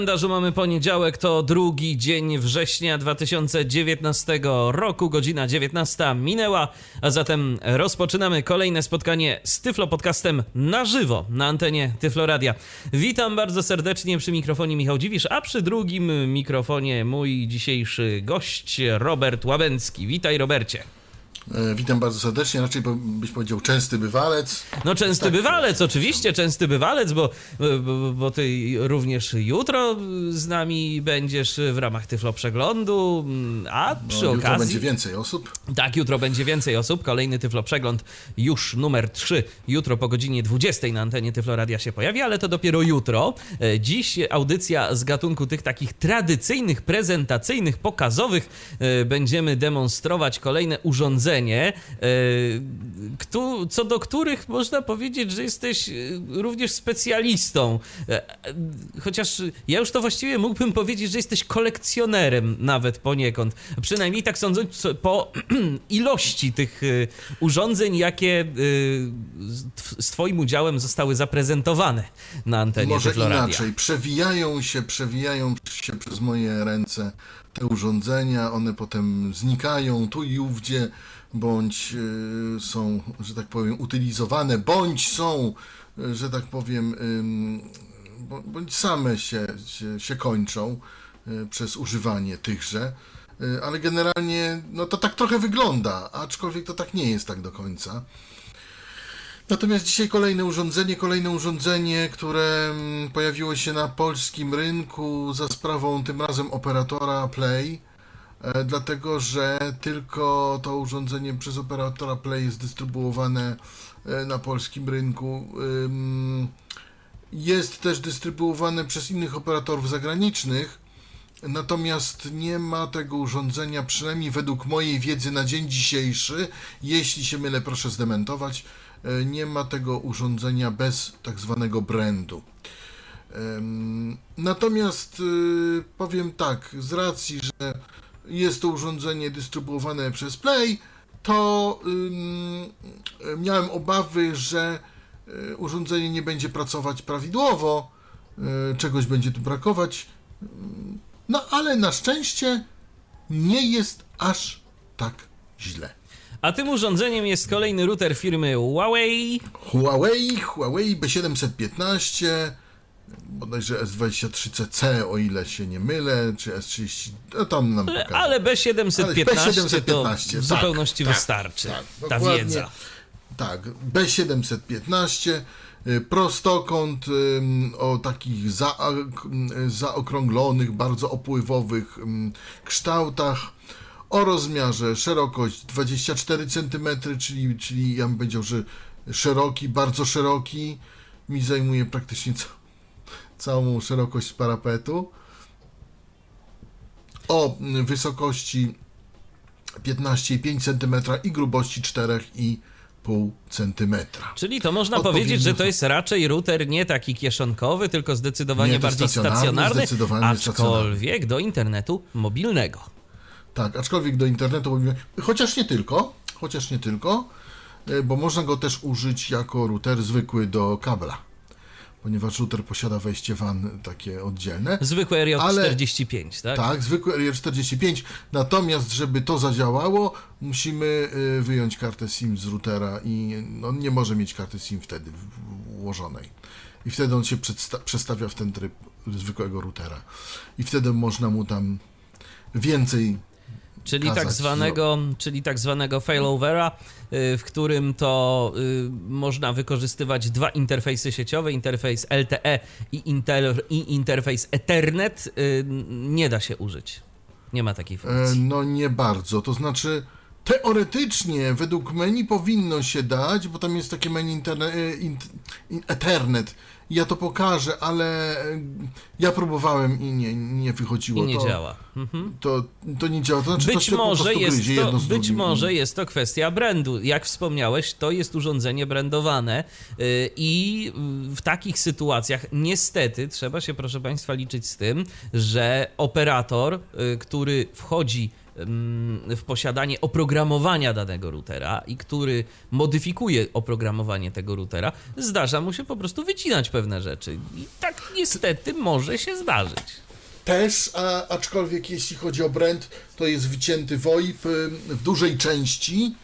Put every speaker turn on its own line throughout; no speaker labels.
Kalendarzu mamy poniedziałek, to drugi dzień września 2019 roku, godzina 19 minęła, a zatem rozpoczynamy kolejne spotkanie z Tyflo Podcastem na żywo na antenie Tyflo Radia. Witam bardzo serdecznie przy mikrofonie Michał Dziwisz, a przy drugim mikrofonie mój dzisiejszy gość Robert Łabęcki. Witaj Robercie.
E, witam bardzo serdecznie, raczej byś powiedział częsty bywalec.
No częsty tak, bywalec, oczywiście, częsty bywalec, bo, bo, bo ty również jutro z nami będziesz w ramach Tyflo Przeglądu, a no, przy
no,
okazji...
Jutro będzie więcej osób.
Tak, jutro będzie więcej osób, kolejny Tyflo Przegląd już numer 3, jutro po godzinie 20 na antenie Tyflo Radia się pojawi, ale to dopiero jutro. E, dziś audycja z gatunku tych takich tradycyjnych, prezentacyjnych, pokazowych. E, będziemy demonstrować kolejne urządzenia E, co do których można powiedzieć, że jesteś e, również specjalistą. E, chociaż ja już to właściwie mógłbym powiedzieć, że jesteś kolekcjonerem nawet poniekąd. Przynajmniej tak sądzę po ilości tych urządzeń, jakie z Twoim udziałem zostały zaprezentowane na antenie
Może inaczej. Przewijają się, przewijają się przez moje ręce te urządzenia, one potem znikają tu i ówdzie bądź y, są, że tak powiem, utylizowane, bądź są, y, że tak powiem, bądź same się, się, się kończą y, przez używanie tychże. Ale generalnie, no to tak trochę wygląda, aczkolwiek to tak nie jest tak do końca. Natomiast dzisiaj kolejne urządzenie, kolejne urządzenie, które pojawiło się na polskim rynku za sprawą tym razem operatora Play E, dlatego że tylko to urządzenie przez operatora Play jest dystrybuowane e, na polskim rynku. Jest też dystrybuowane przez innych operatorów zagranicznych, natomiast nie ma tego urządzenia, przynajmniej według mojej wiedzy na dzień dzisiejszy, jeśli się mylę, proszę zdementować, e, nie ma tego urządzenia bez tak zwanego brandu. Natomiast y, powiem tak, z racji, że jest to urządzenie dystrybuowane przez Play, to miałem obawy, że y, urządzenie nie będzie pracować prawidłowo, y, czegoś będzie tu brakować. No ale na szczęście nie jest aż tak źle.
A tym urządzeniem jest kolejny router firmy Huawei.
Huawei, Huawei B715 bodajże S23CC, o ile się nie mylę, czy S30, no tam nam pokaże.
Ale B715, ale B715 to w tak, zupełności tak, wystarczy, tak, ta wiedza.
Tak, B715, y, prostokąt o takich za, zaokrąglonych, bardzo opływowych kształtach, o rozmiarze szerokość 24 cm, czyli, czyli ja bym powiedział, że szeroki, bardzo szeroki, mi zajmuje praktycznie cały całą szerokość parapetu o wysokości 15,5 cm i grubości 4,5 cm.
Czyli to można powiedzieć, że to jest raczej router nie taki kieszonkowy, tylko zdecydowanie nie, bardziej stacjonarny, stacjonarny zdecydowanie aczkolwiek stacjonarny. do internetu mobilnego.
Tak, aczkolwiek do internetu mobilnego, chociaż nie tylko, chociaż nie tylko, e, bo można go też użyć jako router zwykły do kabla ponieważ router posiada wejście WAN takie oddzielne.
Zwykły RJ45, tak?
Tak, zwykły RJ45. Natomiast, żeby to zadziałało, musimy y, wyjąć kartę SIM z routera i on nie może mieć karty SIM wtedy włożonej. I wtedy on się przestawia w ten tryb zwykłego routera. I wtedy można mu tam więcej
Czyli tak, zwanego, czyli tak zwanego failovera, w którym to y, można wykorzystywać dwa interfejsy sieciowe, interfejs LTE i, inter, i interfejs Ethernet. Y, nie da się użyć. Nie ma takiej funkcji.
E, no nie bardzo. To znaczy, Teoretycznie według menu powinno się dać, bo tam jest takie menu interne, int, in, Ethernet. Ja to pokażę, ale e, ja próbowałem i nie, nie wychodziło.
I nie
to,
działa. Mhm.
To, to nie działa. To znaczy,
Być,
to
może jest, to, być
drugim.
może jest to kwestia brandu. Jak wspomniałeś, to jest urządzenie brandowane yy, i w takich sytuacjach niestety trzeba się, proszę Państwa, liczyć z tym, że operator, yy, który wchodzi w posiadanie oprogramowania danego routera i który modyfikuje oprogramowanie tego routera, zdarza mu się po prostu wycinać pewne rzeczy. I tak niestety może się zdarzyć.
Też, a, aczkolwiek jeśli chodzi o brand, to jest wycięty VoIP w dużej części.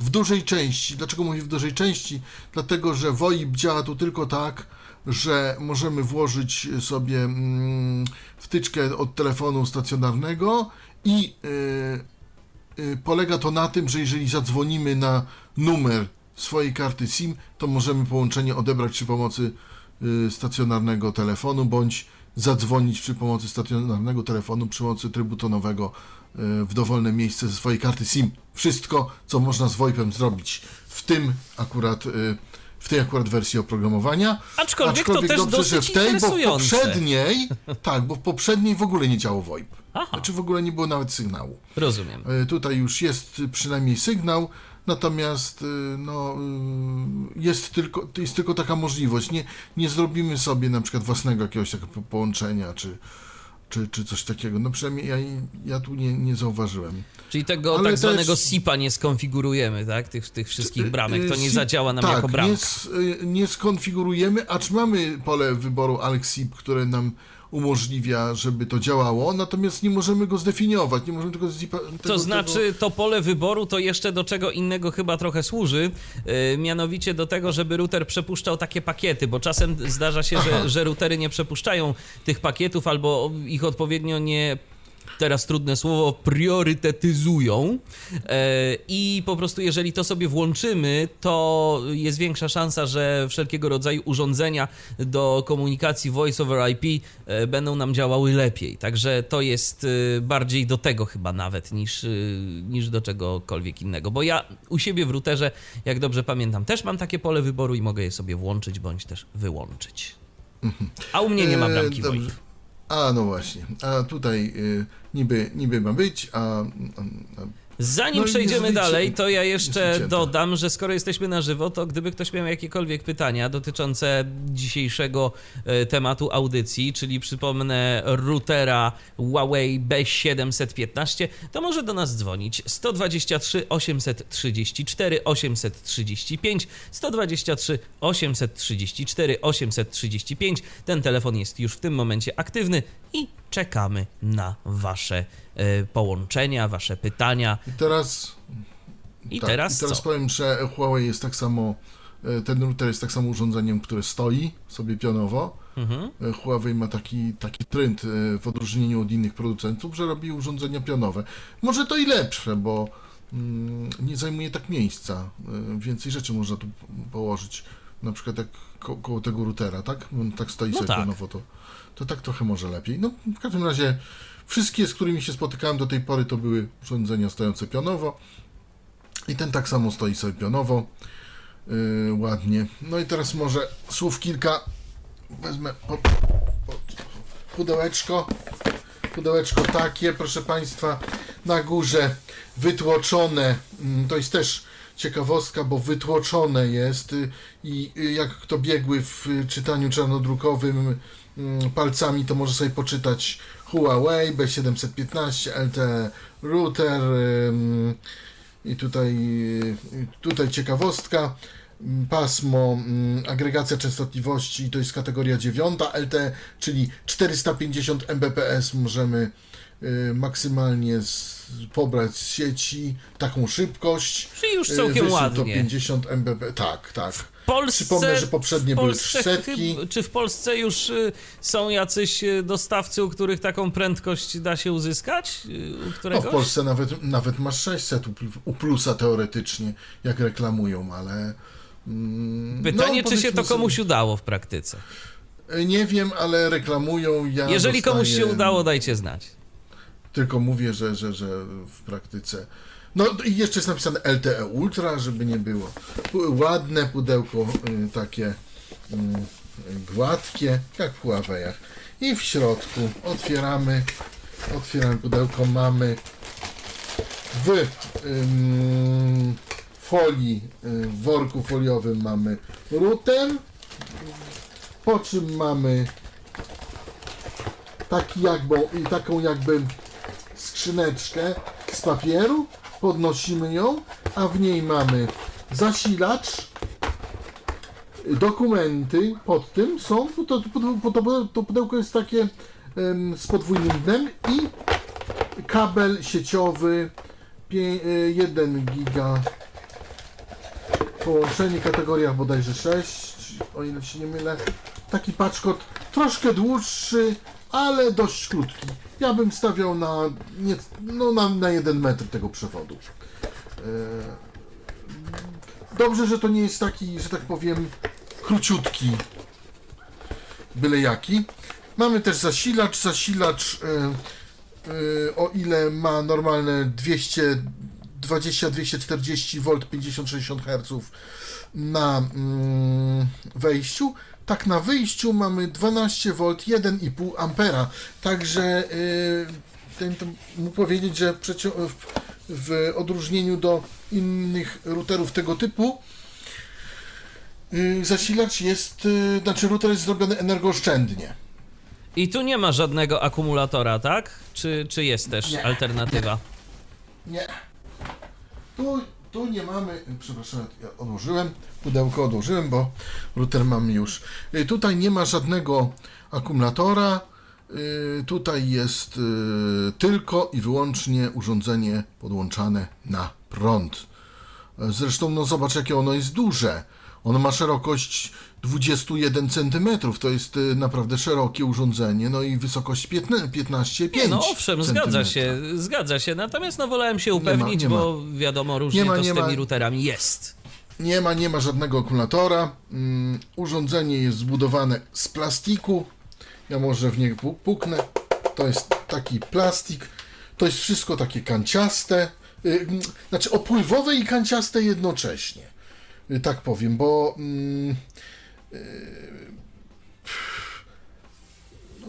W dużej części. Dlaczego mówię w dużej części? Dlatego, że VoIP działa tu tylko tak, że możemy włożyć sobie mm, wtyczkę od telefonu stacjonarnego i y, y, polega to na tym, że jeżeli zadzwonimy na numer swojej karty SIM, to możemy połączenie odebrać przy pomocy y, stacjonarnego telefonu, bądź zadzwonić przy pomocy stacjonarnego telefonu, przy pomocy trybu tonowego w dowolne miejsce ze swojej karty SIM. Wszystko, co można z VoIP-em zrobić w tym akurat, w tej akurat wersji oprogramowania.
Aczkolwiek, to też
dobrze, że w tej, bo w poprzedniej, tak, bo w poprzedniej w ogóle nie działał VoIP.
Aha.
Znaczy w ogóle nie było nawet sygnału.
Rozumiem.
E, Tutaj już jest przynajmniej sygnał, natomiast e, no, e, jest, tylko, jest tylko taka możliwość. Nie, nie zrobimy sobie na przykład własnego jakiegoś takiego po- połączenia, czy, czy, czy coś takiego. No przynajmniej ja, ja tu nie, nie zauważyłem.
Czyli tego
Ale
tak
też-
zwanego SIP-a nie skonfigurujemy, tak? Tych, tych wszystkich bramek. To nie
SIP
zadziała nam
tak,
jako bramka.
Nie, y, nie skonfigurujemy, acz mamy pole wyboru AlexSIP, które nam umożliwia, żeby to działało, natomiast nie możemy go zdefiniować, nie możemy tego zipa, tego,
To znaczy, to pole wyboru to jeszcze do czego innego chyba trochę służy, yy, mianowicie do tego, żeby router przepuszczał takie pakiety, bo czasem zdarza się, że, że routery nie przepuszczają tych pakietów albo ich odpowiednio nie teraz trudne słowo, priorytetyzują e, i po prostu jeżeli to sobie włączymy, to jest większa szansa, że wszelkiego rodzaju urządzenia do komunikacji voice over IP e, będą nam działały lepiej. Także to jest e, bardziej do tego chyba nawet niż, e, niż do czegokolwiek innego. Bo ja u siebie w routerze, jak dobrze pamiętam, też mam takie pole wyboru i mogę je sobie włączyć bądź też wyłączyć. A u mnie nie ma
E,
bramki
dobrze. A, no właśnie. A tutaj y, niby, niby ma być, a, a, a
Zanim
No
przejdziemy dalej, to ja jeszcze dodam, że skoro jesteśmy na żywo, to gdyby ktoś miał jakiekolwiek pytania dotyczące dzisiejszego e, tematu audycji, czyli przypomnę routera Huawei B715, to może do nas dzwonić 123 834 835 123 834 835. Ten telefon jest już w tym momencie aktywny i czekamy na wasze e, połączenia, wasze pytania.
i teraz...
I
tak,
teraz
i teraz
co?
powiem, że Huawei jest tak samo, e, ten router jest tak samo urządzeniem, które stoi sobie pionowo.
Mhm.
E, Huawei ma taki, taki trend w odróżnieniu od innych producentów, że robi urządzenia pionowe. Może to i lepsze, bo mm, nie zajmuje tak miejsca. Więcej rzeczy można tu położyć. Na przykład jak ko koło tego routera, tak? On tak stoi
No
sobie
tak.
pionowo, to, to tak trochę może lepiej. No w każdym razie wszystkie, z którymi się spotykałem do tej pory, to były urządzenia stojące pionowo. I ten tak samo stoi sobie pionowo. Yy, ładnie. No i teraz może słów kilka. Wezmę po, pudełeczko. Pudełeczko takie, proszę Państwa, na górze wytłoczone. Mm, To jest też ciekawostka, bo wytłoczone jest i jak kto biegły w czytaniu czarnodrukowym mm, palcami, to może sobie poczytać Huawei B715 LTE router. I tutaj, tutaj ciekawostka. Pasmo, agregacja częstotliwości to jest kategoria 9 LTE, czyli 450 Mbps możemy y, maksymalnie z, pobrać z sieci taką szybkość.
Czyli już
Y,
całkiem ładnie.
To 50 Mbps, tak, tak.
Polsce,
Przypomnę, że poprzednie były
Polsce
setki.
chyb- Czy w Polsce już y, są jacyś y, dostawcy, u których taką prędkość da się uzyskać? Y, U
No w Polsce nawet, nawet masz 600 u, pl- u plusa teoretycznie, jak reklamują, ale... mm,
Pytanie,
no,
czy się to komuś
sobie-
udało w praktyce?
Nie wiem, ale reklamują. Ja
Jeżeli komuś się
dostaję-
udało, dajcie znać.
Tylko mówię, że, że, że w praktyce No i jeszcze jest napisane LTE Ultra, żeby nie było. Ładne pudełko, y, takie y, gładkie, jak w Huawei'ach. I w środku otwieramy, otwieramy pudełko, mamy w ym, folii, y, w worku foliowym mamy router, po czym mamy taki jakby, taką jakby skrzyneczkę z papieru, podnosimy ją, a w niej mamy zasilacz, dokumenty pod tym są, to, to, to, pudełko jest takie em, z podwójnym dnem i kabel sieciowy 1 giga. Połączenie kategoriach bodajże 6 o ile się nie mylę. Taki paczkot troszkę dłuższy ale dość krótki ja bym stawiał na nie, no na, na 1 metr tego przewodu. E, dobrze, że to nie jest taki, że tak powiem króciutki byle jaki. Mamy też zasilacz. Zasilacz e, Yy, o ile ma normalne 220-240 V 50-60 Hz na mm, wejściu, tak na wyjściu mamy 12 V 1,5 Ampera. Także yy, ten, mógł powiedzieć, że w, w odróżnieniu do innych routerów tego typu yy, zasilacz jest, yy, znaczy router jest zrobiony energooszczędnie.
I tu nie ma żadnego akumulatora, tak? Czy, czy jest też
Nie.
alternatywa?
Nie. Tu, tu nie mamy. Przepraszam, ja odłożyłem. Pudełko odłożyłem, bo router mam już. Y, Tutaj nie ma żadnego akumulatora. Y, Tutaj jest tylko i wyłącznie urządzenie podłączane na prąd. Zresztą, no zobacz, jakie ono jest duże. Ono ma szerokość 21 cm, to jest y, naprawdę szerokie urządzenie, no i wysokość 15,5
Nie, no owszem, zgadza się, zgadza się. Natomiast no wolałem się upewnić,
nie ma.
bo wiadomo, różnie
Nie ma,
to z
nie
tymi
ma.
routerami jest.
Nie ma, nie ma żadnego akumulatora. Mm, urządzenie jest zbudowane z plastiku. Ja może w niego pu- puknę. To jest taki plastik. To jest wszystko takie kanciaste. Y, mm, Znaczy opływowe i kanciaste jednocześnie. Y, Tak powiem, bo mm,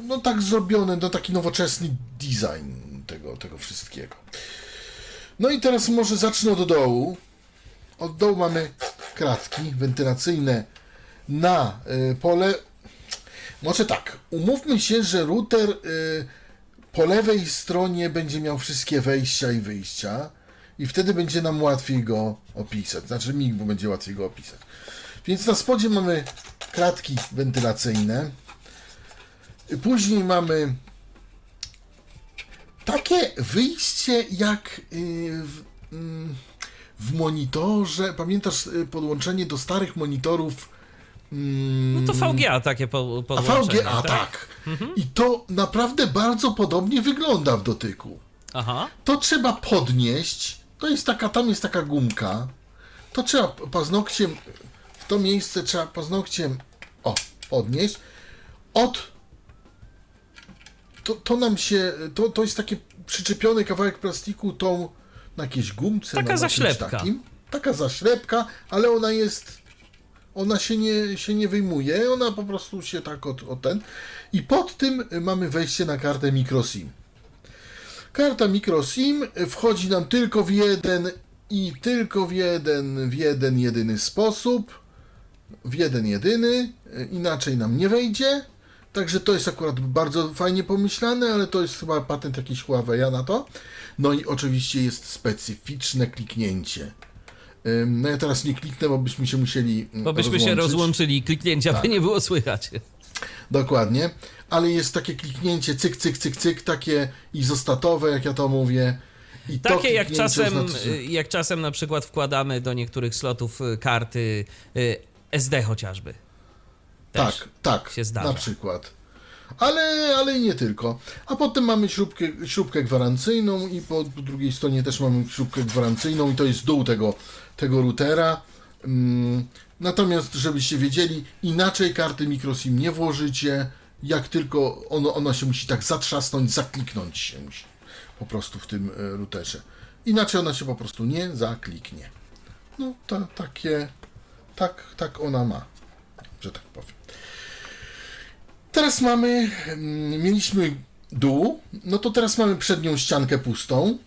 no tak zrobione, no taki nowoczesny design tego, tego wszystkiego. No i teraz może zacznę od dołu. Od dołu mamy kratki wentylacyjne na y, pole. Może tak, umówmy się, że router y, po lewej stronie będzie miał wszystkie wejścia i wyjścia i wtedy będzie nam łatwiej go opisać. Znaczy mi będzie łatwiej go opisać. Więc na spodzie mamy kratki wentylacyjne. Później mamy takie wyjście jak y, w, mm, w monitorze. Pamiętasz y, podłączenie do starych monitorów? mm,
No to VGA takie po,
A
podłączenie,
VGA, tak. I to naprawdę bardzo podobnie wygląda w dotyku.
Aha.
To trzeba podnieść. To jest taka, tam jest taka gumka. To trzeba paznokciem, to miejsce trzeba paznokciem, o, podnieść. Od, to, to nam się, to, to jest taki przyczepiony kawałek plastiku tą, na jakiejś gumce.
Taka
na,
zaślepka.
Takim. Taka zaślepka, ale ona jest, ona się nie, się nie wyjmuje, ona po prostu się tak od, od ten. I pod tym mamy wejście na kartę microSIM. Karta microSIM wchodzi nam tylko w jeden i tylko w jeden, w jeden jedyny sposób. W jeden jedyny, inaczej nam nie wejdzie. Także to jest akurat bardzo fajnie pomyślane, ale to jest chyba patent jakiś Huawei'a na to. No i oczywiście jest specyficzne kliknięcie. No ja teraz nie kliknę, bo byśmy się musieli mm,
Bo byśmy się
rozłączyć.
rozłączyli, kliknięcia by
Tak.
nie było słychać.
Dokładnie, ale jest takie kliknięcie cyk, cyk, cyk, cyk, takie izostatowe, jak ja to mówię. I
Takie jak czasem,
oznacza, że-
jak czasem na przykład wkładamy do niektórych slotów y, karty y, SD chociażby. Też
Tak, tak,
się zdarza.
na przykład. Ale, ale nie tylko. A potem mamy śrubkę, śrubkę gwarancyjną i po drugiej stronie też mamy śrubkę gwarancyjną i to jest dół tego, tego routera. Mm, Natomiast, żebyście wiedzieli, inaczej karty microSIM nie włożycie, jak tylko ono, ona się musi tak zatrzasnąć, zakliknąć się musi po prostu w tym e, routerze. Inaczej ona się po prostu nie zakliknie. No to takie, tak, tak ona ma, że tak powiem. Teraz mamy, mm, mieliśmy dół, no to teraz mamy przednią ściankę pustą.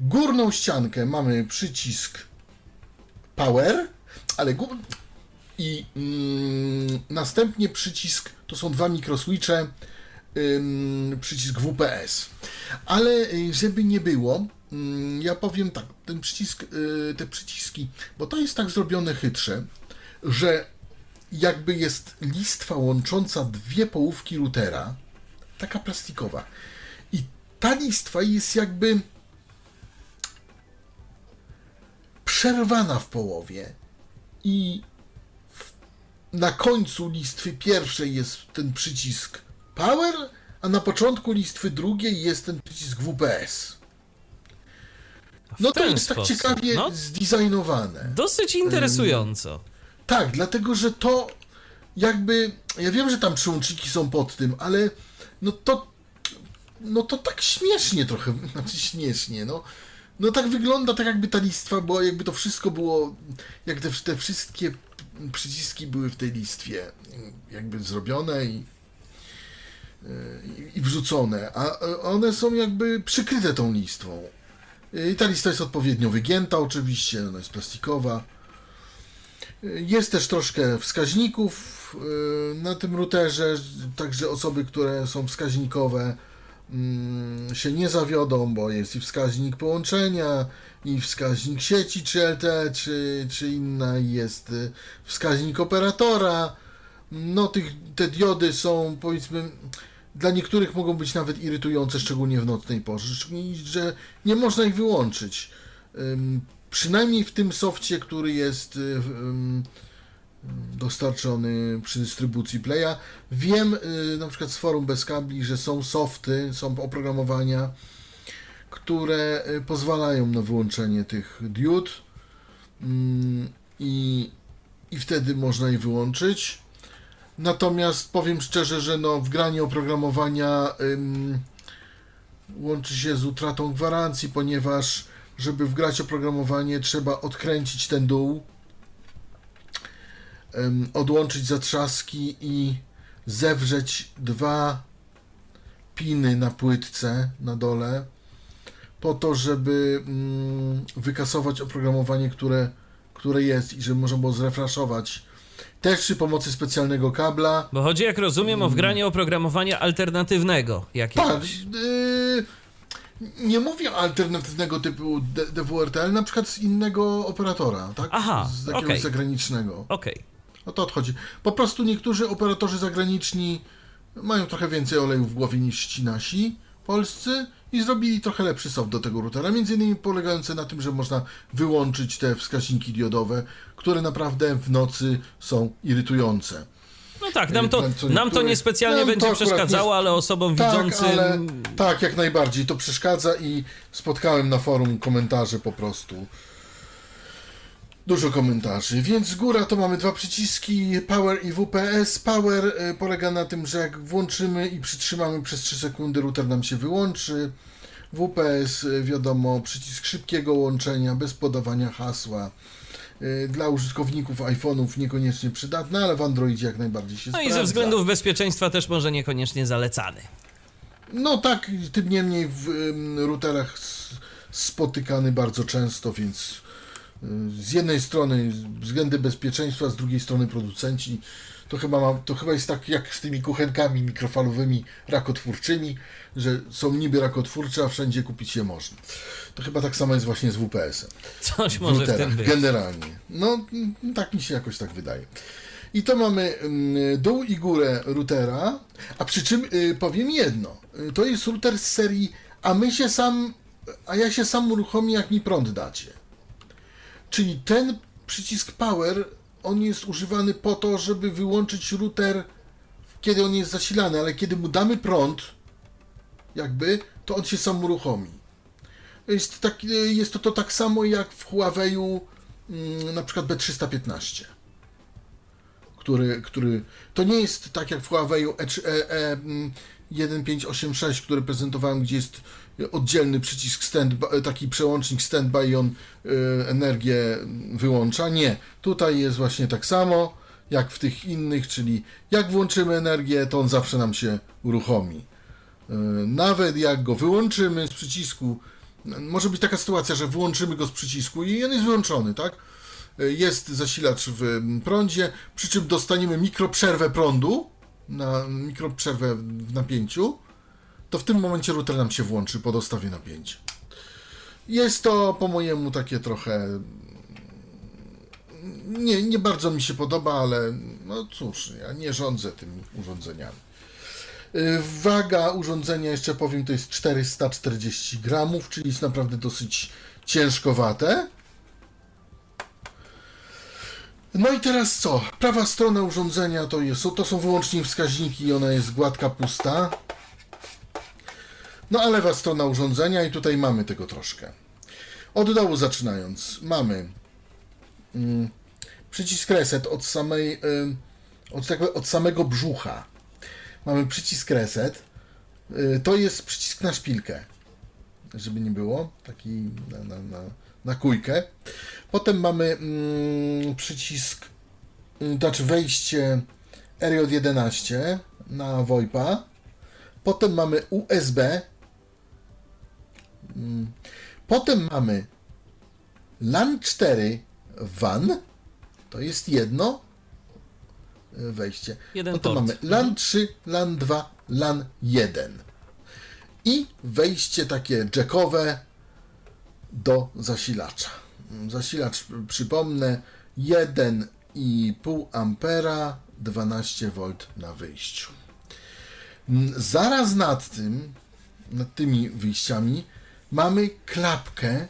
Górną ściankę mamy przycisk power, ale gór... i mm, następnie przycisk, to są dwa mikroswitche, ym, przycisk WPS. Ale y, żeby nie było, ja powiem tak, ten przycisk, y, te przyciski, bo to jest tak zrobione chytrze, że jakby jest listwa łącząca dwie połówki routera, taka plastikowa. I ta listwa jest jakby przerwana w połowie i na końcu listwy pierwszej jest ten przycisk Power, a na początku listwy drugiej jest ten przycisk WPS. No to jest tak
sposób,
ciekawie
no.
zdesignowane.
Dosyć interesująco.
Tak, dlatego że to jakby. Ja wiem, że tam przełączniki są pod tym, ale no to. No to tak śmiesznie trochę, znaczy śmiesznie, no. No tak wygląda, tak jakby ta listwa była, jakby to wszystko było, jak te, te wszystkie przyciski były w tej listwie, jakby zrobione i, i, i wrzucone, a one są jakby przykryte tą listwą. I ta lista jest odpowiednio wygięta, oczywiście, ona jest plastikowa. Jest też troszkę wskaźników y, na tym routerze, także osoby, które są wskaźnikowe, mm, się nie zawiodą, bo jest i wskaźnik połączenia, i wskaźnik sieci, czy LTE, czy, czy inna, jest y, wskaźnik operatora. No, tych, te diody są, powiedzmy, dla niektórych mogą być nawet irytujące, szczególnie w nocnej porze, że nie można ich wyłączyć. Przynajmniej w tym softie, który jest y, dostarczony przy dystrybucji Playa. Wiem y, na przykład z forum bez kabli, że są softy, są oprogramowania, które y, pozwalają na wyłączenie tych diod i, i wtedy można je wyłączyć. Natomiast powiem szczerze, że no, wgranie oprogramowania ym, łączy się z utratą gwarancji, ponieważ żeby wgrać oprogramowanie trzeba odkręcić ten dół, ym, odłączyć zatrzaski i zewrzeć dwa piny na płytce na dole po to, żeby mm, wykasować oprogramowanie, które, które jest i żeby można było zrefreshować też przy pomocy specjalnego kabla.
Bo chodzi, jak rozumiem, o wgranie oprogramowania alternatywnego jakiegoś.
Tak, yy, nie mówię alternatywnego typu D- DWRT, ale na przykład z innego operatora, tak?
Aha,
Z jakiegoś
okej.
zagranicznego.
Okej.
O to odchodzi. Po prostu niektórzy operatorzy zagraniczni mają trochę więcej oleju w głowie niż ci nasi polscy i zrobili trochę lepszy soft do tego routera, między innymi polegający na tym, że można wyłączyć te wskaźniki diodowe, które naprawdę w nocy są irytujące.
No tak, nam to,
co
nam to niespecjalnie
to
będzie
akurat
przeszkadzało, ale osobom
Tak,
widzącym...
ale tak, jak najbardziej to przeszkadza i spotkałem na forum komentarze po prostu. Dużo komentarzy, więc z góra to mamy dwa przyciski Power i WPS. Power y, polega na tym, że jak włączymy i przytrzymamy przez 3 sekundy, router nam się wyłączy. WPS, y, wiadomo, przycisk szybkiego łączenia, bez podawania hasła. Y, Dla użytkowników iPhone'ów niekoniecznie przydatne, ale w Androidzie jak najbardziej się
No i
sprawdza.
ze względów bezpieczeństwa też może niekoniecznie zalecany.
No tak, tym niemniej w routerach spotykany bardzo często, więc z jednej strony względy bezpieczeństwa, z drugiej strony producenci. To chyba, ma, to chyba jest tak jak z tymi kuchenkami mikrofalowymi rakotwórczymi, że są niby rakotwórcze, a wszędzie kupić je można. To chyba tak samo jest właśnie z WPS-em
Coś
w
może w
routerach,
tym być.
generalnie. No, tak mi się jakoś tak wydaje. I to mamy mm, dół i górę routera, a przy czym y, powiem jedno. Y, To jest router z serii, a my się sam, a ja się sam uruchomię, jak mi prąd dacie. Czyli ten przycisk power, on jest używany po to, żeby wyłączyć router, kiedy on jest zasilany, ale kiedy mu damy prąd, jakby, to on się sam uruchomi. Jest, tak, jest to, to tak samo jak w Huawei'u mm, na przykład B315, który, który to nie jest tak jak w Huawei'u E, e, e, mm, 1586, który prezentowałem, gdzie jest oddzielny przycisk stand, taki przełącznik standby i on y, energię wyłącza. Nie, tutaj jest właśnie tak samo jak w tych innych, czyli jak włączymy energię, to on zawsze nam się uruchomi. Y, nawet jak go wyłączymy z przycisku, może być taka sytuacja, że włączymy go z przycisku i on jest wyłączony, tak? Y, jest zasilacz w prądzie, przy czym dostaniemy mikroprzerwę prądu, na mikroprzerwę w napięciu, to w tym momencie router nam się włączy po dostawie napięcia. Jest to po mojemu takie trochę. Nie, nie bardzo mi się podoba, ale no cóż, ja nie rządzę tymi urządzeniami. Y, waga urządzenia, jeszcze powiem, to jest 440 gramów, czyli jest naprawdę dosyć ciężkowate. No i teraz co? Prawa strona urządzenia to, jest, to są wyłącznie wskaźniki i ona jest gładka, pusta. No a lewa strona urządzenia i tutaj mamy tego troszkę. Od dołu zaczynając, mamy mm, przycisk reset od samej, y, od, tak, od samego brzucha. Mamy przycisk reset. Y, to jest przycisk na szpilkę, żeby nie było, taki na, na, na, na. Potem mamy mm, przycisk, y, znaczy wejście RJ11 na VoIPa. Potem mamy USB. Mm. Potem mamy LAN 4 WAN. To jest jedno y, wejście.
Jeden
Potem
port.
mamy LAN 3, LAN 2, LAN 1. I wejście takie jackowe do zasilacza. Zasilacz, przypomnę, 1,5 ampera, 12 V na wyjściu. Zaraz nad tym, nad tymi wyjściami, mamy klapkę,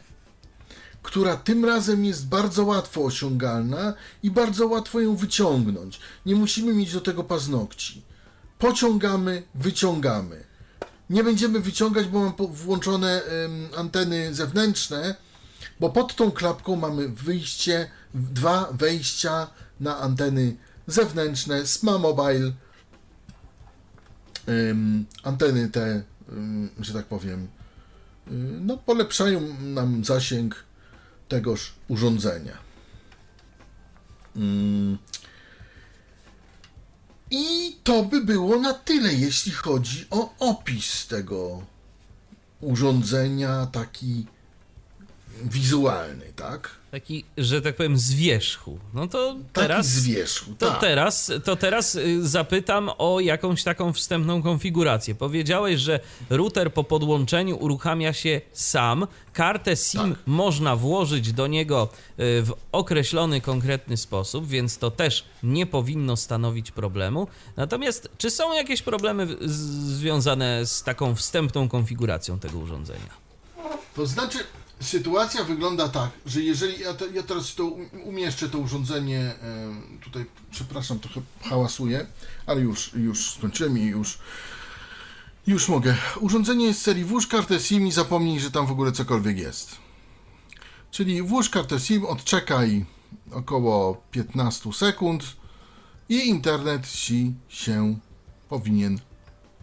która tym razem jest bardzo łatwo osiągalna i bardzo łatwo ją wyciągnąć. Nie musimy mieć do tego paznokci. Pociągamy, wyciągamy. Nie będziemy wyciągać, bo mam włączone ym, anteny zewnętrzne, bo pod tą klapką mamy wyjście, dwa wejścia na anteny zewnętrzne, SMA Mobile, ym, anteny te, ym, że tak powiem, no polepszają nam zasięg tegoż urządzenia. Ym. I to by było na tyle, jeśli chodzi o opis tego urządzenia, taki wizualny, tak?
Taki, że tak powiem, z wierzchu. No to
Taki
teraz.
z wierzchu,
To
tak.
teraz, to teraz y, zapytam o jakąś taką wstępną konfigurację. Powiedziałeś, że router po podłączeniu uruchamia się sam. Kartę SIM
Tak.
można włożyć do niego y, w określony, konkretny sposób, więc to też nie powinno stanowić problemu. Natomiast czy są jakieś problemy związane z taką wstępną konfiguracją tego urządzenia?
To znaczy, sytuacja wygląda tak, że jeżeli ja, te, ja teraz to umieszczę to urządzenie, tutaj, przepraszam, trochę hałasuję, ale już, już skończyłem i już, już mogę. Urządzenie jest z serii włóż kartę SIM i zapomnij, że tam w ogóle cokolwiek jest. Czyli włóż kartę SIM, odczekaj około 15 sekund i internet ci się powinien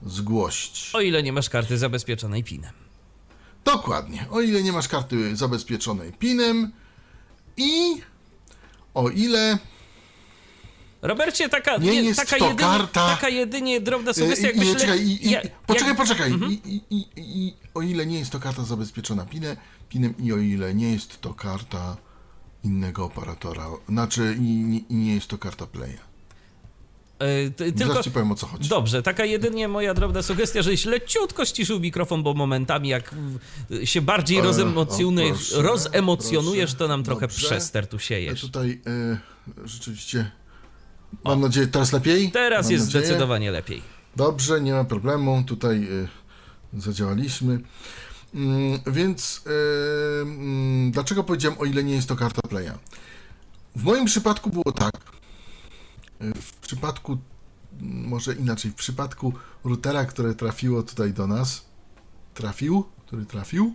zgłosić.
O ile nie masz karty zabezpieczonej PIN-em.
Dokładnie. O ile nie masz karty zabezpieczonej PIN-em i o ile
Robercie, taka,
Nie jest
taka,
to
jedynie,
karta-
taka jedynie drobna
e,
sugestia,
i,
jakbyś
nie,
le-
czekaj, i, i,
ja-
poczekaj,
jak-
poczekaj.
Mhm.
I, i, i, I o ile nie jest to karta zabezpieczona PIN-em, PIN-em i o ile nie jest to karta innego operatora, znaczy i, i nie jest to karta Playa.
E, ty-
Tylko... Zaraz ci powiem o co chodzi.
Dobrze, taka jedynie moja drobna sugestia, żebyś leciutko ściszył mikrofon, bo momentami jak się bardziej
E,
rozemocjonujesz,
o, proszę,
rozemocjonujesz,
proszę.
to nam trochę
Dobrze.
przester tu siejesz.
tutaj e, rzeczywiście mam nadzieję, teraz lepiej?
Teraz
mam
jest
nadzieję.
zdecydowanie lepiej.
Dobrze, nie ma problemu. Tutaj y, zadziałaliśmy. Mm, więc y, mm, dlaczego powiedziałem, o ile nie jest to karta Playa? W moim przypadku było tak. W przypadku, może inaczej, w przypadku routera, które trafiło tutaj do nas, trafił, który trafił,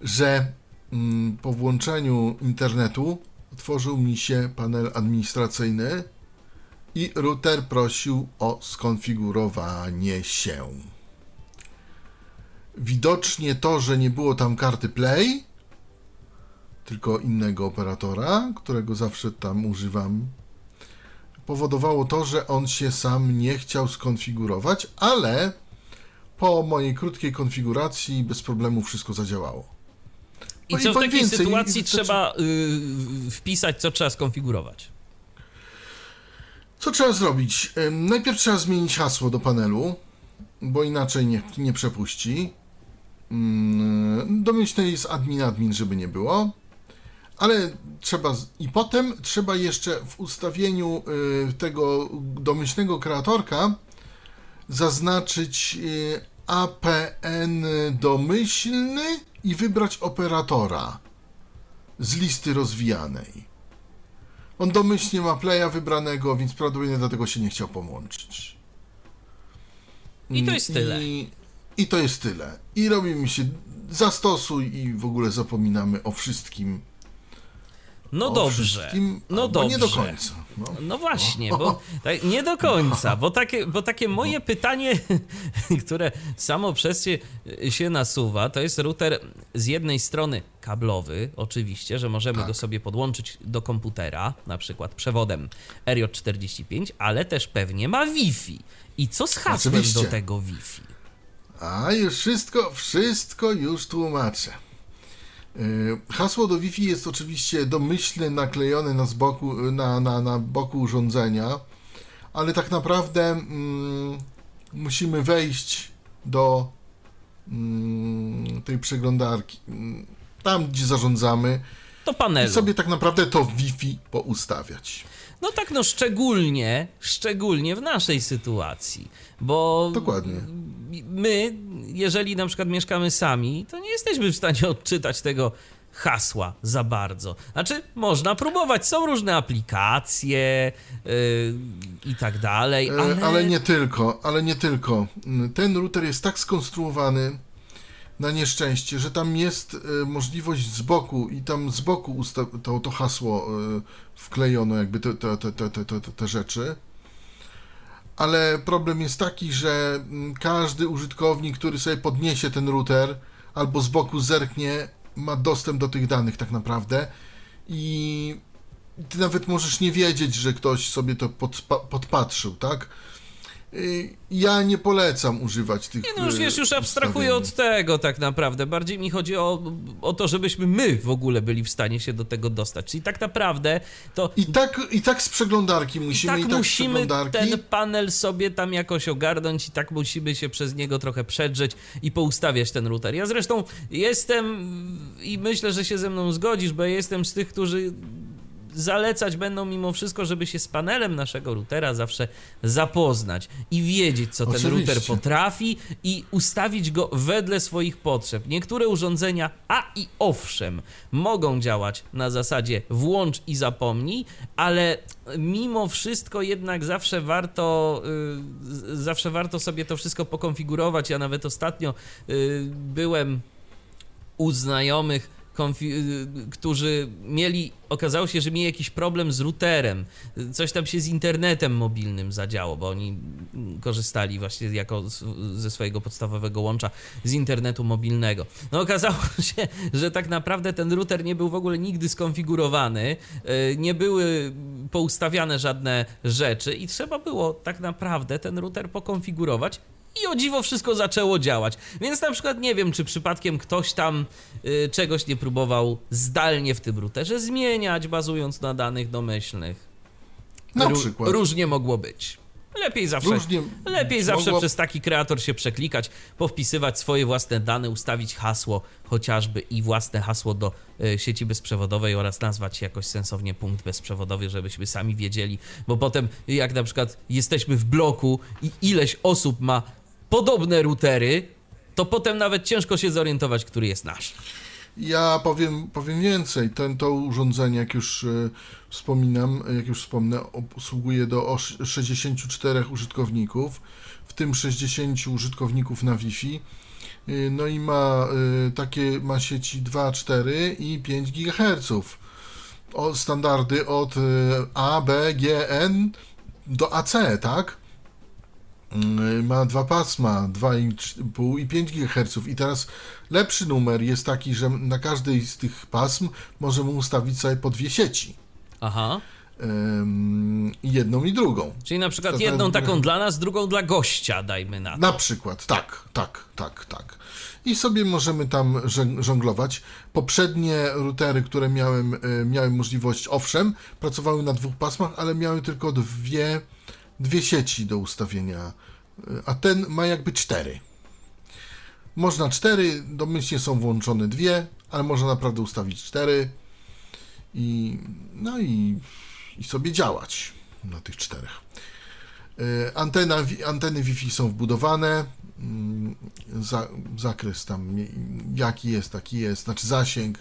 że mm, po włączeniu internetu otworzył mi się panel administracyjny i router prosił o skonfigurowanie się. widocznie to, że nie było tam karty Play, tylko innego operatora, którego zawsze tam używam, powodowało to, że on się sam nie chciał skonfigurować, ale po mojej krótkiej konfiguracji bez problemu wszystko zadziałało.
I co w takiej więcej, sytuacji trzeba yy, wpisać, co trzeba skonfigurować?
Co trzeba zrobić? Najpierw trzeba zmienić hasło do panelu, bo inaczej nie, nie przepuści. Domyślnie jest admin admin, żeby nie było. Ale trzeba. I potem trzeba jeszcze w ustawieniu y, tego domyślnego kreatorka zaznaczyć y, APN domyślny i wybrać operatora z listy rozwijanej. On domyślnie ma playa wybranego, więc prawdopodobnie dlatego się nie chciał połączyć.
I to jest tyle.
I, I, to jest tyle. I robimy się zastosuj i w ogóle zapominamy o wszystkim.
No o dobrze. No dobrze.
Nie do końca.
No, no właśnie, bo tak, nie do końca, bo takie, bo takie moje pytanie, które samo przez się, się nasuwa, to jest router z jednej strony kablowy, oczywiście, że możemy tak. go sobie podłączyć do komputera, na przykład przewodem RJ45, ale też pewnie ma Wi-Fi. I co z hasłem oczywiście. do tego Wi-Fi?
A już wszystko, wszystko już tłumaczę. Y, hasło do Wi-Fi jest oczywiście domyślnie naklejone na, boku, na, na, na boku urządzenia, ale tak naprawdę mm, musimy wejść do mm, tej przeglądarki, mm, tam gdzie zarządzamy,
do panelu.
i sobie tak naprawdę to Wi-Fi poustawiać.
No tak, no szczególnie, szczególnie w naszej sytuacji, bo
Dokładnie.
my, jeżeli na przykład mieszkamy sami, to nie jesteśmy w stanie odczytać tego hasła za bardzo. Znaczy, można próbować, są różne aplikacje yy, i tak dalej, e, ale...
ale nie tylko, ale nie tylko. Ten router jest tak skonstruowany, na nieszczęście, że tam jest y, możliwość z boku i tam z boku to, to hasło y, wklejono, jakby te, te, te, te, te, te rzeczy. Ale problem jest taki, że mm, każdy użytkownik, który sobie podniesie ten router albo z boku zerknie, ma dostęp do tych danych tak naprawdę i ty nawet możesz nie wiedzieć, że ktoś sobie to podpatrzył, tak? Y, ja nie polecam używać tych.
Nie, no już wiesz, już abstrahuję od tego tak naprawdę. Bardziej mi chodzi o, o to, żebyśmy my w ogóle byli w stanie się do tego dostać. Czyli tak naprawdę to.
I tak, i tak z przeglądarki musimy.
I tak,
i tak
musimy ten panel sobie tam jakoś ogarnąć, i tak musimy się przez niego trochę przedrzeć i poustawiać ten router. Ja zresztą jestem i myślę, że się ze mną zgodzisz, bo ja jestem z tych, którzy zalecać będą mimo wszystko, żeby się z panelem naszego routera zawsze zapoznać i wiedzieć, co Oczywiście. ten router potrafi i ustawić go wedle swoich potrzeb. Niektóre urządzenia, a i owszem, mogą działać na zasadzie włącz i zapomnij, ale mimo wszystko jednak zawsze warto, yy, zawsze warto sobie to wszystko pokonfigurować. Ja nawet ostatnio yy, byłem u znajomych, którzy mieli, okazało się, że mieli jakiś problem z routerem, coś tam się z internetem mobilnym zadziało, bo oni korzystali właśnie jako ze swojego podstawowego łącza z internetu mobilnego. No okazało się, że tak naprawdę ten router nie był w ogóle nigdy skonfigurowany, y, nie były poustawiane żadne rzeczy i trzeba było tak naprawdę ten router pokonfigurować i o dziwo wszystko zaczęło działać. Więc na przykład nie wiem, czy przypadkiem ktoś tam y, czegoś nie próbował zdalnie w tym routerze zmieniać, bazując na danych domyślnych.
Na przykład.
Różnie mogło być. Lepiej zawsze, Różnie lepiej zawsze mogło... przez taki kreator się przeklikać, powpisywać swoje własne dane, ustawić hasło chociażby i własne hasło do y, sieci bezprzewodowej oraz nazwać jakoś sensownie punkt bezprzewodowy, żebyśmy sami wiedzieli, bo potem jak na przykład jesteśmy w bloku i ileś osób ma podobne routery, to potem nawet ciężko się zorientować, który jest nasz.
Ja powiem, powiem więcej. Ten, to urządzenie, jak już e, wspominam, jak już wspomnę, obsługuje do 64 użytkowników, w tym 60 użytkowników na Wi-Fi. E, no i ma e, takie ma sieci 2, 4 i 5 GHz. Standardy od A, B, G, N do AC, tak? Mm, ma dwa pasma, 2,5 i 5 GHz. I teraz lepszy numer jest taki, że na każdej z tych pasm możemy ustawić sobie po dwie sieci.
Aha.
Ym, jedną i drugą.
Czyli na przykład jedną taką dla nas, drugą dla gościa, dajmy na to.
Na przykład, tak, tak, tak, tak. I sobie możemy tam żonglować. Poprzednie routery, które miałem, y, miałem możliwość, owszem, pracowały na dwóch pasmach, ale miały tylko dwie, dwie sieci do ustawienia, a ten ma jakby cztery. Można cztery, domyślnie są włączone dwie, ale można naprawdę ustawić cztery i no i, i sobie działać na tych czterech. Y, Antena, anteny Wi-Fi są wbudowane. mm, Za, zakres tam jaki jest, taki jest, znaczy zasięg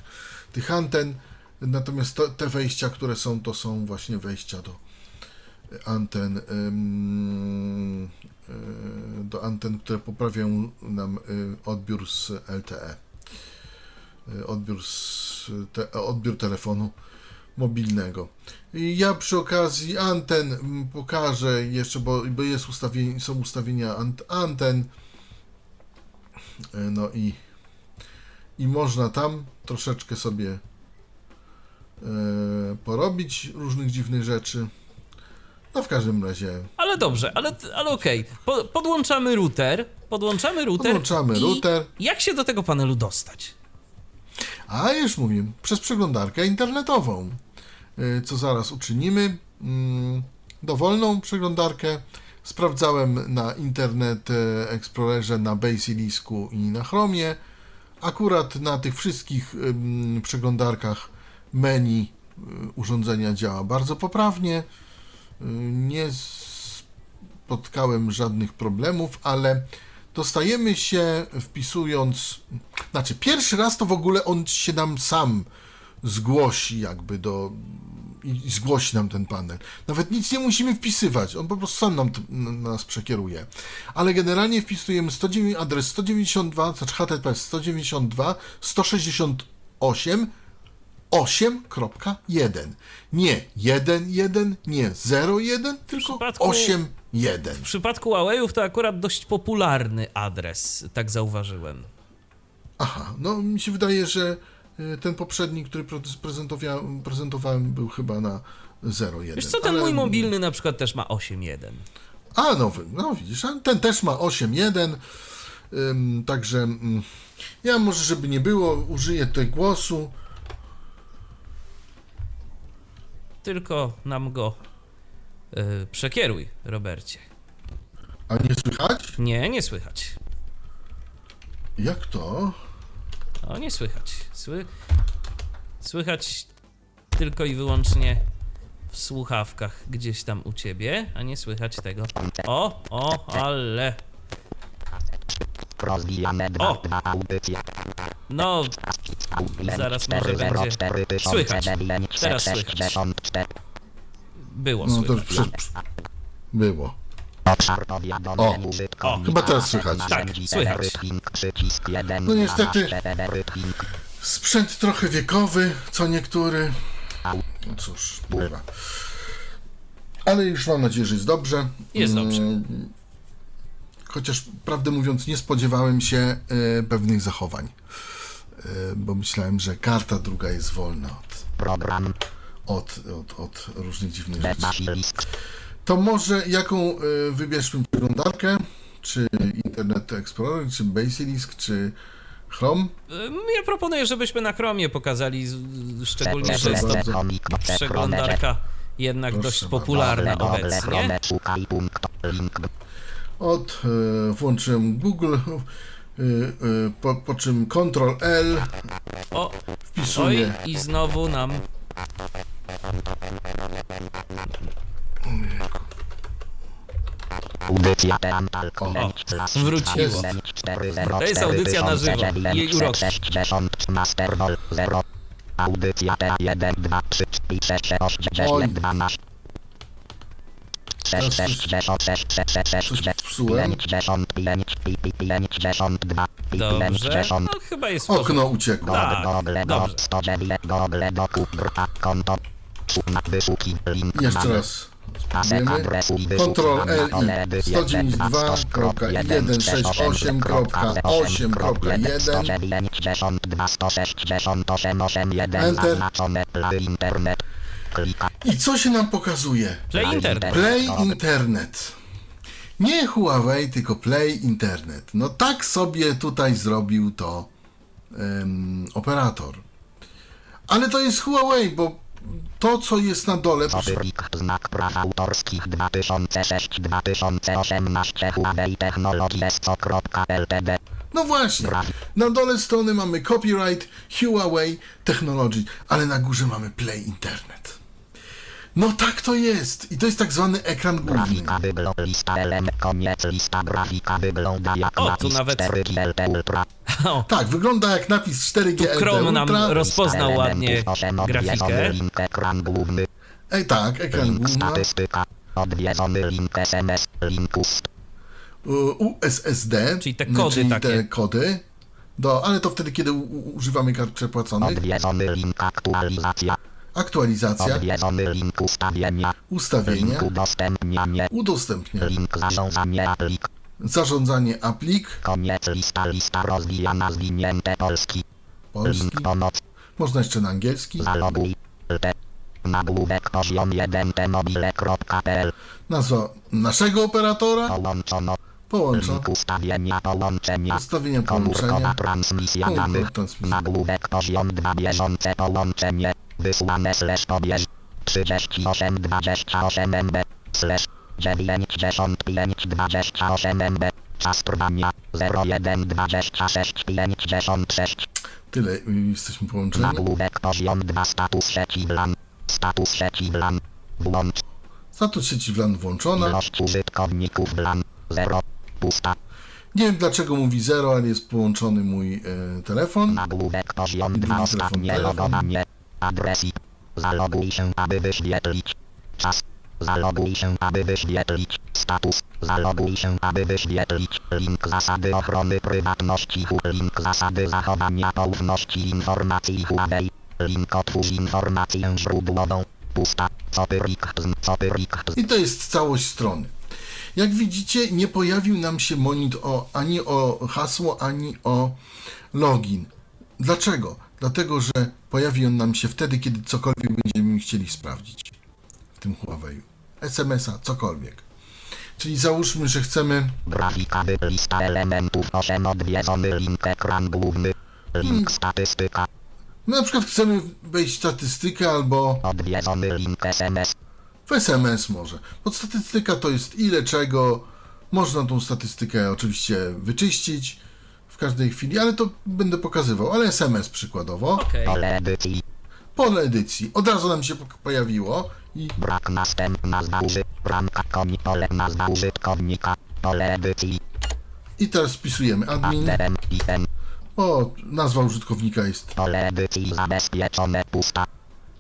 tych anten. Natomiast to, te wejścia, które są, to są właśnie wejścia do anten, y, do anten, które poprawiają nam y, odbiór z LTE. Y, Odbiór, z, te, odbiór telefonu mobilnego. I ja przy okazji anten pokażę jeszcze, bo, bo jest są ustawienia ant, anten. E, No i, i można tam troszeczkę sobie e, porobić różnych dziwnych rzeczy. No w każdym razie
Ale dobrze, ale, ale okej. Po, podłączamy router, podłączamy router.
Podłączamy router.
Jak się do tego panelu dostać?
A już mówię, przez przeglądarkę internetową, y, co zaraz uczynimy. Mm, Dowolną przeglądarkę. Sprawdzałem na Internet e, Explorerze, na Basilisku i na Chromie. Akurat na tych wszystkich przeglądarkach menu y, urządzenia działa bardzo poprawnie. Nie spotkałem żadnych problemów, ale dostajemy się wpisując. Znaczy, pierwszy raz to w ogóle on się nam sam zgłosi, jakby do. i zgłosi nam ten panel. Nawet nic nie musimy wpisywać, on po prostu sam nam nas przekieruje. Ale generalnie wpisujemy 109, adres 192, znaczy HTTPS 192 168 8.1. Nie 1.1, nie 0.1, tylko
przypadku-
8.1.
W przypadku Huawei'ów to akurat dość popularny adres, tak zauważyłem.
Aha, no mi się wydaje, że y, ten poprzedni, który prezentowałem, był chyba na 0.1.
Wiesz co, ten
ale-
mój mobilny na przykład też ma 8.1.
A, no, no widzisz, ten też ma 8.1, ym, także ym, ja może, żeby nie było, użyję tutaj głosu.
Tylko nam go y, przekieruj, Robercie.
A nie słychać?
Nie, nie słychać.
Jak to?
O, nie słychać. Sły... Słychać tylko i wyłącznie w słuchawkach gdzieś tam u ciebie, a nie słychać tego. O, o, ale.
Rozwijane dwa,
O!
dwa audycje.
No, Zaraz może będzie słychać. Teraz słychać. było
No to
słychać.
przecież było.
Obszar
O,
użytkownika.
chyba teraz słychać.
Tak, słychać.
No niestety.
12, link.
Sprzęt trochę wiekowy, co niektóry. No cóż, bywa. Ale już mam nadzieję, że jest dobrze.
Jest dobrze.
Chociaż prawdę mówiąc, nie spodziewałem się e, pewnych zachowań. E, bo myślałem, że karta druga jest wolna od,
Program
od, od, od różnych dziwnych rzeczy. To może jaką e, wybierzmy przeglądarkę? Czy Internet Explorer, czy Basilisk, czy Chrome?
Ja proponuję, żebyśmy na Chromie pokazali, szczególnie, że jest to przeglądarka jednak
Proszę
dość popularna obecnie.
Od e, włączyłem Google, e, e, po, po czym Ctrl L
O, oj,
wpisuję.
i znowu nam
Audycja Teantal
wróciło. To jest audycja na żywo. Jej uroki.
Masterwol 0. Audycja T1, 2, 3, 4, 6, 8, 9,
Oj.
12.
Dobrze,
50.
no chyba jest.
Okno uciekło.
Tak,
Google, do
dobrze.
109, Google, do kubra, konto. Suma wyszuki, link,
Jeszcze raz. Ctrl L i
pole
102.168.1.1
Enter.
I co się nam pokazuje?
Play Internet.
Play Internet. Nie Huawei, tylko Play Internet. No tak sobie tutaj zrobił to em, operator. Ale to jest Huawei, bo to, co jest na dole,
Copyright znak praw autorskich 2006-2018 Huawei Technologies co.ltd
no właśnie, na dole strony mamy copyright Huawei Technology, ale na górze mamy Play Internet. No tak to jest. I to jest tak zwany ekran główny.
Grafika wygląda lista element koniec lista grafika wygląda jak
O, tu
napis
nawet-
4 GLT Ultra
O,
Tak, wygląda jak napis 4G
Tu Chrome nam
Ultra.
Rozpoznał ładnie grafikę.
Link ekran główny
Ej, tak, ekran
link
główny.
statystyka odwiedzony link SMS link ust
USSD,
Czyli te kody
czyli
takie.
te kody, do, ale to wtedy, kiedy używamy kart przepłaconych.
odwiedzony link aktualizacja
Aktualizacja,
link ustawienia.
Ustawienia,
link udostępnianie.
Udostępnianie,
link zarządzanie aplik.
Zarządzanie aplik,
koniec lista. Lista rozwijana zwinięte polski.
Polski,
link pomoc.
Można jeszcze na angielski,
Zaloguj. Nagłówek poziom 1 tmobile.pl
nazwa naszego operatora,
Połączono.
połączono,
Link ustawienia połączenia.
ustawienia
Komórkowa
połączenia,
transmisja
Komórkowa
danych.
transmisja.
Nagłówek poziom 2 bieżące połączenie. Wysłane slash pobierz. 38 28 MB. Slash 95 28 MB. Czas trwania 01 26 56.
tyle y, jesteśmy połączeni.
Nagłówek poziom 2 status sieci WLAN. Status sieci WLAN. Włącz.
Status sieci WLAN włączona.
Ilość użytkowników WLAN 0. Pusta.
Nie wiem dlaczego mówi 0, ale jest połączony mój e, telefon.
Nagłówek poziom
Drugi
2
telefon,
ostatnie logowanie. Adres IP. Zaloguj się, aby wyświetlić. Czas. Zaloguj się, aby wyświetlić. Status. Zaloguj się, aby wyświetlić. Link zasady ochrony prywatności. Link zasady zachowania poufności informacji Huawei. Link otwórz informację źródłową. Pusta.
I to jest całość strony. Jak widzicie, nie pojawił nam się monitor o, ani o hasło, ani o login. Dlaczego? Dlatego, że pojawi on nam się wtedy, kiedy cokolwiek będziemy chcieli sprawdzić w tym Huawei. SMS-a, cokolwiek. Czyli załóżmy, że chcemy
Grafika lista elementów 8 odwiedzony link ekran główny. Link statystyka.
na przykład chcemy wejść w statystykę albo
Odwiedzony link SMS.
w SMS może. Bo statystyka to jest ile czego. Można tą statystykę oczywiście wyczyścić w każdej chwili, ale to będę pokazywał. Ale SMS przykładowo.
okej.
Pole edycji.
Pole edycji. Od razu nam się pok- pojawiło i
Brak następna nazwa uży. Ramka koni pole nazwa użytkownika. Pole edycji.
I teraz wpisujemy admin. O, nazwa użytkownika jest
Pole edycji zabezpieczone pusta.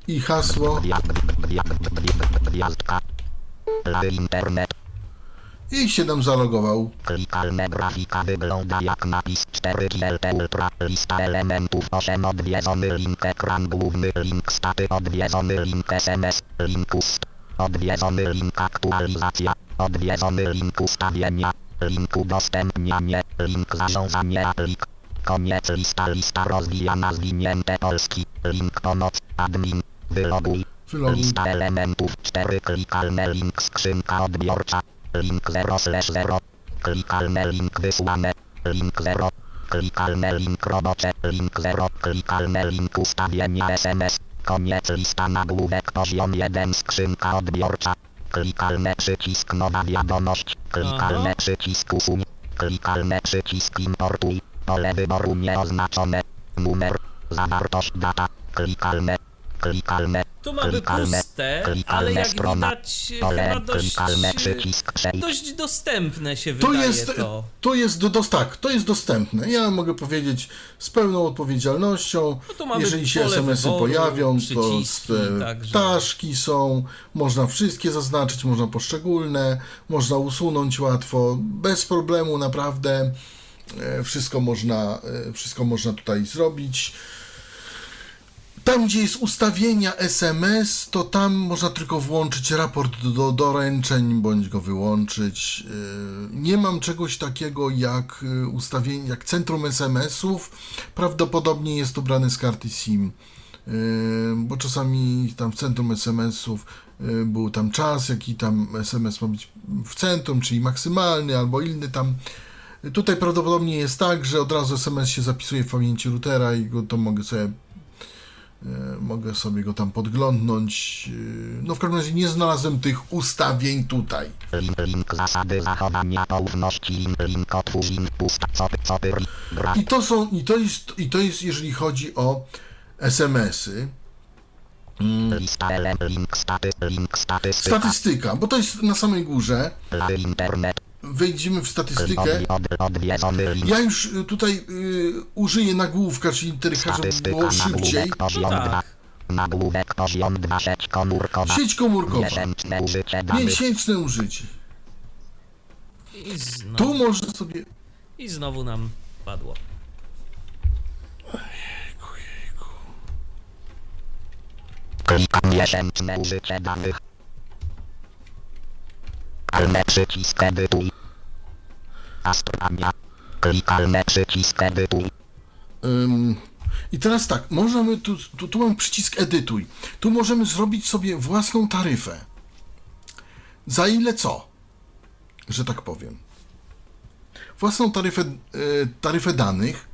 i hasło.
Gwiazd, gwiazd, gwiazd, gwiazdka. La internet.
I się nam zalogował.
Klikalne grafika wygląda jak napis 4 GLT Ultra. Lista elementów 8 odwiedzony link ekran główny link staty odwiedzony link SMS link ust. Odwiedzony link aktualizacja. Odwiedzony link ustawienia. Link udostępnianie. Link zarządzanie aplik. Koniec lista lista rozwijana zwinięte polski. Link pomoc admin. Wyloguj.
Wyloguj.
Lista elementów 4 klikalne link skrzynka odbiorcza. Link 0 slash 0. Klikalne link wysłane. Link 0. Klikalne link robocze. Link 0. Klikalne link ustawienia SMS. Koniec lista nagłówek poziom 1 skrzynka odbiorcza. Klikalne przycisk nowa wiadomość. Klikalne
Aha.
przycisk usuń. Klikalne przycisk importuj. Pole wyboru nieoznaczone. Numer. Zawartość data. Klikalne. Klikalne.
Tu mamy
klikalne,
puste, ale jak
strona.
widać
Pole,
chyba dość,
klikalne przycisk przejdź.
dość dostępne się
To
wydaje
jest,
to.
to jest, do, tak, to jest dostępne. Ja mogę powiedzieć z pełną odpowiedzialnością.
No
Jeżeli się SMS-y
wyboru,
pojawią, to e,
także-
ptaszki są, można wszystkie zaznaczyć, można poszczególne, można usunąć łatwo, bez problemu naprawdę. E, Wszystko można, e, wszystko można tutaj zrobić. Tam, gdzie jest ustawienia SMS, to tam można tylko włączyć raport do doręczeń, bądź go wyłączyć. Yy, Nie mam czegoś takiego jak yy, ustawienie, jak centrum SMS-ów. Prawdopodobnie jest to brane z karty SIM, Yy, bo czasami tam w centrum SMS-ów był tam czas, jaki tam SMS ma być w centrum, czyli maksymalny albo inny tam. Tutaj prawdopodobnie jest tak, że od razu SMS się zapisuje w pamięci routera i go to mogę sobie Mogę sobie go tam podglądnąć. E, No w każdym razie nie znalazłem tych ustawień tutaj. I to są, i to jest, i to jest jeżeli chodzi o SMS-y.
Link statystyka.
Bo to jest na samej górze.
Internet.
Wejdziemy w statystykę. Ja już y, tutaj y, użyję nagłówka, czyli interycha, żeby było szybciej.
nagłówek poziom
No
2.
tak.
Nagłówek poziom 2, sieć komórkowa.
Sieć komórkowa.
Miesięczne użycie danych.
Miesięczne użycie.
I znowu,
Tu można sobie.
I znowu nam padło.
Klikam miesięczne użycie danych. Kalne przycisk edytuj. Astronomia. Klikalne przycisk edytuj.
Ym, I teraz tak, możemy tu, tu, tu mam przycisk edytuj. Tu możemy zrobić sobie własną taryfę. Za ile co? Że tak powiem. Własną taryfę, y, taryfę danych.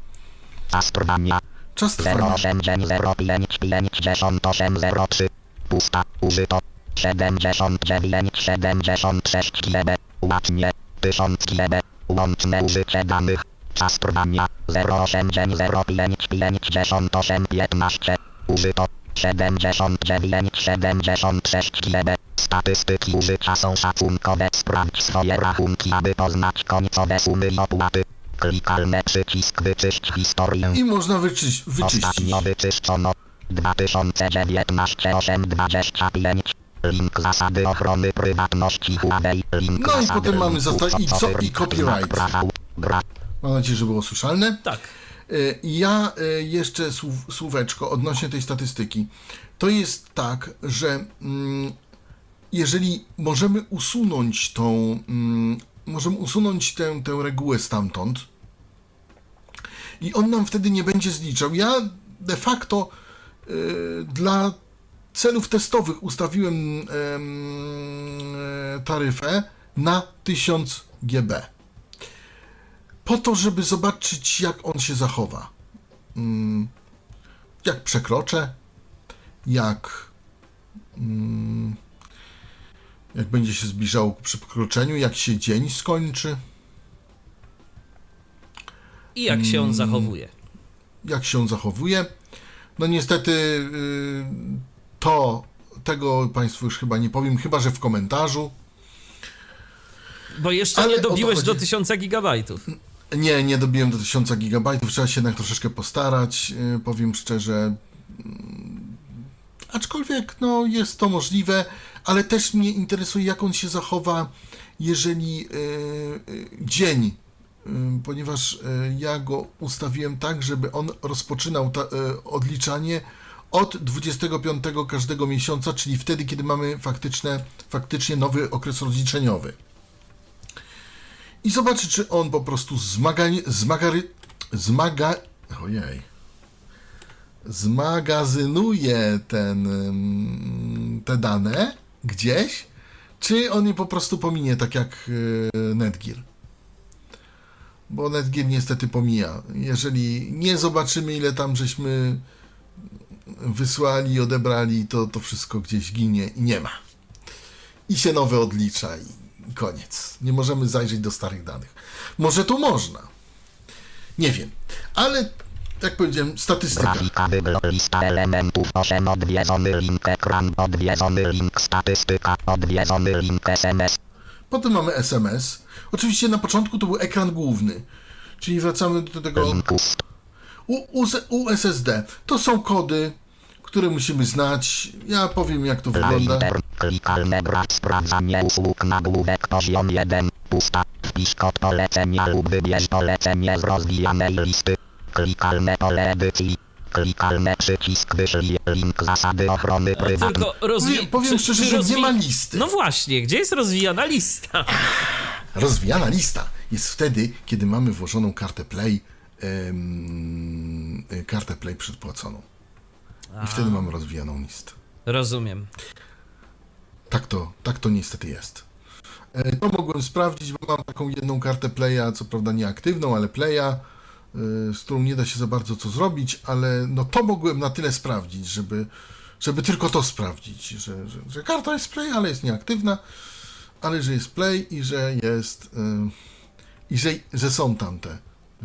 Astronomia.
Czas trwania.
08 dzień 05 5803. Pusta. Użyto. 79 76 GB. Łatnie. 1000 GB. Łączne użycie danych. Czas trwania. 08 dzień 05 58 15. Użyto. 79 76 GB. Statystyki użycia są szacunkowe. Sprawdź swoje rachunki, aby poznać końcowe sumy i opłaty. Klikalny przycisk wyczyść historię.
I można wyczyś, wyczyścić.
Ostatnio wyczyszczono 2019 825 Link zasady ochrony prywatności Huawei Link
No i potem mamy zasta- i co? I copyright. Mam nadzieję, że było słyszalne.
Tak.
Y, Ja y, jeszcze słów, słóweczko odnośnie tej statystyki. To jest tak, że mm, jeżeli możemy usunąć tą, mm, możemy usunąć tę, tę regułę stamtąd i on nam wtedy nie będzie zliczał. Ja de facto y, dla celów testowych ustawiłem em, e, taryfę na 1000 GB po to, żeby zobaczyć, jak on się zachowa. Mm, Jak przekroczę, jak, mm, jak będzie się zbliżało ku przekroczeniu, jak się dzień skończy,
I jak się on zachowuje.
jak się on zachowuje. No niestety y, to tego Państwu już chyba nie powiem, chyba że w komentarzu.
Bo jeszcze
Ale
nie dobiłeś do 1000 gigabajtów.
Nie, nie dobiłem do 1000 gigabajtów, trzeba się jednak troszeczkę postarać, yy, powiem szczerze. Mm, Aczkolwiek, no, jest to możliwe, ale też mnie interesuje, jak on się zachowa, jeżeli yy, dzień, yy, ponieważ yy, ja go ustawiłem tak, żeby on rozpoczynał ta, yy, odliczanie od 25 każdego miesiąca, czyli wtedy, kiedy mamy faktyczne, faktycznie nowy okres rozliczeniowy i zobaczy, czy on po prostu zmaga, zmagary, zmaga, ojej, zmagazynuje ten, te dane gdzieś, czy on je po prostu pominie, tak jak yy, Netgear. Bo Netgear niestety pomija. Jeżeli nie zobaczymy, ile tam żeśmy wysłali, odebrali, to to wszystko gdzieś ginie i nie ma. I się nowe odlicza i i koniec. Nie możemy zajrzeć do starych danych. Może tu można. Nie wiem. Ale, jak powiedziałem, statystyka.
Grafika lista elementów 8 odwiedzony link ekran odwiedzony link statystyka odwiedzony link SMS
Potem mamy SMS. Oczywiście na początku to był ekran główny. Czyli wracamy do tego
ust
U- US- USSD. To są kody, które musimy znać. Ja powiem, jak to wygląda.
Klikalne brak sprawdzanie usług nagłówek poziom 1, pusta, wpisz kod polecenia lub wybierz polecenie z rozwijanej listy. Klikalne pole edycji, Klikalne przycisk wyślij link zasady ochrony prywatnej.
Tylko rozwi-
Powiem- powiem
czy-
szczerze,
czy
że nie ma listy.
No właśnie, gdzie jest rozwijana lista?
Rozwijana lista jest wtedy, kiedy mamy włożoną kartę Play, em, kartę Play przedpłaconą. I wtedy mamy rozwijaną listę.
Rozumiem.
Tak to, tak to niestety jest. E, To mogłem sprawdzić, bo mam taką jedną kartę Playa, co prawda nieaktywną, ale Playa, e, z którą nie da się za bardzo co zrobić, ale no to mogłem na tyle sprawdzić, żeby, żeby tylko to sprawdzić, że, że, że karta jest Play, ale jest nieaktywna, ale że jest Play i że jest e, i że, że są tam te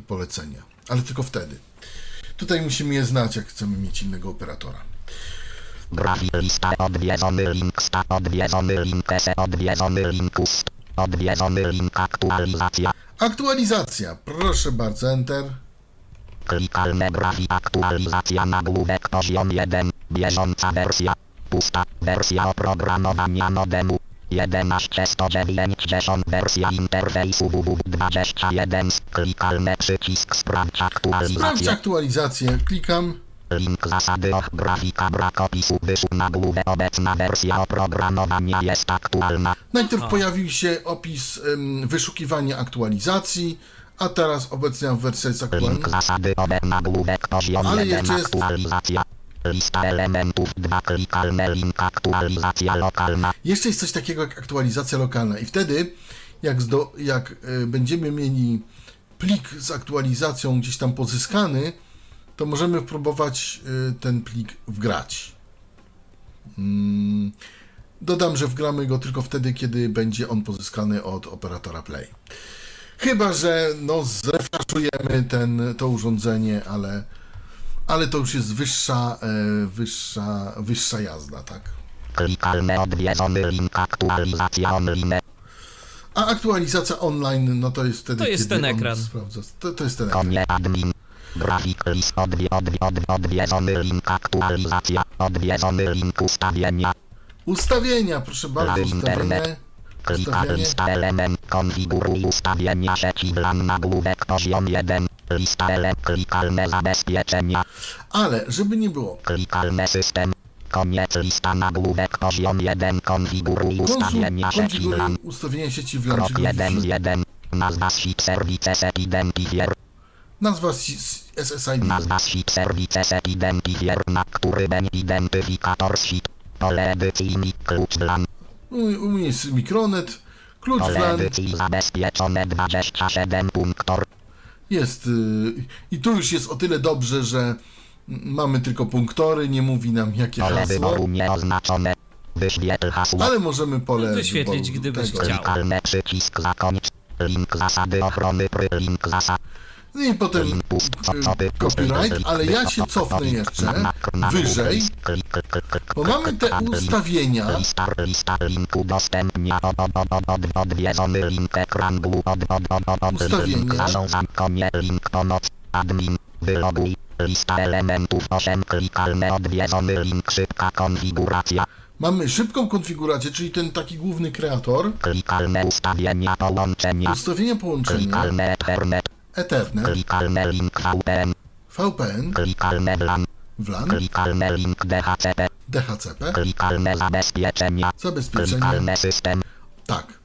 polecenia, ale tylko wtedy. Tutaj musimy je znać, jak chcemy mieć innego operatora.
Lista odwiedzony link sta odwiedzony link se odwiedzony link ust. Odwiedzony link aktualizacja.
Aktualizacja, proszę bardzo, Enter.
Klikalne aktualizacja nagłówek poziom 1. Bieżąca wersja. Pusta wersja oprogramowania modemu. 11190 wersja interfejsu www21 klikalne przycisk sprawdź
Sprawdź
aktualizację.
aktualizację, klikam.
Link zasady och grafika brak opisu wyszł nagłówek obecna wersja oprogramowania jest aktualna.
Najpierw pojawił się opis wyszukiwania aktualizacji, a teraz obecna wersja jest aktualna.
Link zasady obe nagłówek poziom
Ale
1
jeszcze jest-
aktualizacja. Lista elementów 2 klikalne link aktualizacja lokalna.
Jeszcze jest coś takiego jak aktualizacja lokalna i wtedy, jak, zdo, jak y, będziemy mieli plik z aktualizacją gdzieś tam pozyskany, to możemy próbować y, ten plik wgrać. Mm, Dodam, że wgramy go tylko wtedy, kiedy będzie on pozyskany od operatora Play. Chyba, że no, zrefraszujemy ten, to urządzenie, ale, ale to już jest wyższa, e, wyższa, wyższa jazda, tak?
Klikalne odwiedzony link aktualizacja online.
A aktualizacja online, no to jest wtedy,
To jest
kiedy
ten
on
ekran.
Sprawdza. To, to jest ten ekran.
Konie admin. Grafik list odwie, odwie, odwie, odwiedzony link aktualizacja. Odwiedzony link ustawienia.
Ustawienia, proszę bardzo,
Lady
ustawienie.
internet. Klika
Ustawienie.
lista element konfiguruj ustawienia sieci WLAN nagłówek poziom 1. Lista ele klikalne zabezpieczenia.
Ale, żeby nie było,
Klikalny system. Koniec lista nagłówek poziom 1. Konfiguruj ustawienia sieci
konfiguruj
WLAN.
ustawienia sieci WLAN,
Krok
czyli
1
w-
1. Nazwa SIP Services Identifier.
nazwa S- SSID.
Nazwa SIP Services Identifier, na który będzie identyfikator SIP. Pole edycyjny klucz WLAN.
U, u mnie jest Mikronet, klucz
Pole
WLAN
edycji zabezpieczone 27 punktor.
jest y, i tu już jest o tyle dobrze, że mamy tylko punktory, nie mówi nam jakie
Pole
hasło,
wyboru nieoznaczone. Wyświetl hasło.
ale możemy pole
Wyświetlić, gdybyś chciał.
Klikalny przycisk zakończ. Link zasady ochrony pry. Link zasad.
No i potem y, copyright, ale ja się cofnę jeszcze wyżej, bo mamy te ustawienia, Ustawienia.
admin wyloguj lista elementów 8 klikalne odwiedzony link szybka konfiguracja
mamy szybką konfigurację, czyli ten taki główny kreator,
klikalne ustawienia połączenia.
Ustawienia połączenia,
klikalne ethernet
Ethernet,
link VPN
VPN,
WLAN link DHCP
DHCP,
klikalne zabezpieczenia.
Zabezpieczenie,
klikalne system.
Tak.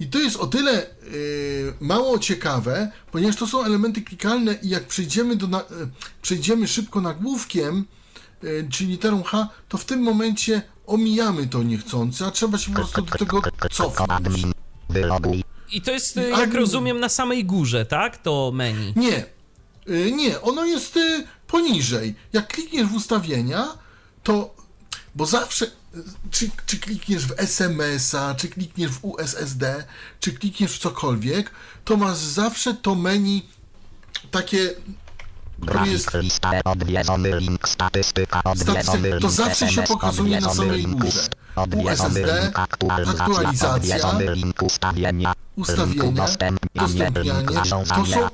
I to jest o tyle y, mało ciekawe, ponieważ to są elementy klikalne i jak przejdziemy, do na, y, przejdziemy szybko nagłówkiem, y, czyli literą H, to w tym momencie omijamy to niechcący, a trzeba się po prostu do tego cofnąć.
I to jest, y, jak
Admin-
rozumiem, na samej górze, tak? To menu.
Nie, y, nie, ono jest y, poniżej. Jak klikniesz w ustawienia, to, bo zawsze, czy, czy klikniesz w SMS-a, czy klikniesz w USSD, czy klikniesz w cokolwiek, to masz zawsze to menu takie, które jest
Grafik lista odwiedzony link statystyka odwiedzony
Statystyk-
link
to zawsze się
SMS,
pokazuje na samej
link
górze. USSD,
link aktualizacja,
aktualizacja,
odwiedzony link ustawienia
ustawienia,
udostępnianie,
to są,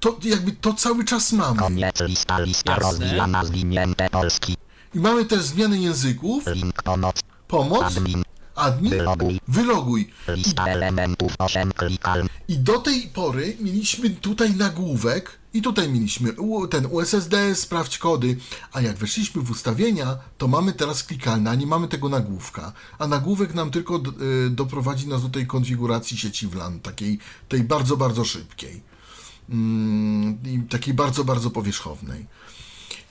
to jakby to cały czas mamy.
koniec lista lista rozwijana zwinięte polski.
I mamy też zmiany języków,
link pomoc.
Pomoc,
admin.
Admin,
wyloguj.
Wyloguj.
lista elementów 8 klikalny
I do tej pory mieliśmy tutaj nagłówek I tutaj mieliśmy ten USSD, sprawdź kody, a jak weszliśmy w ustawienia, to mamy teraz klikalne, a nie mamy tego nagłówka. A nagłówek nam tylko y, doprowadzi nas do tej konfiguracji sieci WLAN, takiej tej bardzo, bardzo szybkiej. Mm, takiej bardzo, bardzo powierzchownej.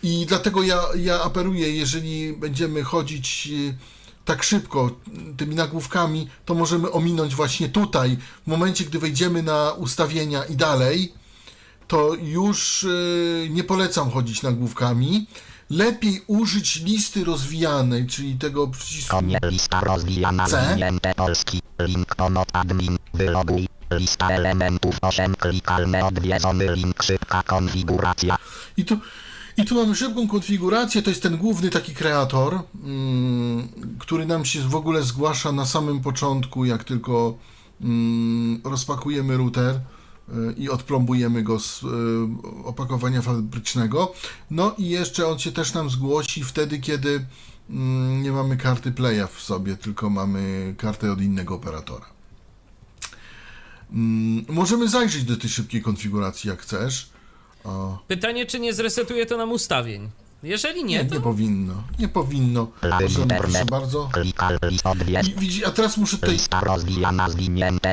I dlatego ja, ja apeluję, jeżeli będziemy chodzić y, tak szybko tymi nagłówkami, to możemy ominąć właśnie tutaj, w momencie, gdy wejdziemy na ustawienia i dalej, to już y, nie polecam chodzić nagłówkami. Lepiej użyć listy rozwijanej, czyli tego przycisku.
Konie lista rozwijana
C.
polski. Link ponad admin. Wyloguj. Lista elementów 8 klikalne odwiedzony link szybka konfiguracja.
I tu, I tu mamy szybką konfigurację, to jest ten główny taki kreator, mm, który nam się w ogóle zgłasza na samym początku, jak tylko mm, rozpakujemy router i odplombujemy go z y, opakowania fabrycznego. No i jeszcze on się też nam zgłosi wtedy, kiedy mm, nie mamy karty playa w sobie, tylko mamy kartę od innego operatora. Mm, możemy zajrzeć do tej szybkiej konfiguracji, jak chcesz.
Pytanie, czy nie zresetuje to nam ustawień? Jeżeli nie,
Nie,
to
nie powinno. Nie powinno. Proszę
internet.
bardzo.
Klikal list odwiedz.
I widzi, a teraz muszę tutaj,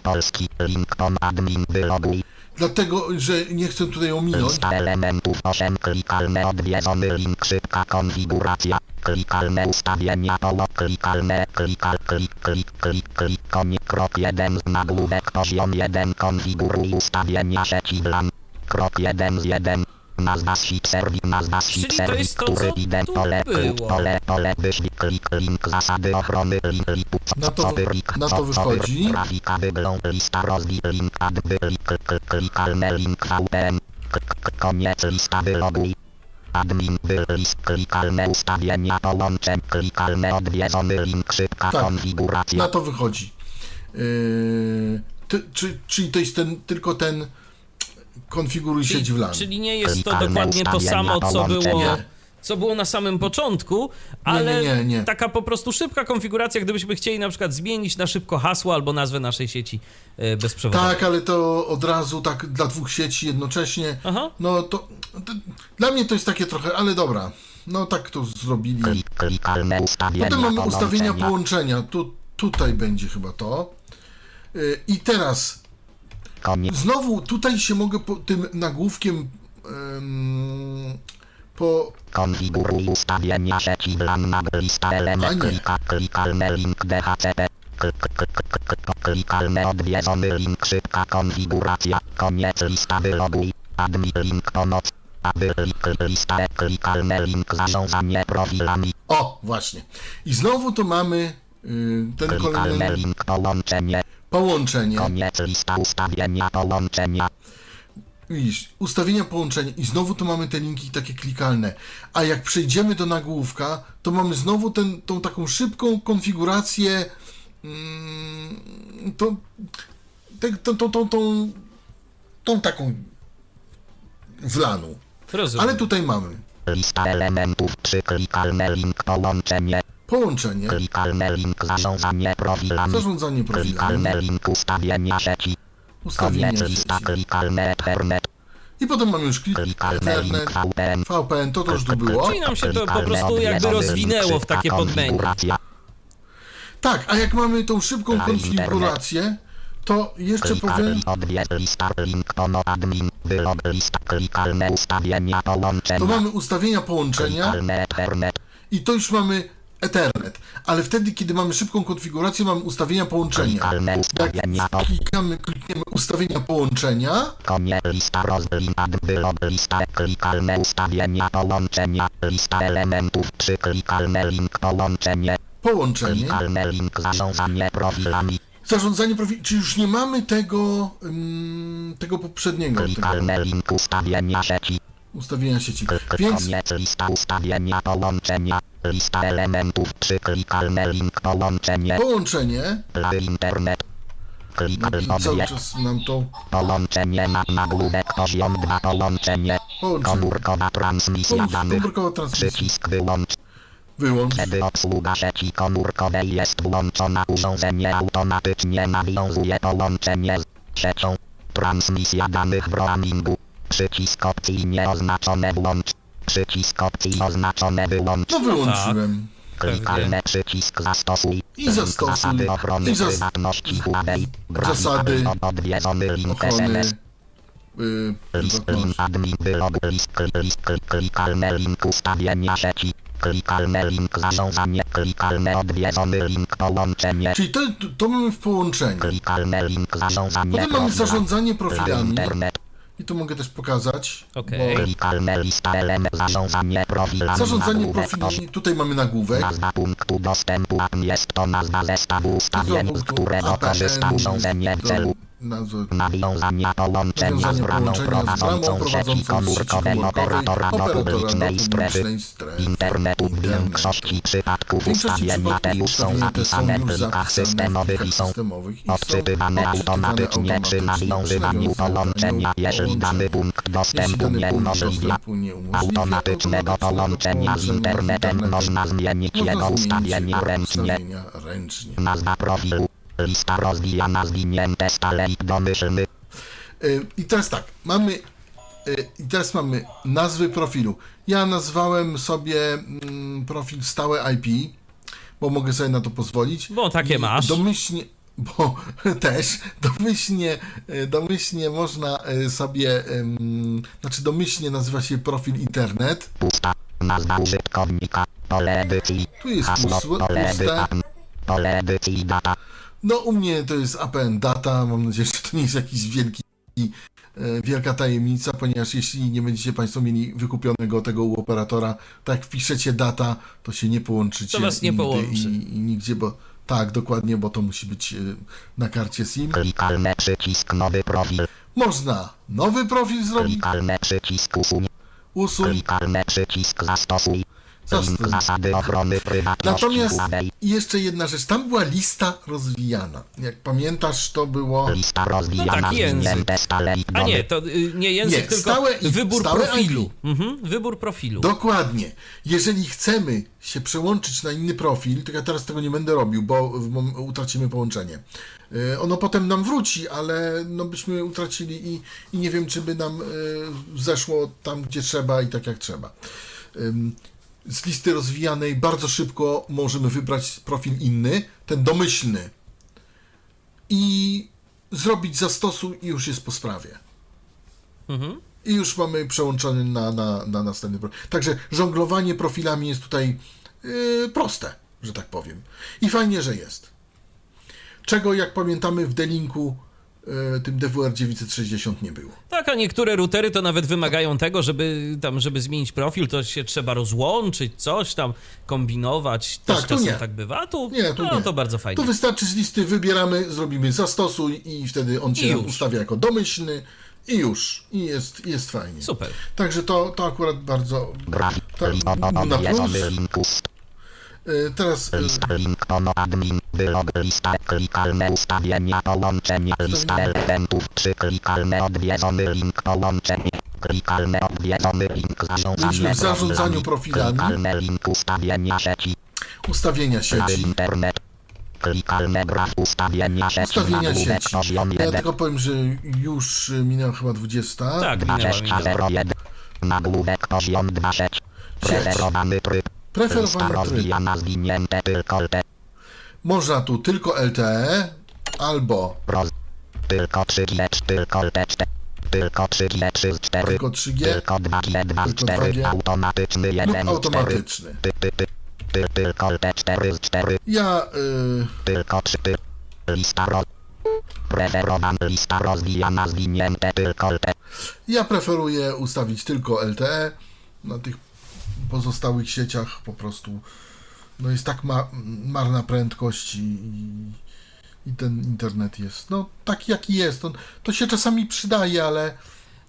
polski. Link admin. Wyloguj.
dlatego, że nie chcę tutaj ominąć.
Lista elementów 8 klikalne odwiedzony link szybka konfiguracja. Klikalne ustawienia polo klikalne klikal klik klik klik klik konie krok 1 z nagłówek poziom 1 konfiguruj ustawienia sieci WLAN. Krok 1 z 1 Nazwa sheet serwis, nazwa sheet serwis, który
co
idę pole, pole, pole, wyślij, klik, link, zasady ochrony, link, lipu, co,
Na to- na wychodzi.
grafika, wygląd, lista, rozwij, link, add, wylik, klik, klikalne, link, VPN, koniec, lista, wyloguj. Admin, wylist, klikalne ustawienia połączeń, klikalne, odwiedzony link, szybka
Tak.
konfiguracja.
Na to wychodzi. Yy, ty, czy, czyli to jest ten, tylko ten konfiguruj sieć
czyli,
WLAN.
czyli nie jest to dokładnie to samo, co było, co było na samym początku, ale
nie, nie.
taka po prostu szybka konfiguracja, gdybyśmy chcieli na przykład zmienić na szybko hasło albo nazwę naszej sieci e, bezprzewodowej.
Tak, ale to od razu tak dla dwóch sieci jednocześnie.
Aha.
No to, to dla mnie to jest takie trochę, ale dobra. No tak to zrobili. Potem mamy ustawienia
połączenia.
Tu, tutaj będzie chyba to. Yy, I teraz
Koniec.
Znowu tutaj się mogę po, tym nagłówkiem em, po.
Konfiguruj ustawienia sieci WLAN na lista element klika klikalne link DHCP K- k- k- k- k- k- klikalne odwiedzony link szybka konfiguracja koniec lista wyloguj admin link pomoc a wylik lista klikalne link zarządzanie profilami
O, właśnie. I znowu tu mamy y, ten kolejny
link połączenie
połączenie.
koniec lista ustawienia połączenia
Widzisz, ustawienia połączenia i znowu tu mamy te linki takie klikalne. A jak przejdziemy do nagłówka, to mamy znowu ten, tą taką szybką konfigurację. Mm, tą, te- tą, tą, tą, tą, tą taką wlanu.
Rozumiem.
Ale tutaj mamy
lista elementów 3 klikalne link połączenie
połączenie,
klikalne link zarządzanie profilami.
Zarządzanie profilami,
klikalne link ustawienia sieci.
Ustawienia
Koniec lista Ethernet,
I potem mamy już klik
klikalne
Ethernet,
link VPN.
VPN, to też tu było.
Czyli nam się to po prostu jakby rozwinęło w takie podmenu.
Tak, a jak mamy tą szybką konfigurację, to jeszcze powiem...
Klikalny odwiedz lista link pono admin, wylog lista klikalne ustawienia
To mamy ustawienia połączenia.
Klikalne Ethernet,
i to już mamy Ethernet. Ale wtedy, kiedy mamy szybką konfigurację, mamy ustawienia połączenia.
po
klikamy, klikniemy ustawienia połączenia,
konie lista wylog lista klikalne ustawienia połączenia, lista elementów 3 klikalne link połączenie,
połączenie,
klikalne link zarządzanie profilami,
zarządzanie profili, czy już nie mamy tego, ym, tego poprzedniego tego
klikalne link ustawienia sieci.
ustawienia sieci. Więc
Koniec lista ustawienia połączenia. Lista elementów 3 klikalne link połączenie.
połączenie,
Dla internet. Klikal
i cały czas nam to
Połączenie na nagłówek poziom 2 połączenie.
połączenie.
Komórkowa transmisja danych.
Komórkowa transmisja.
Przycisk wyłącz.
Wyłącz.
Kiedy obsługa sieci komórkowej jest włączona, urządzenie automatycznie nawiązuje połączenie z siecią. Transmisja danych w roamingu. Przycisk opcji nieoznaczone włącz. Przycisk opcji oznaczone wyłącz.
No wyłączyłem.
Klikalne przycisk zastosuj.
I zastosuj.
Zasady ochrony
I zas-
prywatności Huawei.
Zasady
Odwiedzony link. SMS.
Yy,
List link admin wylog list list klik klikalne link ustawienia sieci. Klikalne link zarządzanie. Klikalne odwiedzony link połączenie.
Czyli to, to mamy w połączeniu.
Klikalne link zarządzanie.
Potem mamy zarządzanie profilami.
Internet.
I tu mogę też pokazać.
Okej.
bo
zarządzanie profilami.
Tutaj mamy nagłówek.
Nazwa punktu dostępu jest to nazwa zestawu ustawień, z którego korzysta urządzenie w celu
nazwy
nawiązania połączenia z
z bramą
prowadzącą
prowadzącą sieci
komórkowej operatora do publicznej strefy internetu. W większości przypadków ustawienia te już są zapisane w plikach systemowych i są odczytywane automatycznie przy nawiązywaniu połączenia, jeżeli dany punkt dostępu nie umożliwia automatycznego połączenia z internetem można zmienić jego ustawienia ręcznie. Nazwa profilu. Lista rozwijana zwinięte staleik domyślny.
Y, I teraz tak, mamy y, i teraz mamy nazwy profilu. Ja nazwałem sobie mm, profil stałe IP, bo mogę sobie na to pozwolić.
Bo takie
I
masz.
Domyślnie, bo też domyślnie, y, domyślnie można sobie, znaczy domyślnie nazywa się profil internet.
Pusta. Nazwa użytkownika. Pole edycji.
Tu jest
Hasło.
puste.
Pole edycji data.
No u mnie to jest APN Data, mam nadzieję, że to nie jest jakiś wielki, e, wielka tajemnica, ponieważ jeśli nie będziecie Państwo mieli wykupionego tego u operatora, tak jak wpiszecie data, to się nie połączycie.
To was nie
nigdy
połączy.
I, I nigdzie, bo tak, dokładnie, bo to musi być e, na karcie SIM.
Klikalne przycisk nowy profil.
Można nowy profil zrobić,
Klikalne przycisk usuń.
usuń,
Klikalne przycisk zastosuj. Prywatności
Natomiast jeszcze jedna rzecz, tam była lista rozwijana. Jak pamiętasz, to było...
Lista rozwijana
No tak, język. A nie, to y, nie język,
Nie,
tylko
stałe i-
wybór
stałe
profilu. Mhm, wybór profilu.
Dokładnie. Jeżeli chcemy się przełączyć na inny profil, to ja teraz tego nie będę robił, bo utracimy połączenie. Y, Ono potem nam wróci, ale no byśmy utracili i, i nie wiem, czy by nam y, zeszło tam, gdzie trzeba i tak jak trzeba. Z listy rozwijanej bardzo szybko możemy wybrać profil inny, ten domyślny i zrobić zastosuj i już jest po sprawie.
Mhm.
I już mamy przełączony na, na, na następny profil. Także żonglowanie profilami jest tutaj yy, proste, że tak powiem. I fajnie, że jest. Czego, jak pamiętamy, w delinku tym DWR 960 nie było.
Tak, a niektóre routery to nawet wymagają tego, żeby tam, żeby zmienić profil, to się trzeba rozłączyć, coś tam kombinować. Też
Tak,
czasem
nie.
tak bywa. Tu,
Nie, tu
no,
nie.
to bardzo fajnie.
Tu wystarczy z listy, wybieramy, zrobimy zastosuj i wtedy on się ustawia jako domyślny i już. I jest, jest fajnie.
Super.
Także to, to akurat bardzo... To
Link
na plus.
odwiedzony link ust.
Yy, teraz yy,
Lista link ono admin, wylog lista, klikalne ustawienia połączenia, lista elementów, czy klikalne odwiedzony link połączenie, klikalne odwiedzony link zarządzanie
w zarządzaniu profilami.
klikalne link ustawienia sieci,
ustawienia sieci.
internet, klikalne graf ustawienia sieci,
Ustawienia sieci. Ja
1,
tylko powiem, że już y, minęła chyba 20.
Tak, minęła, minęła.
2001, nagłówek poziom 2 sieć, preferowany tryb,
Preferowany tryb. Można tu tylko LTE albo
tylko 3G, tylko LTE, tylko 3G, 3 4,
tylko 3G
Tylko 2G, 2
Tylko
4,
2G.
automatyczny 1
lub
4,
automatyczny.
ty, ty, ty, ty, tylko T4 z 4,
Ja y,
tylko 3, ty, lista roz... Preferowana lista rozwijana zwinięte tylko T,
ja preferuję ustawić tylko LTE. Na tych pozostałych sieciach po prostu no jest tak ma, marna prędkość i, i ten internet jest no taki jaki jest. On, to się czasami przydaje, ale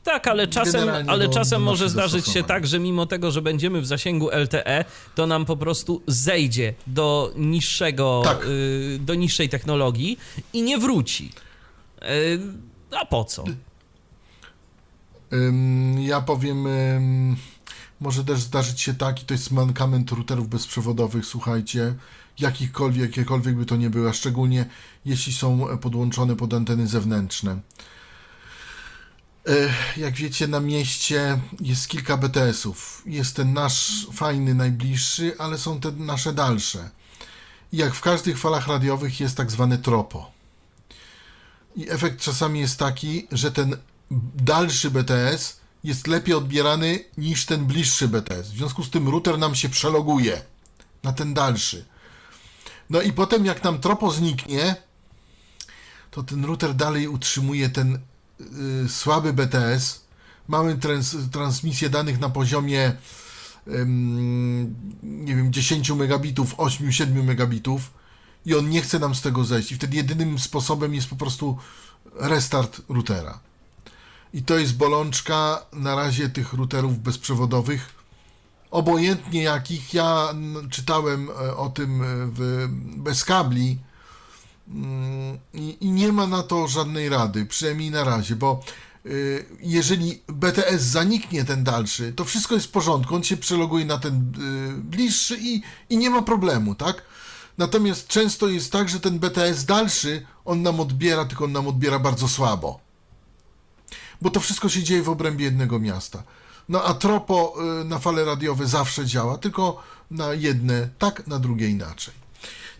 Tak, ale czasem, ale czasem może zdarzyć się tak, że mimo tego, że będziemy w zasięgu LTE, to nam po prostu zejdzie do niższego,
Tak.
y, do niższej technologii i nie wróci. Y, a po co?
Ja powiem, może też zdarzyć się tak, i to jest mankament routerów bezprzewodowych, słuchajcie, jakichkolwiek, jakiekolwiek by to nie były, a szczególnie jeśli są podłączone pod anteny zewnętrzne. E, Jak wiecie, na mieście jest kilka BTS-ów. Jest ten nasz fajny, najbliższy, ale są te nasze dalsze. I jak w każdych falach radiowych jest tak zwane tropo. I efekt czasami jest taki, że ten dalszy BTS jest lepiej odbierany niż ten bliższy BTS. W związku z tym router nam się przeloguje na ten dalszy. No i potem jak nam tropo zniknie, to ten router dalej utrzymuje ten y, słaby BTS. Mamy trans, transmisję danych na poziomie nie wiem, 10 megabitów, 8-7 megabitów i on nie chce nam z tego zejść. I wtedy jedynym sposobem jest po prostu restart routera. I to jest bolączka na razie tych routerów bezprzewodowych. Obojętnie jakich, ja czytałem e, o tym e, w, bez kabli mm, i, i nie ma na to żadnej rady, przynajmniej na razie, bo y, jeżeli BTS zaniknie ten dalszy, to wszystko jest w porządku, on się przeloguje na ten bliższy i, i nie ma problemu, tak? Natomiast często jest tak, że ten BTS dalszy, on nam odbiera, tylko on nam odbiera bardzo słabo bo to wszystko się dzieje w obrębie jednego miasta. No a tropo y, na fale radiowe zawsze działa, tylko na jedne tak, na drugie inaczej.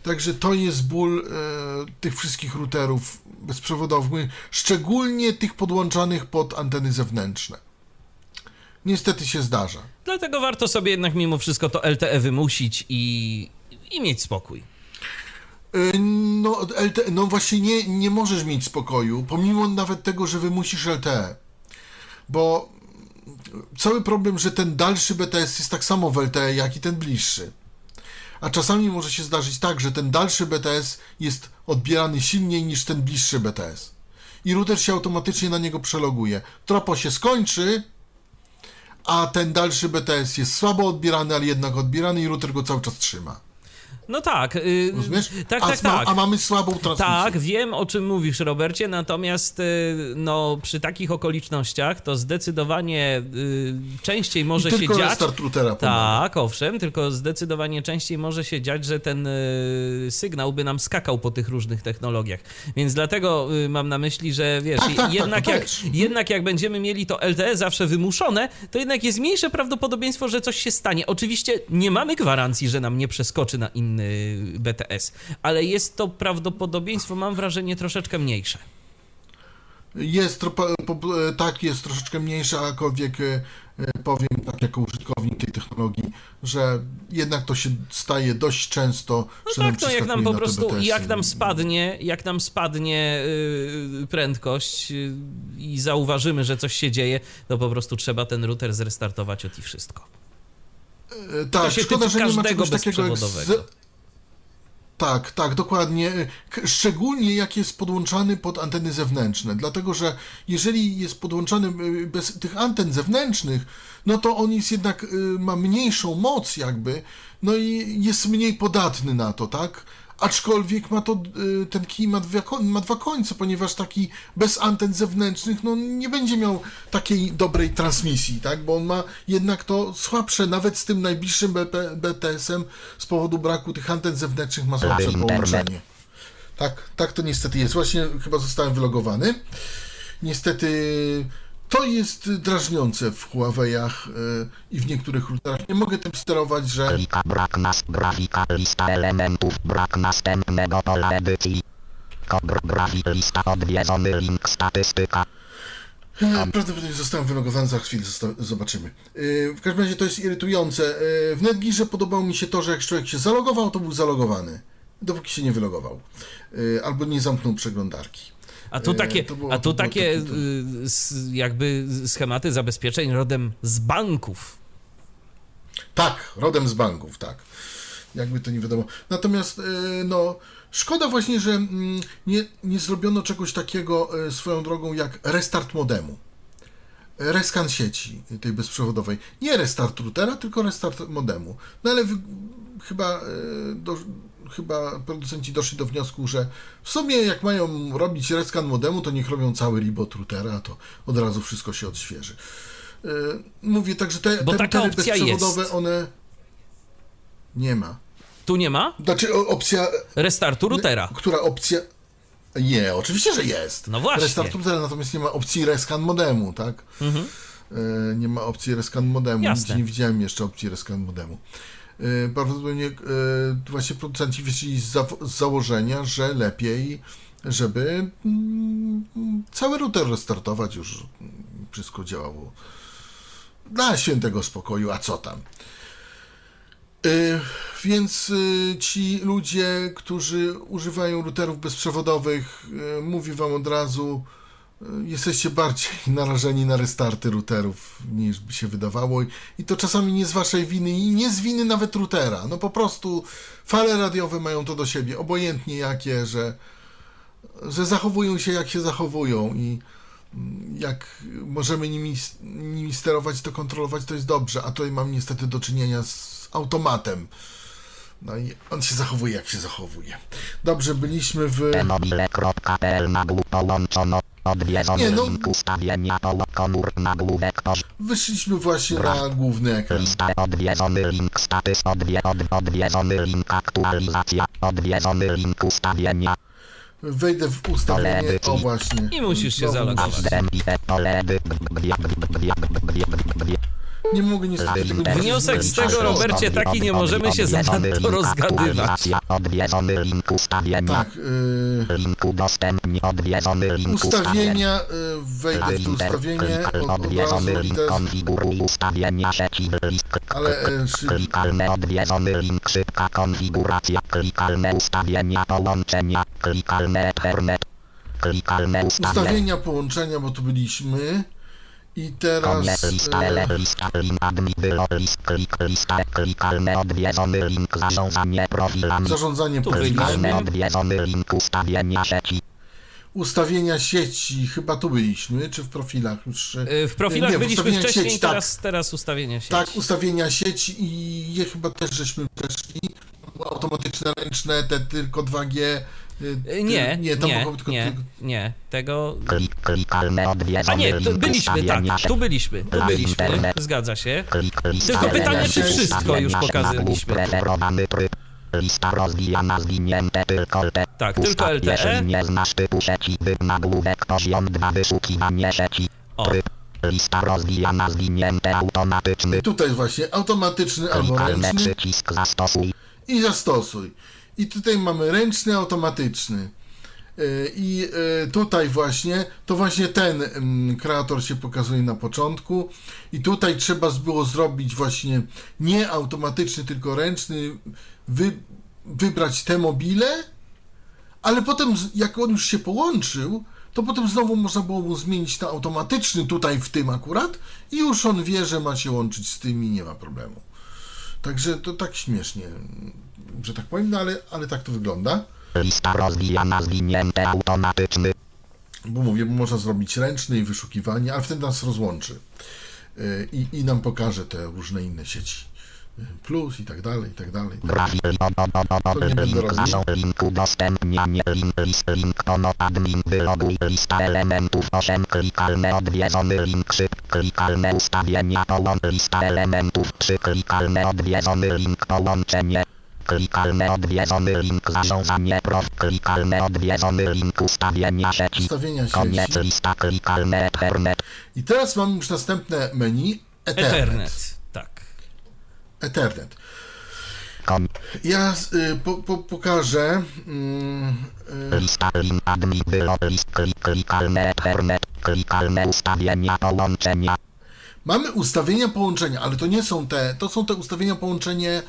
Także to jest ból y, tych wszystkich routerów bezprzewodowych, szczególnie tych podłączanych pod anteny zewnętrzne. Niestety się zdarza.
Dlatego warto sobie jednak mimo wszystko to LTE wymusić i, i mieć spokój.
Y, No, LTE, no właśnie nie, nie możesz mieć spokoju, pomimo nawet tego, że wymusisz LTE. Bo cały problem, że ten dalszy BTS jest tak samo w LTE, jak i ten bliższy. A czasami może się zdarzyć tak, że ten dalszy BTS jest odbierany silniej niż ten bliższy BTS. I router się automatycznie na niego przeloguje. Tropo się skończy, a ten dalszy BTS jest słabo odbierany, ale jednak odbierany i router go cały czas trzyma.
No tak. y,
Rozumiesz?
Tak,
a,
tak, tak.
a mamy słabą transmisję.
Tak, wiem o czym mówisz, Robercie, natomiast y, no, przy takich okolicznościach to zdecydowanie y, częściej może
I
się
tylko
dziać.
restart routera pomaga.
Tak, owszem, tylko zdecydowanie częściej może się dziać, że ten sygnał by nam skakał po tych różnych technologiach. Więc dlatego mam na myśli, że wiesz,
Tak, tak, tak,
jednak,
to
jak,
też.
jednak jak będziemy mieli to LTE zawsze wymuszone, to jednak jest mniejsze prawdopodobieństwo, że coś się stanie. Oczywiście nie mamy gwarancji, że nam nie przeskoczy na inny BTS, ale jest to prawdopodobieństwo, mam wrażenie, troszeczkę mniejsze.
Jest, tak, jest troszeczkę mniejsza, aczkolwiek e, e, powiem tak jako użytkownik tej technologii, że jednak to się staje dość często,
No
że nam
tak, no jak nam po prostu,
BTS-y.
jak nam spadnie, jak nam spadnie prędkość i zauważymy, że coś się dzieje, to po prostu trzeba ten router zrestartować od i wszystko.
E, Tak,
się
szkoda, że nie ma czegoś takiego jak z... Tak, tak, dokładnie. Szczególnie jak jest podłączany pod anteny zewnętrzne, dlatego że jeżeli jest podłączany y, bez tych anten zewnętrznych, no to on jest jednak, y, ma mniejszą moc jakby, no i jest mniej podatny na to, tak? Aczkolwiek ma to, y, ten kij ma, dwie, ma dwa końce, ponieważ taki bez anten zewnętrznych, no nie będzie miał takiej dobrej transmisji, tak? Bo on ma jednak to słabsze, nawet z tym najbliższym BP, BTS-em z powodu braku tych anten zewnętrznych ma słabsze połączenie. Tak, tak to niestety jest. Właśnie chyba zostałem wylogowany. Niestety to jest drażniące w Huawei'ach y, i w niektórych routerach. Nie mogę tym sterować, że
Klika brak nas grafika lista elementów brak następnego pola edycji. Kobr grafik lista odwiedzony link statystyka.
E, Prawdopodobnie zostałem wylogowany, za chwilę zobaczymy. E, W każdym razie to jest irytujące. E, W Netgearze podobało mi się to, że jak człowiek się zalogował, to był zalogowany. Dopóki się nie wylogował. E, Albo nie zamknął przeglądarki.
A tu
E,
takie,
to było-
a
to
tu
było
takie
to-
y, s- jakby schematy zabezpieczeń rodem z banków.
Tak, rodem z banków, tak. Jakby to nie wiadomo. Natomiast, e, no, szkoda właśnie, że mm, nie, nie zrobiono czegoś takiego e, swoją drogą jak restart modemu. Reskan sieci tej bezprzewodowej. Nie restart routera, tylko restart modemu. No ale wy, chyba, do, chyba producenci doszli do wniosku, że w sumie jak mają robić reskan modemu, to niech robią cały reboot routera, to od razu wszystko się odświeży. E, Mówię, także te,
Bo
te
taka
routery bezprzewodowe,
jest.
one... Nie ma.
Tu nie ma
Znaczy opcja,
restartu routera.
która opcja... Nie, oczywiście, że jest.
No właśnie.
Restart routera, natomiast nie ma opcji rescan modemu, tak? E, nie ma opcji rescan modemu.
Mhm. Jasne.
Nie widziałem jeszcze opcji rescan modemu. E, prawdopodobnie e, właśnie producenci wyszli z, za, z założenia, że lepiej, żeby mm, cały router restartować już wszystko działało dla świętego spokoju, a co tam. Y, Więc y, ci ludzie, którzy używają routerów bezprzewodowych, y, mówię wam od razu, y, jesteście bardziej narażeni na restarty routerów niż by się wydawało i to czasami nie z waszej winy i nie z winy nawet routera. No po prostu fale radiowe mają to do siebie, obojętnie jakie, że, że zachowują się jak się zachowują i mm, jak możemy nimi, nimi sterować, to kontrolować, to jest dobrze, a tutaj mam niestety do czynienia z automatem. No i on się zachowuje jak się zachowuje. Dobrze, byliśmy w...
mobile.pl nagłów połączono. Odwiedzony
Nie, no.
link ustawienia komór nagłówek to
Wyszliśmy właśnie na główny ekran.
lista odwiedzony link status odwie, od, odwiedzony link aktualizacja odwiedzony link ustawienia
Wejdę w ustawienie, o właśnie.
I musisz się zalogować.
Nie mogę nie
Wniosek z tego, Robercie, taki nie możemy się rozgadywać.
Odwiedzony link ustawienia.
Tak, y,
Link udostępnij odwiedzony link
ustawienia, y, wejdę w to ustawienie, od,
Odwiedzony link konfiguruj ustawienia sieci list.
ale e,
Klikalne odwiedzony link szybka konfiguracja. Klikalne ustawienia połączenia. Klikalne Ethernet. Klikalne ustawienia.
ustawienia połączenia, bo tu byliśmy i teraz e,
zarządzanie profilami. ustawienia sieci.
ustawienia sieci, chyba tu byliśmy, czy w profilach już? e,
Y, W profilach
nie,
byliśmy wcześniej,
sieci, tak.
teraz, teraz ustawienia sieci.
Tak, ustawienia sieci i je chyba też żeśmy przeszli. Automatyczne, ręczne, te tylko 2G. Y,
Y, Nie,
nie, tam
nie,
było tylko,
nie,
tylko
nie, tego...
Klik klikalne
A nie, tu
link
byliśmy, tak, tu byliśmy, tu byliśmy, zgadza się.
Klik, lista
Tylko pytanie,
czy
wszystko już pokazaliśmy.
Lista rozwijana zwinięte tylko LTE.
Tak, tylko
Ustaw,
LTE.
Jeżeli nie znasz typu sieci, nagłówek poziom 2 wyszukiwanie sieci.
O.
Tryb. Lista rozwijana zwinięte automatyczny.
tutaj właśnie automatyczny albo ręczny
przycisk zastosuj.
i zastosuj. I tutaj mamy ręczny, automatyczny. Y, I y, tutaj właśnie, to właśnie ten mm, kreator się pokazuje na początku. I tutaj trzeba było zrobić właśnie nie automatyczny, tylko ręczny, wy, wybrać te mobile, ale potem jak on już się połączył, to potem znowu można było mu zmienić na automatyczny tutaj w tym akurat i już on wie, że ma się łączyć z tym i nie ma problemu. Także to tak śmiesznie, że tak powiem, no ale, ale tak to wygląda.
Lista rozwijana zwinięte automatyczny.
Bo mówię, bo można zrobić ręczny i wyszukiwanie, ale wtedy nas rozłączy Yy, i, i nam pokaże te różne inne sieci. Yy, Plus i tak dalej, i tak dalej. To nie będę robił.
udostępnianie link list link ono admin wyloguj lista elementów 8 klikalne odwiedzony link szyb klikalne ustawienia połącz lista elementów 3 klikalne odwiedzony link połączenie klikalne odwiedzony link zarządzanie prof klikalne odwiedzony link ustawienia sieci
Ustawienia
koniec
sieci.
lista klikalne ethernet
I teraz mamy już następne menu Ethernet.
Ethernet, tak.
Ethernet. Ja y, po, po, pokażę. mm, y,
Lista link admin list ethernet klikalne ustawienia połączenia
mamy ustawienia połączenia, ale to nie są te, to są te ustawienia połączenie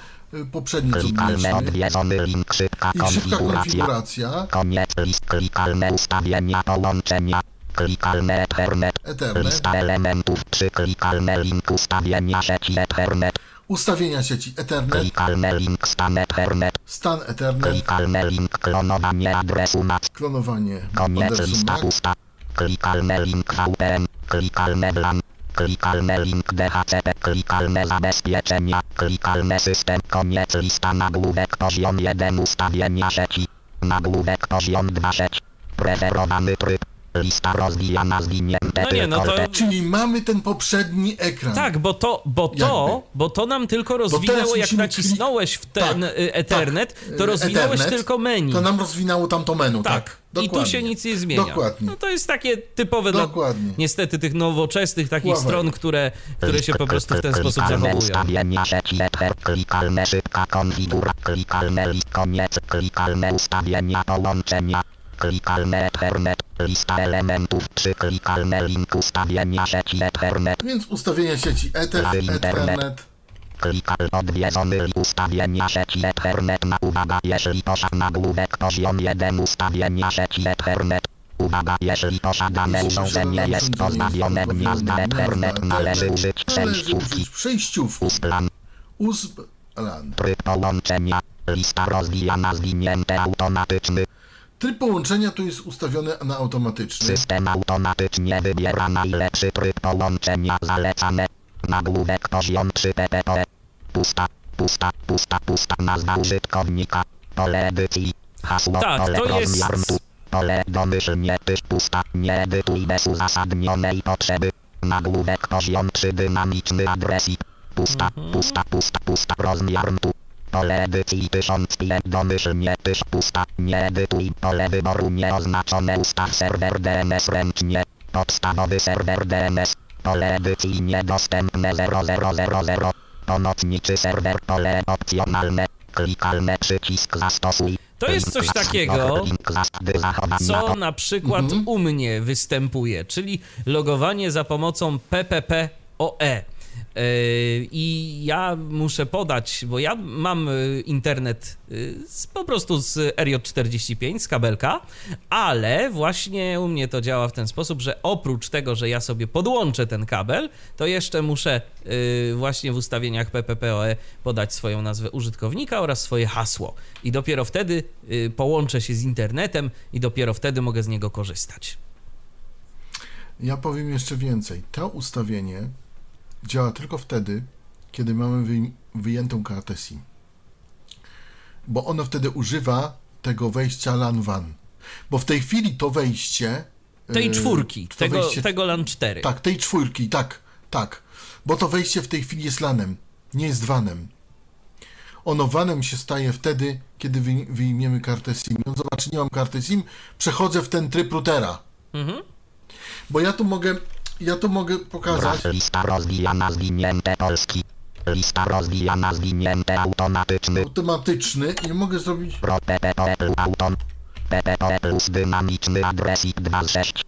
poprzednie, co
szybka
I szybka
konfiguracja. Koniec list klikalne ustawienia połączenia. Klikalne Ethernet.
Ethernet.
Lista elementów 3 klikalne link ustawienia sieci Ethernet.
Ustawienia sieci Ethernet.
Klikalne link stan Ethernet.
Stan Ethernet.
Klikalne link klonowanie adresu MAC.
Klonowanie
Koniec
adresu
lista pusta. Klikalne link VPN. Klikalne WLAN. Klikalne link DHCP. Klikalne zabezpieczenia. Klikalne system. Koniec lista nagłówek poziom 1 ustawienia sieci. Nagłówek poziom 2 sieć. Preferowany tryb. Lista rozwijana zwinięte
No nie, no to-
Czyli mamy ten poprzedni ekran.
Tak, bo to, bo to,
Jakby.
bo to nam tylko rozwinęło, jak nacisnąłeś w ten
Tak,
y, Ethernet,
tak,
to rozwinąłeś
Ethernet,
tylko menu.
To nam rozwinęło tamto menu, tak.
Tak. I tu
Dokładnie.
się nic nie zmienia.
Dokładnie.
No to jest takie typowe
Dokładnie.
dla niestety tych nowoczesnych takich stron, które, które się po prostu w ten sposób zachowują.
ustawienia sieci Ether, klikalne szybka konfigura, klikalne list koniec, klikalne ustawienia połączenia, klikalne Ethernet, lista elementów, czy klikalne link ustawienia sieci Ethernet,
Więc ustawienia sieci Ether. Ethernet.
Klikal odwiedzony ustawienia sieci Ethernet na uwaga, jeśli posiada nagłówek poziom 1 ustawienia sieci Ethernet. Uwaga, jeśli posiadane urządzenie jest pozbawione gniazda Ethernet, należy użyć przejściówki.
przejściówki.
Usplan,
USB LAN.
tryb połączenia, lista rozwijana zwinięte automatyczny,
Tryb połączenia tu jest ustawiony na automatyczny.
system automatycznie wybiera najlepszy tryb połączenia zalecane. Nagłówek poziom 3 PPE. Pusta, pusta, pusta, pusta nazwa użytkownika. Pole edycji. Hasło
Tak,
pole
to jest-
tu. Pole domyślnie tyś pusta. Nie edytuj bez uzasadnionej potrzeby. Nagłówek poziom 3 dynamiczny adresik. Pusta,
Mhm.
pusta, pusta, pusta rozmiar tu. Pole edycji 1000 domyślnie tyś pusta. Nie edytuj pole wyboru nieoznaczone ustaw serwer DNS ręcznie. Podstawowy serwer DNS. Pole edycji niedostępne 0000. Pomocniczy serwer pole opcjonalne. Klikalne przycisk zastosuj.
To jest coś takiego, co na przykład
Mhm.
u mnie występuje, czyli logowanie za pomocą PPPoE. Yy, I ja muszę podać, bo ja mam y, internet y, z, po prostu z RJ45, z kabelka, ale właśnie u mnie to działa w ten sposób, że oprócz tego, że ja sobie podłączę ten kabel, to jeszcze muszę y, właśnie w ustawieniach PPPoE podać swoją nazwę użytkownika oraz swoje hasło. I dopiero wtedy połączę się z internetem i dopiero wtedy mogę z niego korzystać.
Ja powiem jeszcze więcej. To ustawienie działa tylko wtedy, kiedy mamy wyj- wyjętą kartę SIM. Bo ono wtedy używa tego wejścia LAN WAN. Bo w tej chwili to wejście.
Tej
yy,
czwórki,
to
tego,
wejście-
tego LAN 4.
Tak, tej czwórki, tak, tak. Bo to wejście w tej chwili jest LANem, nie jest WANem. Ono WANem się staje wtedy, kiedy wyj- wyjmiemy kartę SIM. On zobaczy, nie mam karty SIM, przechodzę w ten tryb routera.
Mhm.
Bo ja tu mogę, ja tu mogę pokazać.
Lista rozwijana zwinięte polski. Lista rozwijana zwinięte automatyczny.
automatyczny i mogę zrobić
Pro PPOE plus autom. PPOE plus dynamiczny adresik 2.6.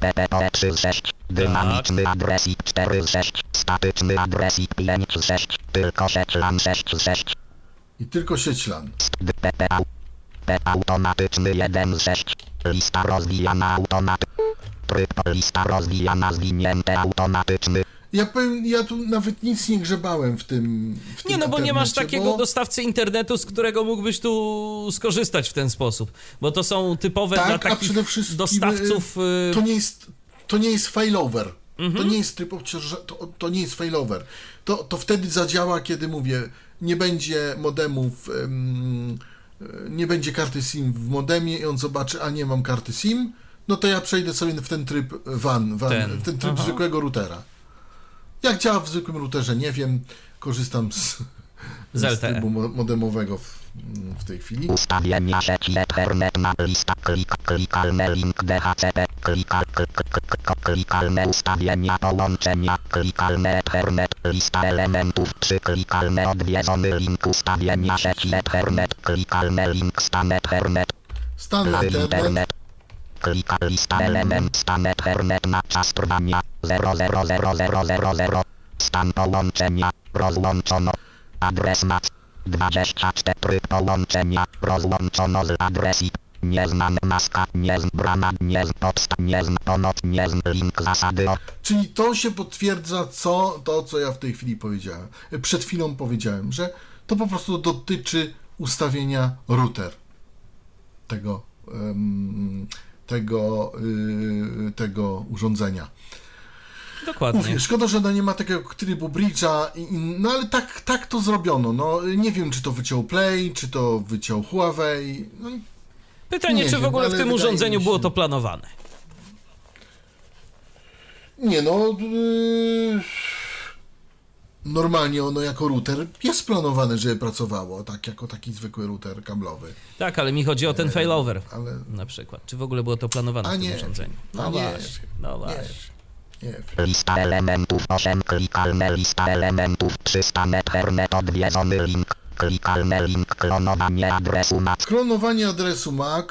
PPOE 3.6. Dynamiczny adresik 4.6. Statyczny adresik 5.6. Tylko sieć LAN 6.6.
i tylko sieć LAN.
PPA. P automatyczny 1.6. Lista rozwijana automat. Tryb lista rozwijana zwinięte automatyczny.
Ja powiem, ja tu nawet nic nie grzebałem w tym. W
Nie,
tym
no bo nie masz takiego
bo...
dostawcy internetu, z którego mógłbyś tu skorzystać w ten sposób. Bo to są typowe
Tak,
dla
a
takich
przede wszystkim,
dostawców. y,
To nie jest, to nie jest failover.
Mhm.
To nie jest tryb obciąża- to, to nie jest failover. To, to wtedy zadziała, kiedy mówię, nie będzie modemów, em, e, nie będzie karty SIM w modemie i on zobaczy, a nie mam karty SIM, no to ja przejdę sobie w ten tryb WAN, WAN
Ten.
w ten tryb
Aha.
zwykłego routera. Jak działa w zwykłym routerze, nie wiem. Korzystam z,
Z
z
LTE.
trybu mo- modemowego w, w tej chwili.
Ustawienia sieci Ethernet na lista klik, klikalne link DHCP, klikal, klik, klik, klik, klikalne ustawienia połączenia, klikalne Ethernet, lista elementów, przyklikalne odwiedzony link ustawienia sieci Ethernet, klikalne link stan Ethernet,
Stan internet.
internet, klika lista element stan Ethernet na czas trwania, 000000, stan połączenia, rozłączono, adres mac, 24 tryb połączenia, rozłączono z adresik, nieznany maska, niezn brama, niezn podsta, niezn pomoc, niezn link zasady o,
Czyli to się potwierdza, co to, co ja w tej chwili powiedziałem. Przed chwilą powiedziałem, że to po prostu dotyczy ustawienia router tego, em, tego, y, tego urządzenia.
Dokładnie.
Mówię, szkoda, że ona nie ma takiego trybu bridge'a, no ale tak, tak to zrobiono. No, nie wiem, czy to wyciął Play, czy to wyciął Huawei. No,
Pytanie,
nie
czy w
wiem,
ogóle w tym urządzeniu było to planowane?
nie no, y, normalnie ono jako router jest planowane, żeby pracowało, tak jako taki zwykły router kablowy.
Tak, ale mi chodzi o ten failover
Ale
na przykład. Czy w ogóle było to planowane
A
w tym
nie.
urządzeniu? No
nie.
właśnie, no właśnie.
Lista elementów 8 klikalne lista elementów 300 Ethernet odwiedzony link. Klikalne link klonowanie adresu MAC.
Klonowanie adresu MAC.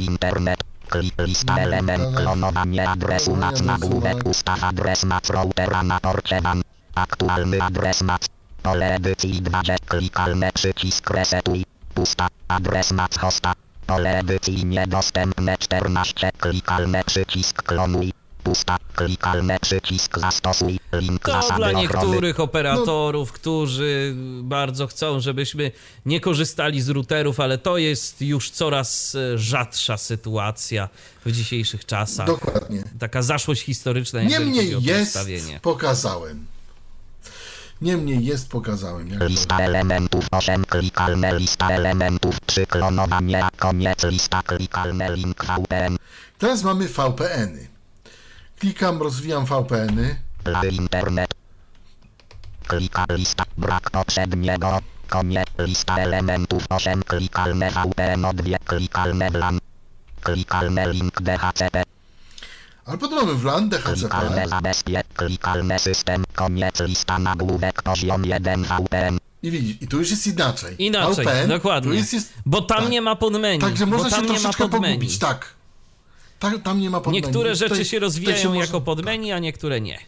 Internet. Klik lista element klonowanie adresu MAC nagłówek ustaw adres MAC routera na porcie WAN. Aktualny adres MAC. Pole edycji 2 klikalne przycisk resetuj. Pusta. Adres MAC hosta. Pole edycji niedostępne 14 klikalne przycisk klonuj. Pusta. Klikalne przycisk zastosuj. Link
To dla
ochrony.
niektórych operatorów, którzy bardzo chcą, żebyśmy nie korzystali z routerów, ale to jest już coraz e, rzadsza sytuacja w dzisiejszych czasach.
Dokładnie.
Taka zaszłość historyczna,
Niemniej jest, pokazałem. Niemniej jest, pokazałem. Jak to...
Lista elementów 8 klikalne lista elementów 3 klonowanie koniec lista klikalne link VPN
Teraz mamy VPN-y. Klikam, rozwijam VPN-y.
internet. Klika lista brak poprzedniego koniec lista elementów 8 klikalne VPN odwie klikalne LAN klikalne link DHCP
Ale potem mamy WLAN, DHCP.
klikalne zabezpiek klikalne system koniec lista nagłówek poziom 1 VPN
I widzisz, i tu już jest inaczej.
Inaczej,
VPN,
dokładnie.
Jest, jest,
Bo tam
tak.
nie ma podmenu.
Także można się troszeczkę pogubić, tak. Tak. Tam nie ma podmenu.
Niektóre rzeczy
Tutaj-
się rozwijają
można-
jako podmenu, a niektóre nie.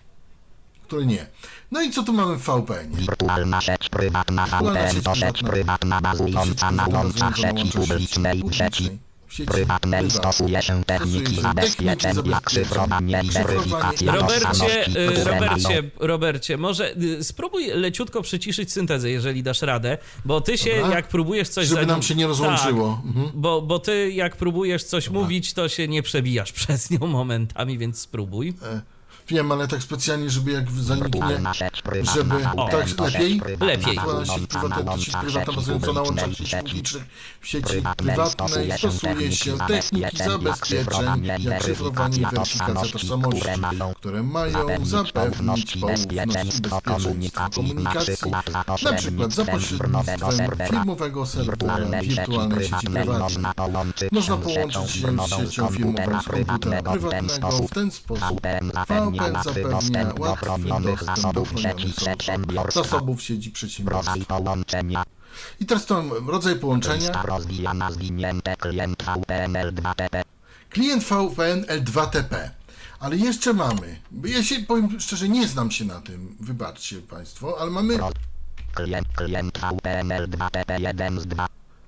Które nie. No i co tu mamy w VPN?
Wirtualna sieć prywatna VPN to sieć
prywatna.
bazująca na łączach sieci publicznej w sieci
sieci
prywatnej stosuje się techniki zabezpieczeń jak szyfrowanie weryfikacja
Robercie, y, Robercie, Robercie, może y, spróbuj leciutko przyciszyć syntezę, jeżeli dasz radę, bo ty się,
Dobra.
jak próbujesz coś...
Żeby
za-
nam się nie rozłączyło.
Tak,
Mhm.
bo, bo ty, jak próbujesz coś mówić, to się nie przebijasz przez nią momentami, więc spróbuj.
E, Wiem, ale tak specjalnie, żeby jak zaniknie, żeby...
VPN
Tak, lepiej?
Lepiej.
Sieć prywatna sieć prywatna bazująca na łączach
publicznej
sieci
w sieci
publicznych w sieci
Prywatnej stosuje się techniki zabezpieczeń, jak
szyfrowanie i weryfikacja tożsamości, które mają zapewnić poufność i bezpieczeństwo komunikacji, na przykład za pośrednictwem firmowego serwera wirtualnej sieci prywatnej. Można połączyć się z siecią firmową z komputera prywatnego w ten sposób.
VPN
zapewnia łatwy dostęp do
zasobów sieci
przedsiębiorstw. I teraz to rodzaj połączenia.
Klient VPN L2TP.
Klient VPN L2TP. Ale jeszcze mamy, ja się powiem szczerze, nie znam się na tym, wybaczcie Państwo, ale mamy
Klient, klient VPN L2TP 1 z 2.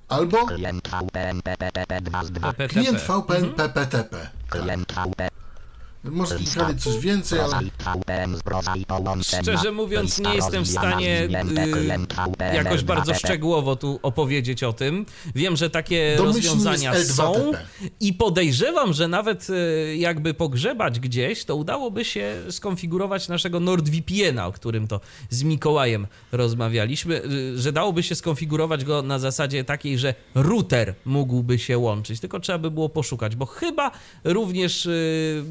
albo
Klient VPN PPTP 2 z 2.
PPTP.
klient VPN PPTP.
Klient VPN.
Może klikali coś więcej, ale.
Szczerze mówiąc, nie jestem w stanie y, jakoś bardzo
L2TP.
szczegółowo tu opowiedzieć o tym. Wiem, że takie
Domyślnie
rozwiązania są
L2TP.
i podejrzewam, że nawet y, jakby pogrzebać gdzieś, to udałoby się skonfigurować naszego NordVPN-a, o którym to z Mikołajem rozmawialiśmy, y, że dałoby się skonfigurować go na zasadzie takiej, że router mógłby się łączyć, tylko trzeba by było poszukać, bo chyba również y,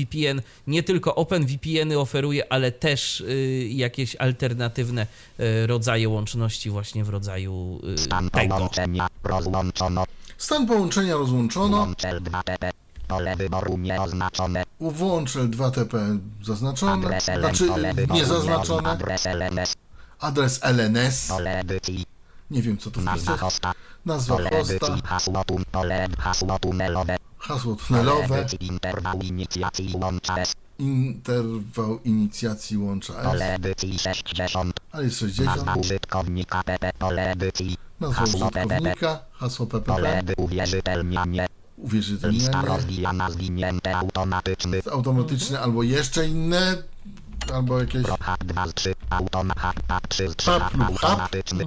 NordVPN nie tylko OpenVPN-y oferuje, ale też y, jakieś alternatywne y, rodzaje łączności właśnie w rodzaju y,
Stan
tego.
połączenia rozłączono.
stan połączenia rozłączono,
Włącz L2TP. Pole wyboru nieoznaczone.
włącz L2TP zaznaczone,
Adres LN,
znaczy niezaznaczone,
Adres LNS.
adres LNS,
Pole edycji.
nie wiem co to
Nazwa
wpisać,
hosta.
nazwa
Pole
hosta,
edycji. Hasło, tunelowe.
Hasło
Pole
tunelowe.
Interwał inicjacji łącza S.
interwał inicjacji łącza
Pole
S,
edycji 60.
ale jest
Nazwa
60,
użytkownika PP. Pole edycji.
nazwa
Hasło PPP.
użytkownika, hasło
Pole
PPP,
edy uwierzytelnianie. Lista
uwierzytelnianie,
rozwijana zwinięte automatyczny.
automatyczne albo jeszcze inne, albo jakieś,
Prohat 2 z 3. Automat 3 z 3.
Hub lub hub.
Automatyczny.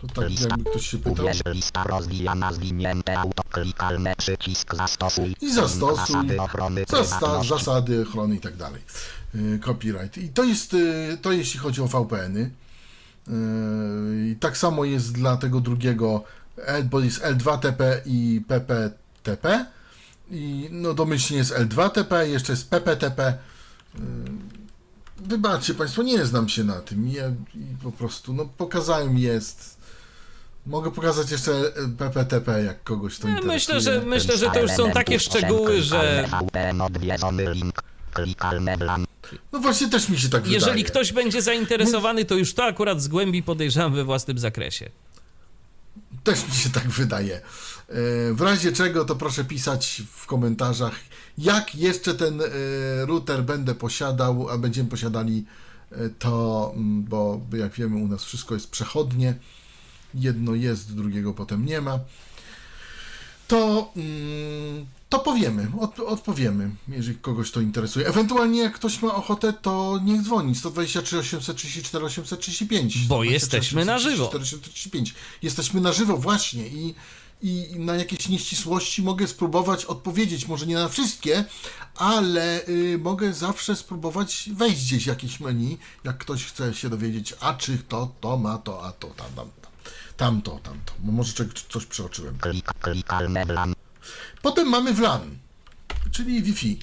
To tak jakby ktoś się pytał.
Uwierz lista rozwijana zwinięte autoklikalne przycisk zastosuj.
I zastosuj
Zasady ochrony
zasta- zasady ochrony i tak dalej. Yy, Copyright. I to jest, yy, to jeśli chodzi o VPN-y. Yy, I tak samo jest dla tego drugiego, bo jest L2TP i PPTP. I no domyślnie jest L2TP, jeszcze jest PPTP. Wybaczcie Państwo, nie znam się na tym. Ja i po prostu, no pokazałem jest. Mogę pokazać jeszcze e, PPTP, jak kogoś to interesuje.
myślę, że myślę, że to już są takie szczegóły, że.
No właśnie też mi się tak wydaje.
jeżeli ktoś będzie zainteresowany, to już to akurat zgłębi, podejrzewam, we własnym zakresie.
Też mi się tak wydaje. E, W razie czego to proszę pisać w komentarzach, jak jeszcze ten e, router będę posiadał, a będziemy posiadali e, to, mm, bo jak wiemy u nas wszystko jest przechodnie. Jedno jest, drugiego potem nie ma. To, mm, to powiemy, od, odpowiemy, jeżeli kogoś to interesuje. Ewentualnie jak ktoś ma ochotę, to niech dzwoni 123 834 835.
Bo
123
jesteśmy na żywo.
835. Jesteśmy na żywo właśnie i, i na jakieś nieścisłości mogę spróbować odpowiedzieć, może nie na wszystkie, ale y, mogę zawsze spróbować wejść gdzieś w jakieś menu, jak ktoś chce się dowiedzieć, a czy to, to ma to, a to, tam, tam. Tamto, tamto. Bo może coś przeoczyłem. Potem mamy WLAN, czyli Wi-Fi.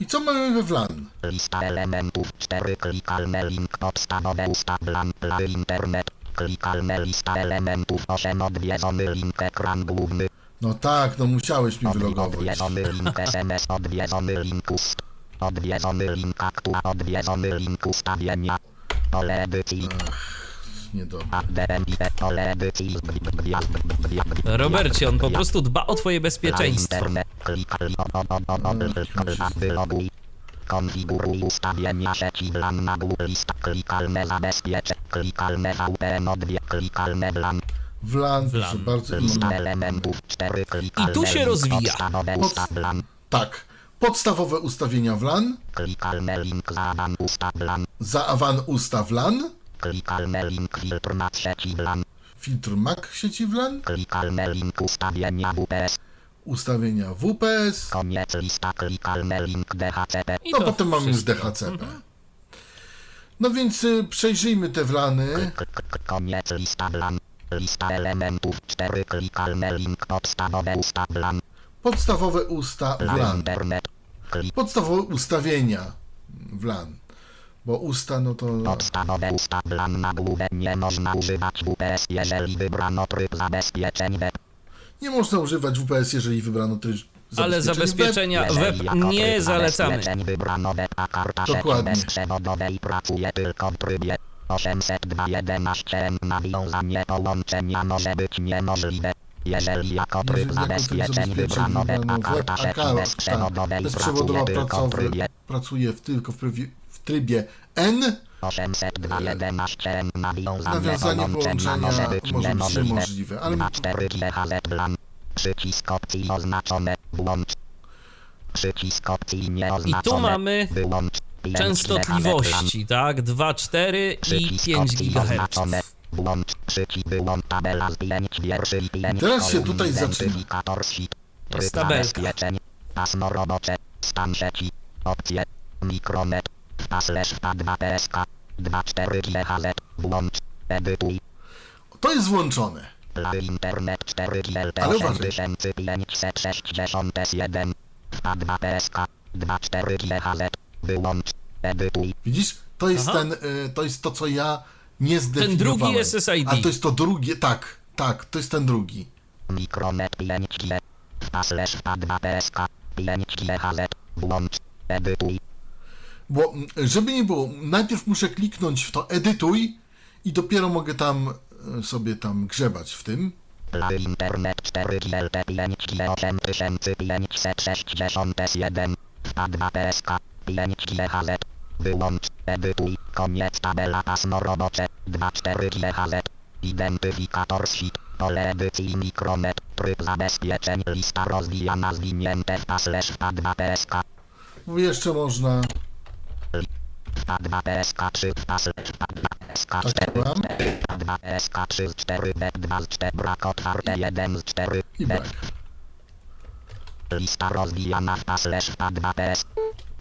I co mamy we WLAN?
Lista elementów 4 klikalne link podstawowe ustaw LAN dla internet. Klikalne lista elementów 8 odwiedzony link ekran główny.
No tak, no musiałeś mi wylogować.
Odwiedzony link SMS odwiedzony link ust. Odwiedzony link aktua odwiedzony link ustawienia. Pole edycji.
Niedobrze.
Gwiazd,
Robercie, on po prostu dba o twoje bezpieczeństwo.
Konfiguruj ustawienia sieci WLAN na lista. Klikalne zabezpiecze. Klikalne VPN odwie. Klikalne WLAN.
WLAN, proszę
WLAN.
bardzo.
Lista elementów 4 klikalne
I tu się rozwija.
Tak, podstawowe ustawienia WLAN,
Klikalne link za WLAN ustaw WLAN.
zaawan ustaw WLAN,
Klikalne link filtr na sieci WLAN.
filtr MAC sieci WLAN,
Klikalne link ustawienia WPS.
ustawienia WPS,
Koniec lista klikalne link DHCP.
I
no potem mamy już. DHCP. No więc y, przejrzyjmy te WLANy.
Koniec lista WLAN. Lista elementów 4 klikalne link podstawowe ustaw WLAN.
Podstawowe usta
LAN
WLAN. Podstawowe ustawienia WLAN. Bo usta, no to...
podstawowe. Nie można używać WPS jeżeli wybrano tryb zabezpieczeń web.
Nie można używać WPS, jeżeli wybrano tryb
Ale
zabezpieczenia web.
web nie zalecamy.
zabezpieczeń wybrano web, a karta sieci
Dokładnie.
bezprzewodowej pracuje tylko w trybie 802.11n. Nawiązanie połączenia może być niemożliwe. Jeżeli jako tryb
Jeżeli jako tryb
zabezpieczeń wybrano web, a karta sieci bezprzewodowej pracuje tylko w trybie
pracuje w, tylko w, trybie- trybie N,
802.11n. Nawiązanie połączenia może być
może być
niemożliwe.
ale-
2,4 GHz WLAN. Przycisk opcji oznaczone. Włącz. Przycisk opcji nieoznaczone.
I tu mamy
Wyłącz. 5
Częstotliwości, tak? 2, 4 i
Przycisk
5
opcji
GHz.
oznaczone. Włącz przycisk wyłącz tabela z 5 wierszy i 5
Teraz się tutaj zaczyna.
Jest tabelka.
Pasmo robocze. Stan sieci. Opcje. Mikronet. Wpa slash wpa 2 PSK. 2,4 GHz. Włącz. Edytuj.
to jest włączone.
Dla internet 4 GLT
Ale uważaj.
8561. Wpa 2 PSK. 2,4 GHz. Wyłącz. Edytuj.
Widzisz? To jest
Aha.
ten, y, to jest to, co ja nie zdefiniowałem.
drugi SSID.
A to jest to drugie, tak, tak, to jest ten drugi.
Mikronet 5G. Wpa slash wpa 2 PSK. 5 GHz. Włącz. Edytuj.
Bo żeby nie było, najpierw muszę kliknąć w to edytuj i dopiero mogę tam y, sobie tam grzebać w tym.
Internet 4 GLT 5G 8561. Wpa 2 PSK. 5 GHz. Wyłącz. Edytuj. Koniec tabela pasmo robocze. 2,4 GHz. Identyfikator. Pole edycji mikronet. Tryb zabezpieczeń. Lista rozwijana zwinięte wpa 2 PSK.
Jeszcze można,
Wpa 2 PSK 3 wpa slash wpa 2 PSK 4
mam,
wpa 2 PSK 3 z 4 B 2 z 4 brak otwarte 1 z 4
i
B
brak.
Lista rozwijana w slash wpa 2 PS.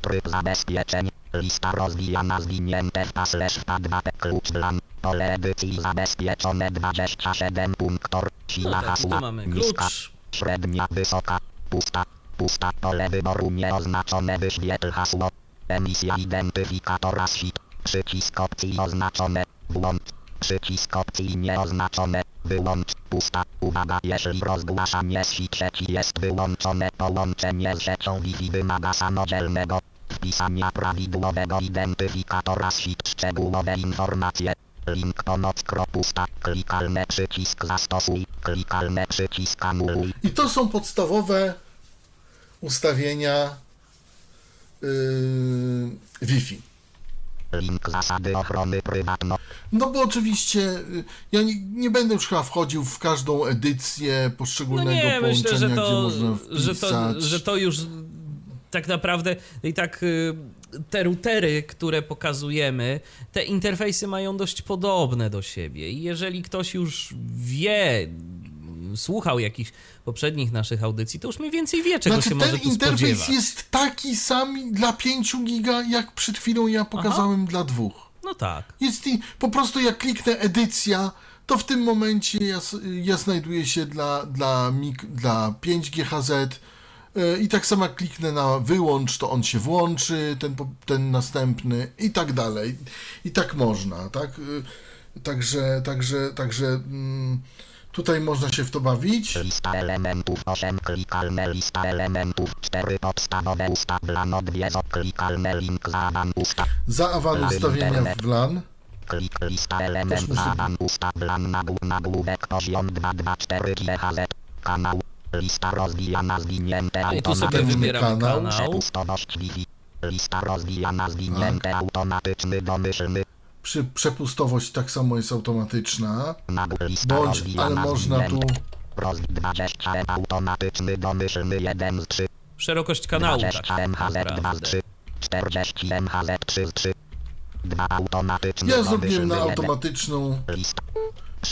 Tryb zabezpieczeń. Lista rozwijana zwinięte w slash wpa 2 P. Klucz WLAN. Pole edycji zabezpieczone 27 punktor. Siła
No
hasła. Niska. Średnia. Wysoka. Pusta. Pusta. Pole wyboru nieoznaczone. Wyświetl hasło. Emisja identyfikatora SIP. Przycisk opcji oznaczone. Włącz. Przycisk opcji nieoznaczone. Wyłącz. Pusta. Uwaga, jeśli rozgłaszanie z sieci jest wyłączone, połączenie z siecią Wi-Fi wymaga samodzielnego wpisania prawidłowego identyfikatora SIP. Szczegółowe informacje. Link pomoc kropusta. Klikalny przycisk zastosuj. Klikalny przycisk anuluj.
I to są podstawowe ustawienia yy, Wi-Fi.
Link zasady ochrony prywatno.
No bo oczywiście y, ja nie, nie będę już chyba wchodził w każdą edycję
No
poszczególnego
nie,
połączenia,
myślę, że
gdzie
to,
można
że, to, że to już tak naprawdę i tak y, te routery, które pokazujemy, te interfejsy mają dość podobne do siebie i jeżeli ktoś już wie, słuchał jakichś poprzednich naszych audycji, to już mniej więcej wie, czego
Znaczy
się
ten
może tu
interfejs
spodziewać.
jest taki sam dla 5 giga, jak przed chwilą ja pokazałem dla dwóch.
No tak.
Jest i po prostu jak kliknę edycja, to w tym momencie ja, ja znajduję się dla, dla, mik, dla 5 GHz y, i tak samo jak kliknę na wyłącz, to on się włączy, ten, ten następny i tak dalej. I tak można, tak? Y, Także, także, także mm, tutaj można się w to bawić.
Lista elementów 8 klikalne lista elementów 4 podstawowe ustawione odwiedzo klikalne link zaawan usta
Zaawan ustawienia w LAN.
klik lista element
muszę-
zaawan ustawian nagł- nagłówek poziom 224 GHz kanał lista rozwijana zwinięte
No i tu sobie
Automatyczny
wybieramy
kanał.
kanał.
lista rozwijana zwinięte automatyczny domyślny
Przy przepustowość tak samo jest automatyczna. Bądź, ale można tu
zwinięte roz 20 automatyczny domyślny 1 z 3
Szerokość kanału, tak
20 MHz 2 z
naprawdę.
3 40 MHz 3 z 3 2 automatyczne
Ja zrobiłem na automatyczną.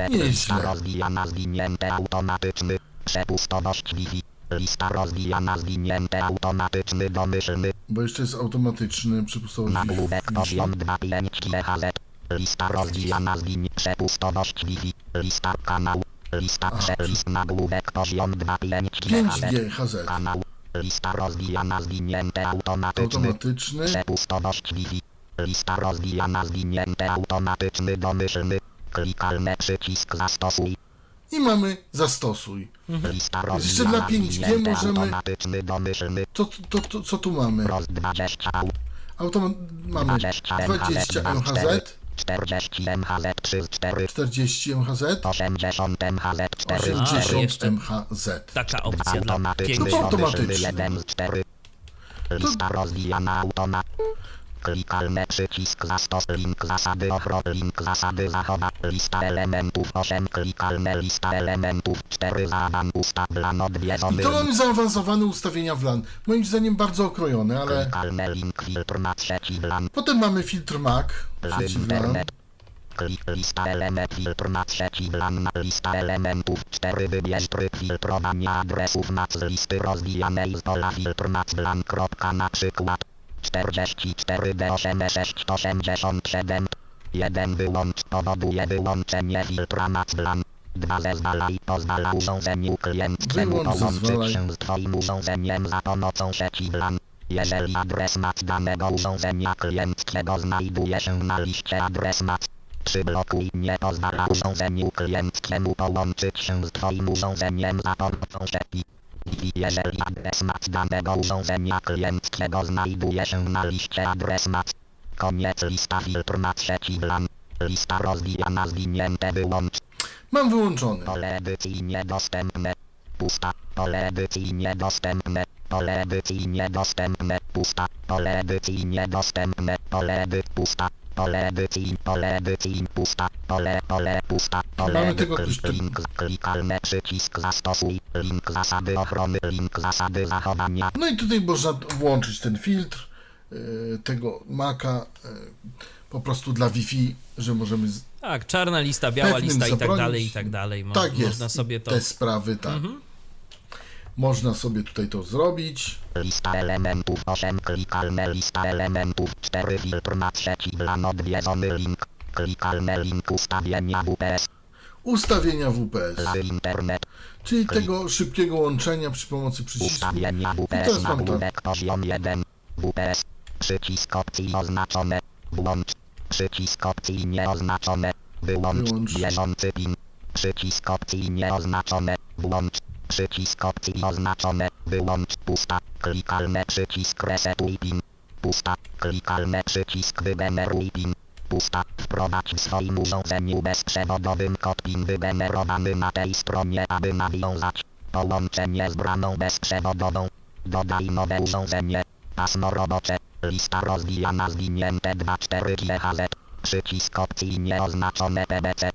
Nieźle.
Rozwijana zwinięte automatyczny. Przepustowość Wi-Fi. Lista rozwijana zwinięte automatyczny domyślny.
Bo jeszcze jest automatyczny.
Nagłówek
Wi-Fi.
poziom 2,5 GHz. Lista rozwijana zwinięte. Przepustowość Wi-Fi. Lista kanał. Lista przelist nagłówek poziom 2,5 GHz.
5G HZ.
Kanał. Lista rozwijana zwinięte automatyczny.
Automatyczny.
Przepustowość Wi-Fi. Lista rozwijana zwinięte automatyczny domyślny. Klikalny przycisk zastosuj.
I mamy zastosuj.
Lista
Jeszcze dla 5G
zwinięte
możemy-. To, to, to, co tu mamy?
Roz 20
Automat... Mamy
20
20 MHz,
40 MHz 3 z 4
40 MHz,
80 MHz 4 z 4
A, jeszcze
80 MHz.
Taka opcja dla
automatyczny
No to
5G.
automatyczny.
Domyślny 1 z 4 Lista rozwijana automat Klikalny przycisk zastos link zasady ochro link zasady zachowa lista elementów 8 klikalne lista elementów 4 zaawan ustawian
I
odwiedzony
to mamy zaawansowane ustawienia w LAN. Moim zdaniem bardzo okrojone, ale
klikalny link filtr na trzeci wlan
potem mamy filtr MAC,
LAN
LAN.
internet Klik lista element filtr na trzeci wlan na lista elementów 4 wybierz tryb filtrowania adresów z listy rozwijanej z pola filtr mac wlan. kropka Na przykład 44 d 887 1 wyłącz powoduje wyłączenie filtra mac wlan. 2 zezwala i pozwala urządzeniu klienckiemu połączyć się z Twoim urządzeniem za pomocą sieci WLAN. Jeżeli adres MAC danego urządzenia klienckiego znajduje się na liście adres MAC, przyblokuj nie pozwala urządzeniu klienckiemu połączyć się z Twoim urządzeniem za pomocą sieci. Jeżeli adres MAC danego urządzenia klienckiego znajduje się na liście adres MAC, koniec lista filtr MAC sieci WLAN. Lista rozwijana zwinięte wyłącz.
Mam wyłączony.
Pole edycji niedostępne. Pusta. Pole edycji niedostępne. Pole edycji niedostępne. Pusta. Pole edycji niedostępne. Pole edy pusta. Pole edycji, pole edycji, pusta, pole, pole, pusta, pole,
Mamy ktoś tu-
link, klikalny przycisk zastosuj, link zasady ochrony, link zasady zachowania,
No i tutaj można włączyć ten filtr y, tego Maca y, po prostu dla Wi-Fi, że możemy z...
Tak, czarna lista, biała lista i tak
zabronić.
dalej, i tak dalej. Mo-
tak jest.
Można sobie to...
Te sprawy, tak. Można sobie tutaj to zrobić.
lista elementów 8, klikalne lista elementów 4, filtr na trzeci wlan odwiedzony link, klikalne link ustawienia WPS,
Ustawienia WPS,
internet,
czyli tego szybkiego łączenia przy pomocy przycisku.
Ustawienia
I teraz
WPS
mam to.
nagłówek poziom 1. WPS. Przycisk opcji oznaczone. Włącz. Przycisk opcji nieoznaczone. Wyłącz.
Wyłącz.
Bieżący pin. Przycisk opcji nieoznaczone. Włącz. Przycisk opcji oznaczone. Wyłącz. Pusta. Klikalne przycisk resetuj pin. Pusta. Klikalne przycisk wygeneruj pin. Pusta. Wprowadź w swoim urządzeniu bezprzewodowym kod PIN wygenerowany na tej stronie, aby nawiązać połączenie z braną bezprzewodową. Dodaj nowe urządzenie. Pasmo robocze. Lista rozwijana zwinięte 24 GHz. Przycisk opcji nieoznaczone PBC.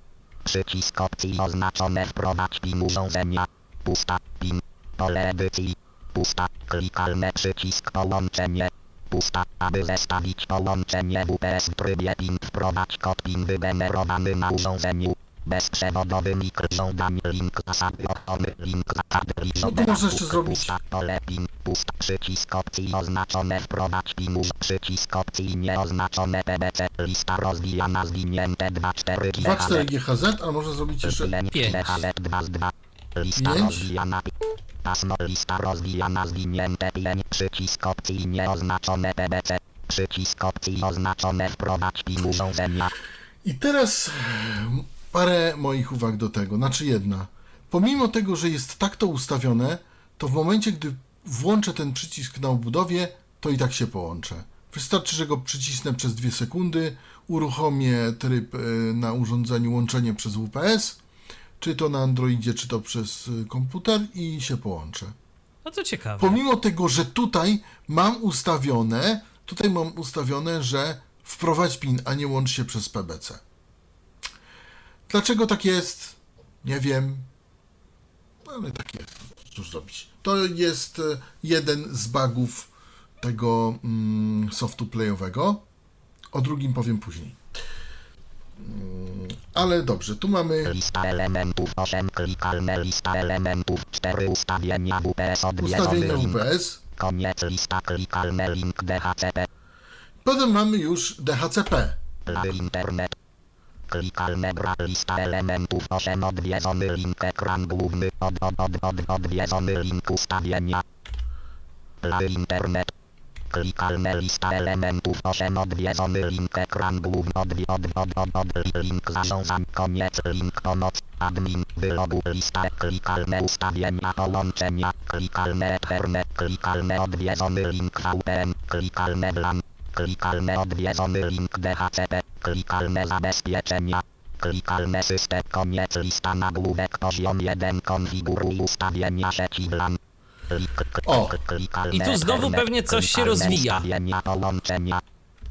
Przycisk opcji oznaczone wprowadź PIN urządzenia. Pusta. PIN. Pole edycji. Pusta. Klikalne przycisk połączenie. Pusta. Aby zestawić połączenie WPS w trybie PIN wprowadź kod PIN wygenerowany na urządzeniu. Bezprzewodowy mikr żądań link zasady ochrony link zasady
No to można jeszcze zrobić.
Pusta. Pole PIN. Pusta. Przycisk opcji oznaczone wprowadź PIN uż- Przycisk opcji nieoznaczone PBC. Lista rozwijana zwinięte 24
2,4 GHz, a można zrobić jeszcze...
Pięć.
Lista rozwijana. Pasmo lista rozwijana zwinięte 5. Przycisk opcji nieoznaczone PBC. Przycisk opcji oznaczone wprowadź PIN urządzenia.
I teraz parę moich uwag do tego. Znaczy jedna. Pomimo tego, że jest tak to ustawione, to w momencie, gdy włączę ten przycisk na obudowie, to i tak się połączę. Wystarczy, że go przycisnę przez dwie sekundy, uruchomię tryb e, na urządzeniu łączenie przez UPS, czy to na Androidzie, czy to przez e, komputer i się połączę.
No to ciekawe.
Pomimo tego, że tutaj mam ustawione, tutaj mam ustawione, że wprowadź PIN, a nie łącz się przez PBC. Dlaczego tak jest? Nie wiem. Ale tak jest. Cóż zrobić? To jest e, jeden z bugów tego mm, softu playowego. O drugim powiem później. Mm, ale dobrze, tu mamy
Lista elementów 8. Klikalne lista elementów 4. Ustawienia WPS odwiedzony
ustawienia. UPS.
Koniec lista klikalne link DHCP.
Potem mamy już DHCP.
Dla internet. Klikalne brak lista elementów 8 odwiedzony link ekran główny od, od, od, od, odwiedzony link ustawienia. Dla internet. Klikalne lista elementów 8 odwiedzony link ekran główny od, od, od, od, od link zarządzam koniec link pomoc admin wylogu lista klikalne ustawienia połączenia klikalne ethernet klikalne odwiedzony link VPN klikalne LAN klikalne odwiedzony link DHCP klikalne zabezpieczenia klikalne system koniec lista nagłówek poziom 1 konfiguruj ustawienia sieci LAN
O.
I tu znowu pewnie coś się rozwija.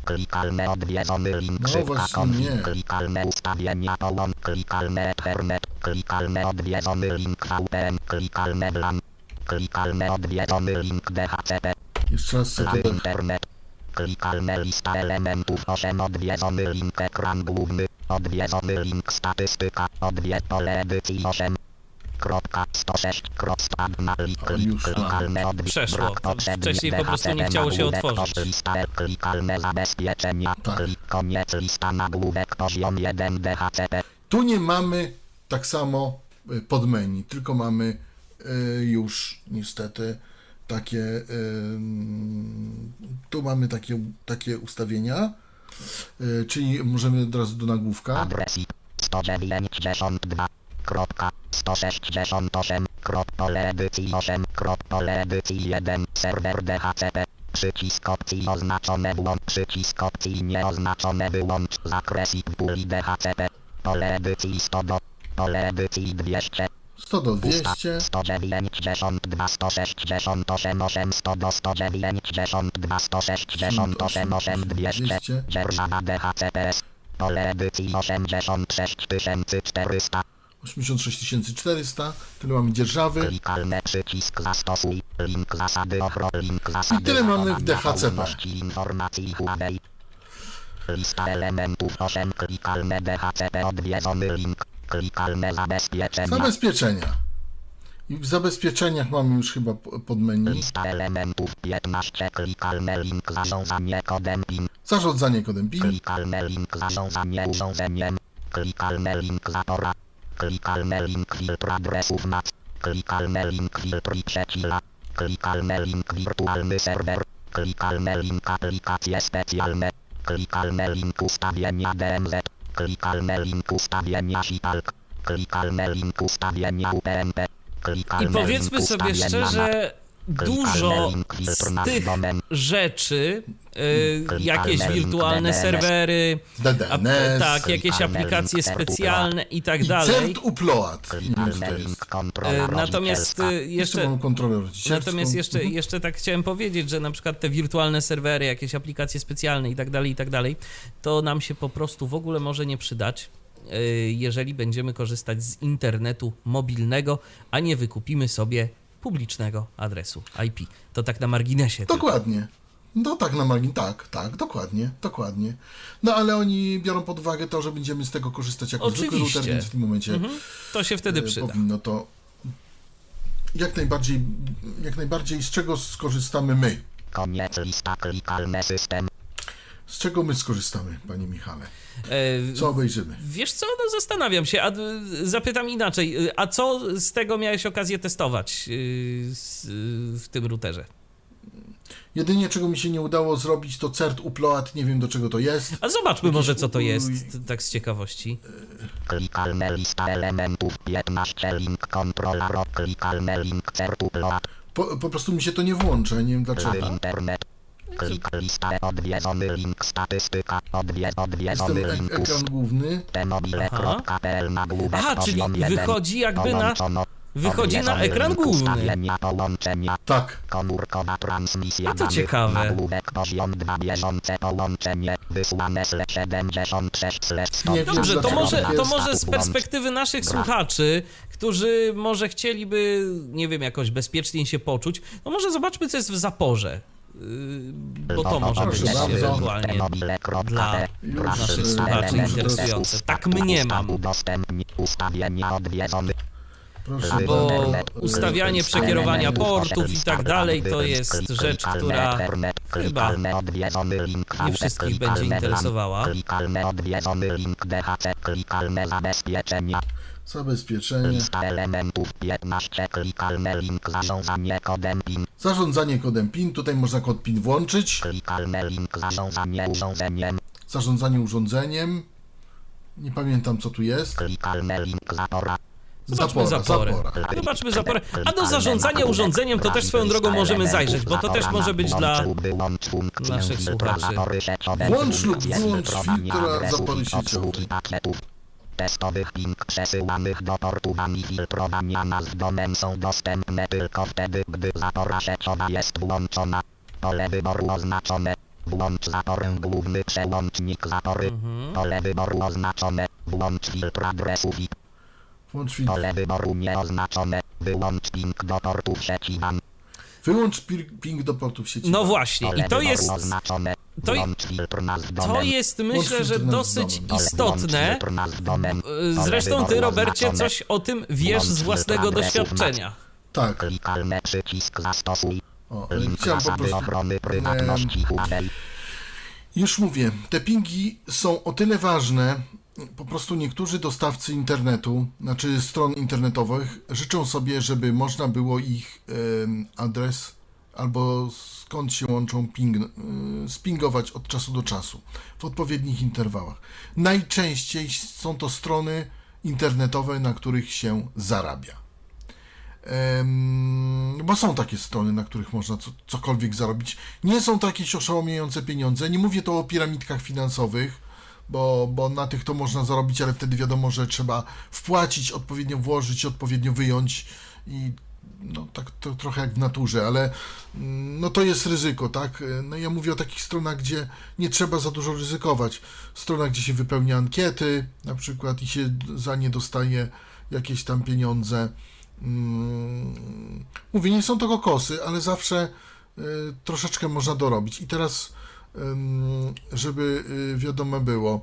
Klikalne odwiedzony link szybka konfig. Klikalne ustawienia połącz. Klikalne ethernet. Klikalne odwiedzony link VPN. Klikalne LAN. Klikalne odwiedzony link DHCP.
Jeszcze raz sobie
internet. Klikalne lista elementów 8 odwiedzony link ekran główny. Odwiedzony link statystyka. Odwiedz pole edycji 8.
Przeszło. wcześniej po prostu nie chciało się otworzyć.
kosz Lista klikalne zabezpieczenia.
Tak.
Klik koniec lista nagłówek poziom 1 DHCP.
Tu nie mamy tak samo y, pod menu, tylko mamy y, już niestety takie y, tu mamy takie, takie ustawienia, y, czyli możemy od razu do nagłówka.
Adres IP 192. Kropka 168. Krop pole edycji 8. Krop edycji 1. Serwer DHCP. Przycisk opcji oznaczone włącz. Przycisk opcji nieoznaczone wyłącz. Zakres IP puli DHCP. Pole edycji 100 do. Pole edycji 200.
100 do
Pusta
200,
192 168 8 100 do 192 168 8 200 Dzierżawa DHCPS Pole edycji 86400
86400, tyle mamy dzierżawy.
Klikalne przycisk zastosuj Link zasady ochro Link zasady
I tyle mamy w DHCP.
informacji Huawei Lista elementów 8 Klikalne DHCP odwiedzony link Klikalne zabezpieczenia
Zabezpieczenia. I w zabezpieczeniach mamy już chyba pod menu.
Lista elementów 15 klikalne link zarządzanie kodem PIN
Zarządzanie kodem PIN.
klikalne link zarządzanie urządzeniem klikalne link zapora link filtr adresów link filtr i link wirtualny serwer Klikalny link aplikacje specjalne. Klikalny link ustawienia DMZ. Klikalny link ustawienia. Klikalny link ustawienia UPnP.
I powiedzmy sobie szczerze, dużo z tych rzeczy, y, jakieś wirtualne serwery, tak, jakieś aplikacje specjalne i tak dalej.
CERT upload.
Kontrola
Y, Natomiast y,
Jeszcze
natomiast jeszcze, jeszcze tak chciałem powiedzieć, że na przykład te wirtualne serwery, jakieś aplikacje specjalne i tak dalej, i tak dalej, to nam się po prostu w ogóle może nie przydać, y, jeżeli będziemy korzystać z internetu mobilnego, a nie wykupimy sobie publicznego adresu IP. To tak na marginesie. tylko.
Dokładnie. No tak na margin, tak, tak, dokładnie, dokładnie. No ale oni biorą pod uwagę to, że będziemy z tego korzystać jako zwykły
Oczywiście.
router, więc w tym momencie
Mhm. To się wtedy
e,
przyda.
powinno to jak najbardziej, jak najbardziej z czego skorzystamy my?
Koniec lista klikalny system.
Z czego my skorzystamy, panie Michale?
E,
Co obejrzymy?
Wiesz co, no zastanawiam się, a y, zapytam inaczej, y, a co z tego miałeś okazję testować w tym routerze?
Jedynie czego mi się nie udało zrobić to CERT upload, nie wiem do czego to jest.
A zobaczmy
Jakiś
może co to jest, tak z ciekawości.
Klikalny lista elementów 15 link kontrola ro. Klikalny link certupload.
Po, po prostu mi się to nie włącza, nie wiem dlaczego.
Internet. Klik lista odwiedzony link statystyka. Odwie, odwiedzony
ek
linkus.
ekran główny.
Temobile.pl nagłówek
Aha, czyli wychodzi jakby na- wychodzi na ekran
link
główny.
Połączenia.
Tak,
Komórkowa transmisja
A to ciekawe.
Nagłówek poziom 2 bieżące połączenie. Wysłane sle 76 sle 100.
Nie wiem,
Dobrze, to może, to może z perspektywy naszych słuchaczy, którzy może chcieliby, nie wiem, jakoś bezpieczniej się poczuć, no może zobaczmy, co jest w zaporze. Bo to może być
Proszę bardzo.
ewentualnie dla naszych słuchaczy interesujące. Tak mnie mam.
Udostępnij ustawienia odwiedzony.
proszę
Bo ustawianie przekierowania portów i tak dalej to jest rzecz, która chyba nie wszystkich będzie interesowała.
Zabezpieczenie.
Lista elementów 15, klikalne link zarządzanie kodem PIN.
Zarządzanie kodem PIN. Tutaj można kod PIN włączyć.
Klikalne link zarządzanie urządzeniem.
Zarządzanie urządzeniem. Nie pamiętam co tu jest.
Klikalne link zapora.
Zobaczmy zaporę.
zapora.
Zobaczmy zaporę. A do zarządzania urządzeniem to też swoją drogą możemy zajrzeć, bo to też może być dla naszych słuchaczy.
Włącz lub wyłącz filtra zapory sieciowej.
Testowych ping przesyłanych do portu wami filtrowania nazw domen są dostępne tylko wtedy, gdy zapora sieciowa jest włączona. Pole wyboru oznaczone. Włącz zaporę główny przełącznik zapory. Pole wyboru oznaczone. Włącz filtr adresów i
Włącz filtr.
pole wyboru nieoznaczone. Wyłącz ping do portów sieci WAN.
Wyłącz pi- ping do portów sieci.
No właśnie,
Pole
i to jest,
oznaczone.
To- to jest myślę, że dosyć istotne. Yy, Zresztą ty, Robercie, coś o tym wiesz z własnego doświadczenia.
Tak.
Klikalny przycisk zastosuj.
O, chciałem po prostu... Już mówię, te pingi są o tyle ważne, po prostu niektórzy dostawcy internetu, znaczy stron internetowych, życzą sobie, żeby można było ich adres albo skąd się łączą ping, y, spingować od czasu do czasu w odpowiednich interwałach. Najczęściej są to strony internetowe, na których się zarabia. Bo są takie strony, na których można co, cokolwiek zarobić. Nie są to jakieś oszałamiające pieniądze. Nie mówię to o piramidkach finansowych, bo, bo na tych to można zarobić, ale wtedy wiadomo, że trzeba wpłacić, odpowiednio włożyć, odpowiednio wyjąć i no tak to trochę jak w naturze, ale mm, no to jest ryzyko, tak? No ja mówię o takich stronach, gdzie nie trzeba za dużo ryzykować. Stronach, gdzie się wypełnia ankiety na przykład i się za nie dostaje jakieś tam pieniądze. Mm, Mówię, nie są to kokosy, ale zawsze y, troszeczkę można dorobić. I teraz, żeby y, wiadome było,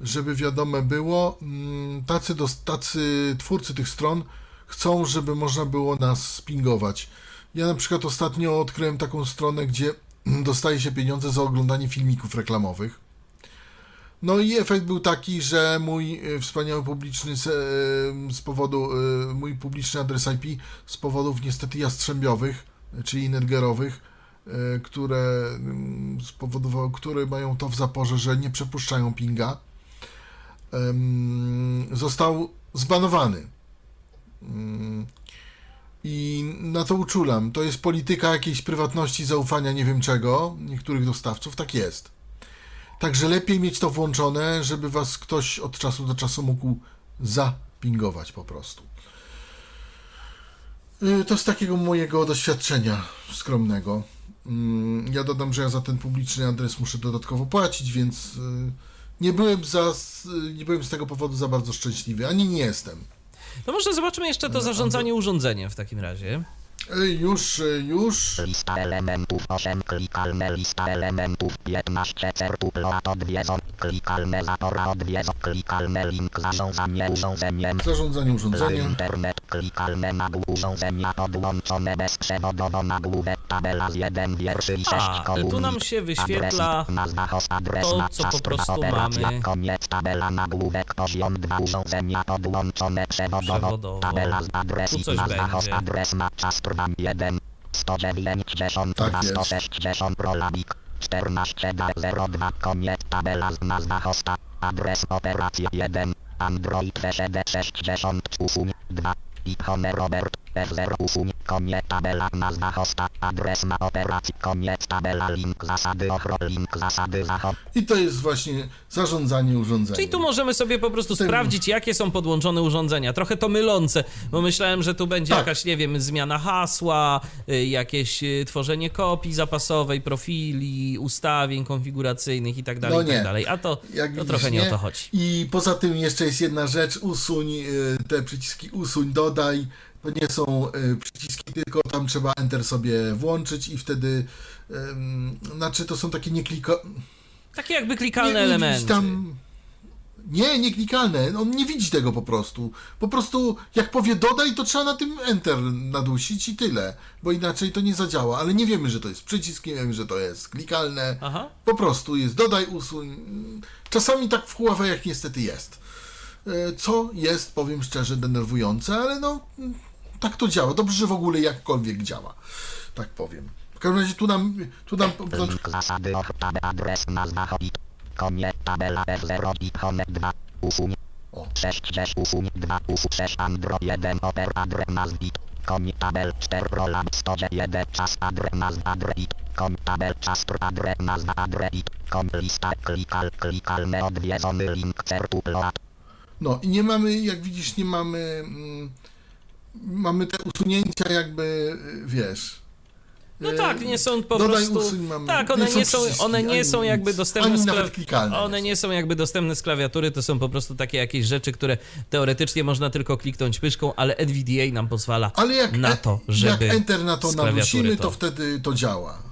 żeby wiadome było, mm, tacy, dos- tacy twórcy tych stron chcą, żeby można było nas spingować. Ja na przykład ostatnio odkryłem taką stronę, gdzie dostaje się pieniądze za oglądanie filmików reklamowych. No i efekt był taki, że mój e, wspaniały publiczny e, z powodu, e, mój publiczny adres IP z powodów niestety jastrzębiowych czyli inetgerowych, e, które mm, spowodowały, które mają to w zaporze, że nie przepuszczają pinga, został zbanowany. Mm, I na to uczulam. To jest polityka jakiejś prywatności, zaufania, nie wiem czego, niektórych dostawców, tak jest. Także lepiej mieć to włączone, żeby was ktoś od czasu do czasu mógł zapingować po prostu. Y, To z takiego mojego doświadczenia skromnego. Mm, Ja dodam, że ja za ten publiczny adres muszę dodatkowo płacić, więc y, nie byłem, za, nie byłem z tego powodu za bardzo szczęśliwy, ani nie jestem.
No może zobaczmy jeszcze to zarządzanie urządzeniem w takim razie.
Już, y, już.
Lista elementów 8 klikalne lista elementów 15 certuploat odwiedzą klikalne zapora odwiedzą klikalne link zarządzanie urządzeniem
Zarządzanie urządzeniem.
Internet klikalne nagłów urządzenia podłączone bezprzewodowo nagłówek tabela z 1 wierszy i 6
A,
kolumn.
tu nam się wyświetla
Adres, nazwa host, adres,
to, co po prostu
operacja,
mamy.
Koniec tabela nagłówek poziom 2 urządzenia podłączone przewodowo.
Przewodowo.
Tabela z adres nazwa host, adres na czas trwam 1 192
Tak jest.
160 prolabik 14 da 02 koniec tabela z nazwa hosta adres operacja 1 Android VSD 60 usuń 2 i Home Robert F0 usuń koniec tabela nazwa hosta adres na operacji koniec tabela link zasady ochro link zasady zachod
I to jest właśnie zarządzanie urządzeniem.
Czyli tu możemy sobie po prostu
Tym-
sprawdzić, jakie są podłączone urządzenia. Trochę to mylące, bo myślałem, że tu będzie
Tak.
jakaś, nie wiem, zmiana hasła, y, jakieś y, tworzenie kopii zapasowej, profili, ustawień konfiguracyjnych i tak dalej,
No
i tak
nie.
dalej. A to,
Jak
to trochę nie o to chodzi.
I poza tym jeszcze jest jedna rzecz, usuń y, te przyciski usuń, dodaj. To nie są y, przyciski, tylko tam trzeba Enter sobie włączyć i wtedy, znaczy to są takie niekliko...
Takie jakby klikalne
nie, nie
elementy.
Tam... Nie, nieklikalne. On nie widzi tego po prostu. Po prostu jak powie dodaj, to trzeba na tym Enter nadusić i tyle. Bo inaczej to nie zadziała. Ale nie wiemy, że to jest przycisk, nie wiemy, że to jest klikalne.
Aha.
Po prostu jest dodaj, usuń. Czasami tak w Huawei'ach niestety jest. E, Co jest, powiem szczerze, denerwujące, ale no tak to działa. Dobrze, że w ogóle jakkolwiek działa. Tak powiem. W każdym razie tu nam, tu nam
link zasady tab adres nazwa koniec tabela F0 i Home 2 usuń
O.
6 6 usuń 2 usuń 6 Andro 1 oper kom tabel 4 prolab 101 czas nazwa kom tabel czas nazwa kom lista klikal odwiedzony link certuploat
No i nie mamy, jak widzisz, nie mamy. Mm, mamy te usunięcia, jakby, wiesz.
No tak, nie są po
dodaj,
prostu. tak, one nie są,
przyciski,
one nie są
nic.
jakby dostępne z klaw-. One nie są jakby dostępne z klawiatury, to są po prostu takie jakieś rzeczy, które teoretycznie można tylko kliknąć myszką, ale NVDA nam pozwala na to, żeby
jak Enter na to nawrócimy, to...
to-
wtedy to działa.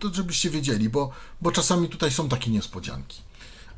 To żebyście wiedzieli, bo, bo czasami tutaj są takie niespodzianki.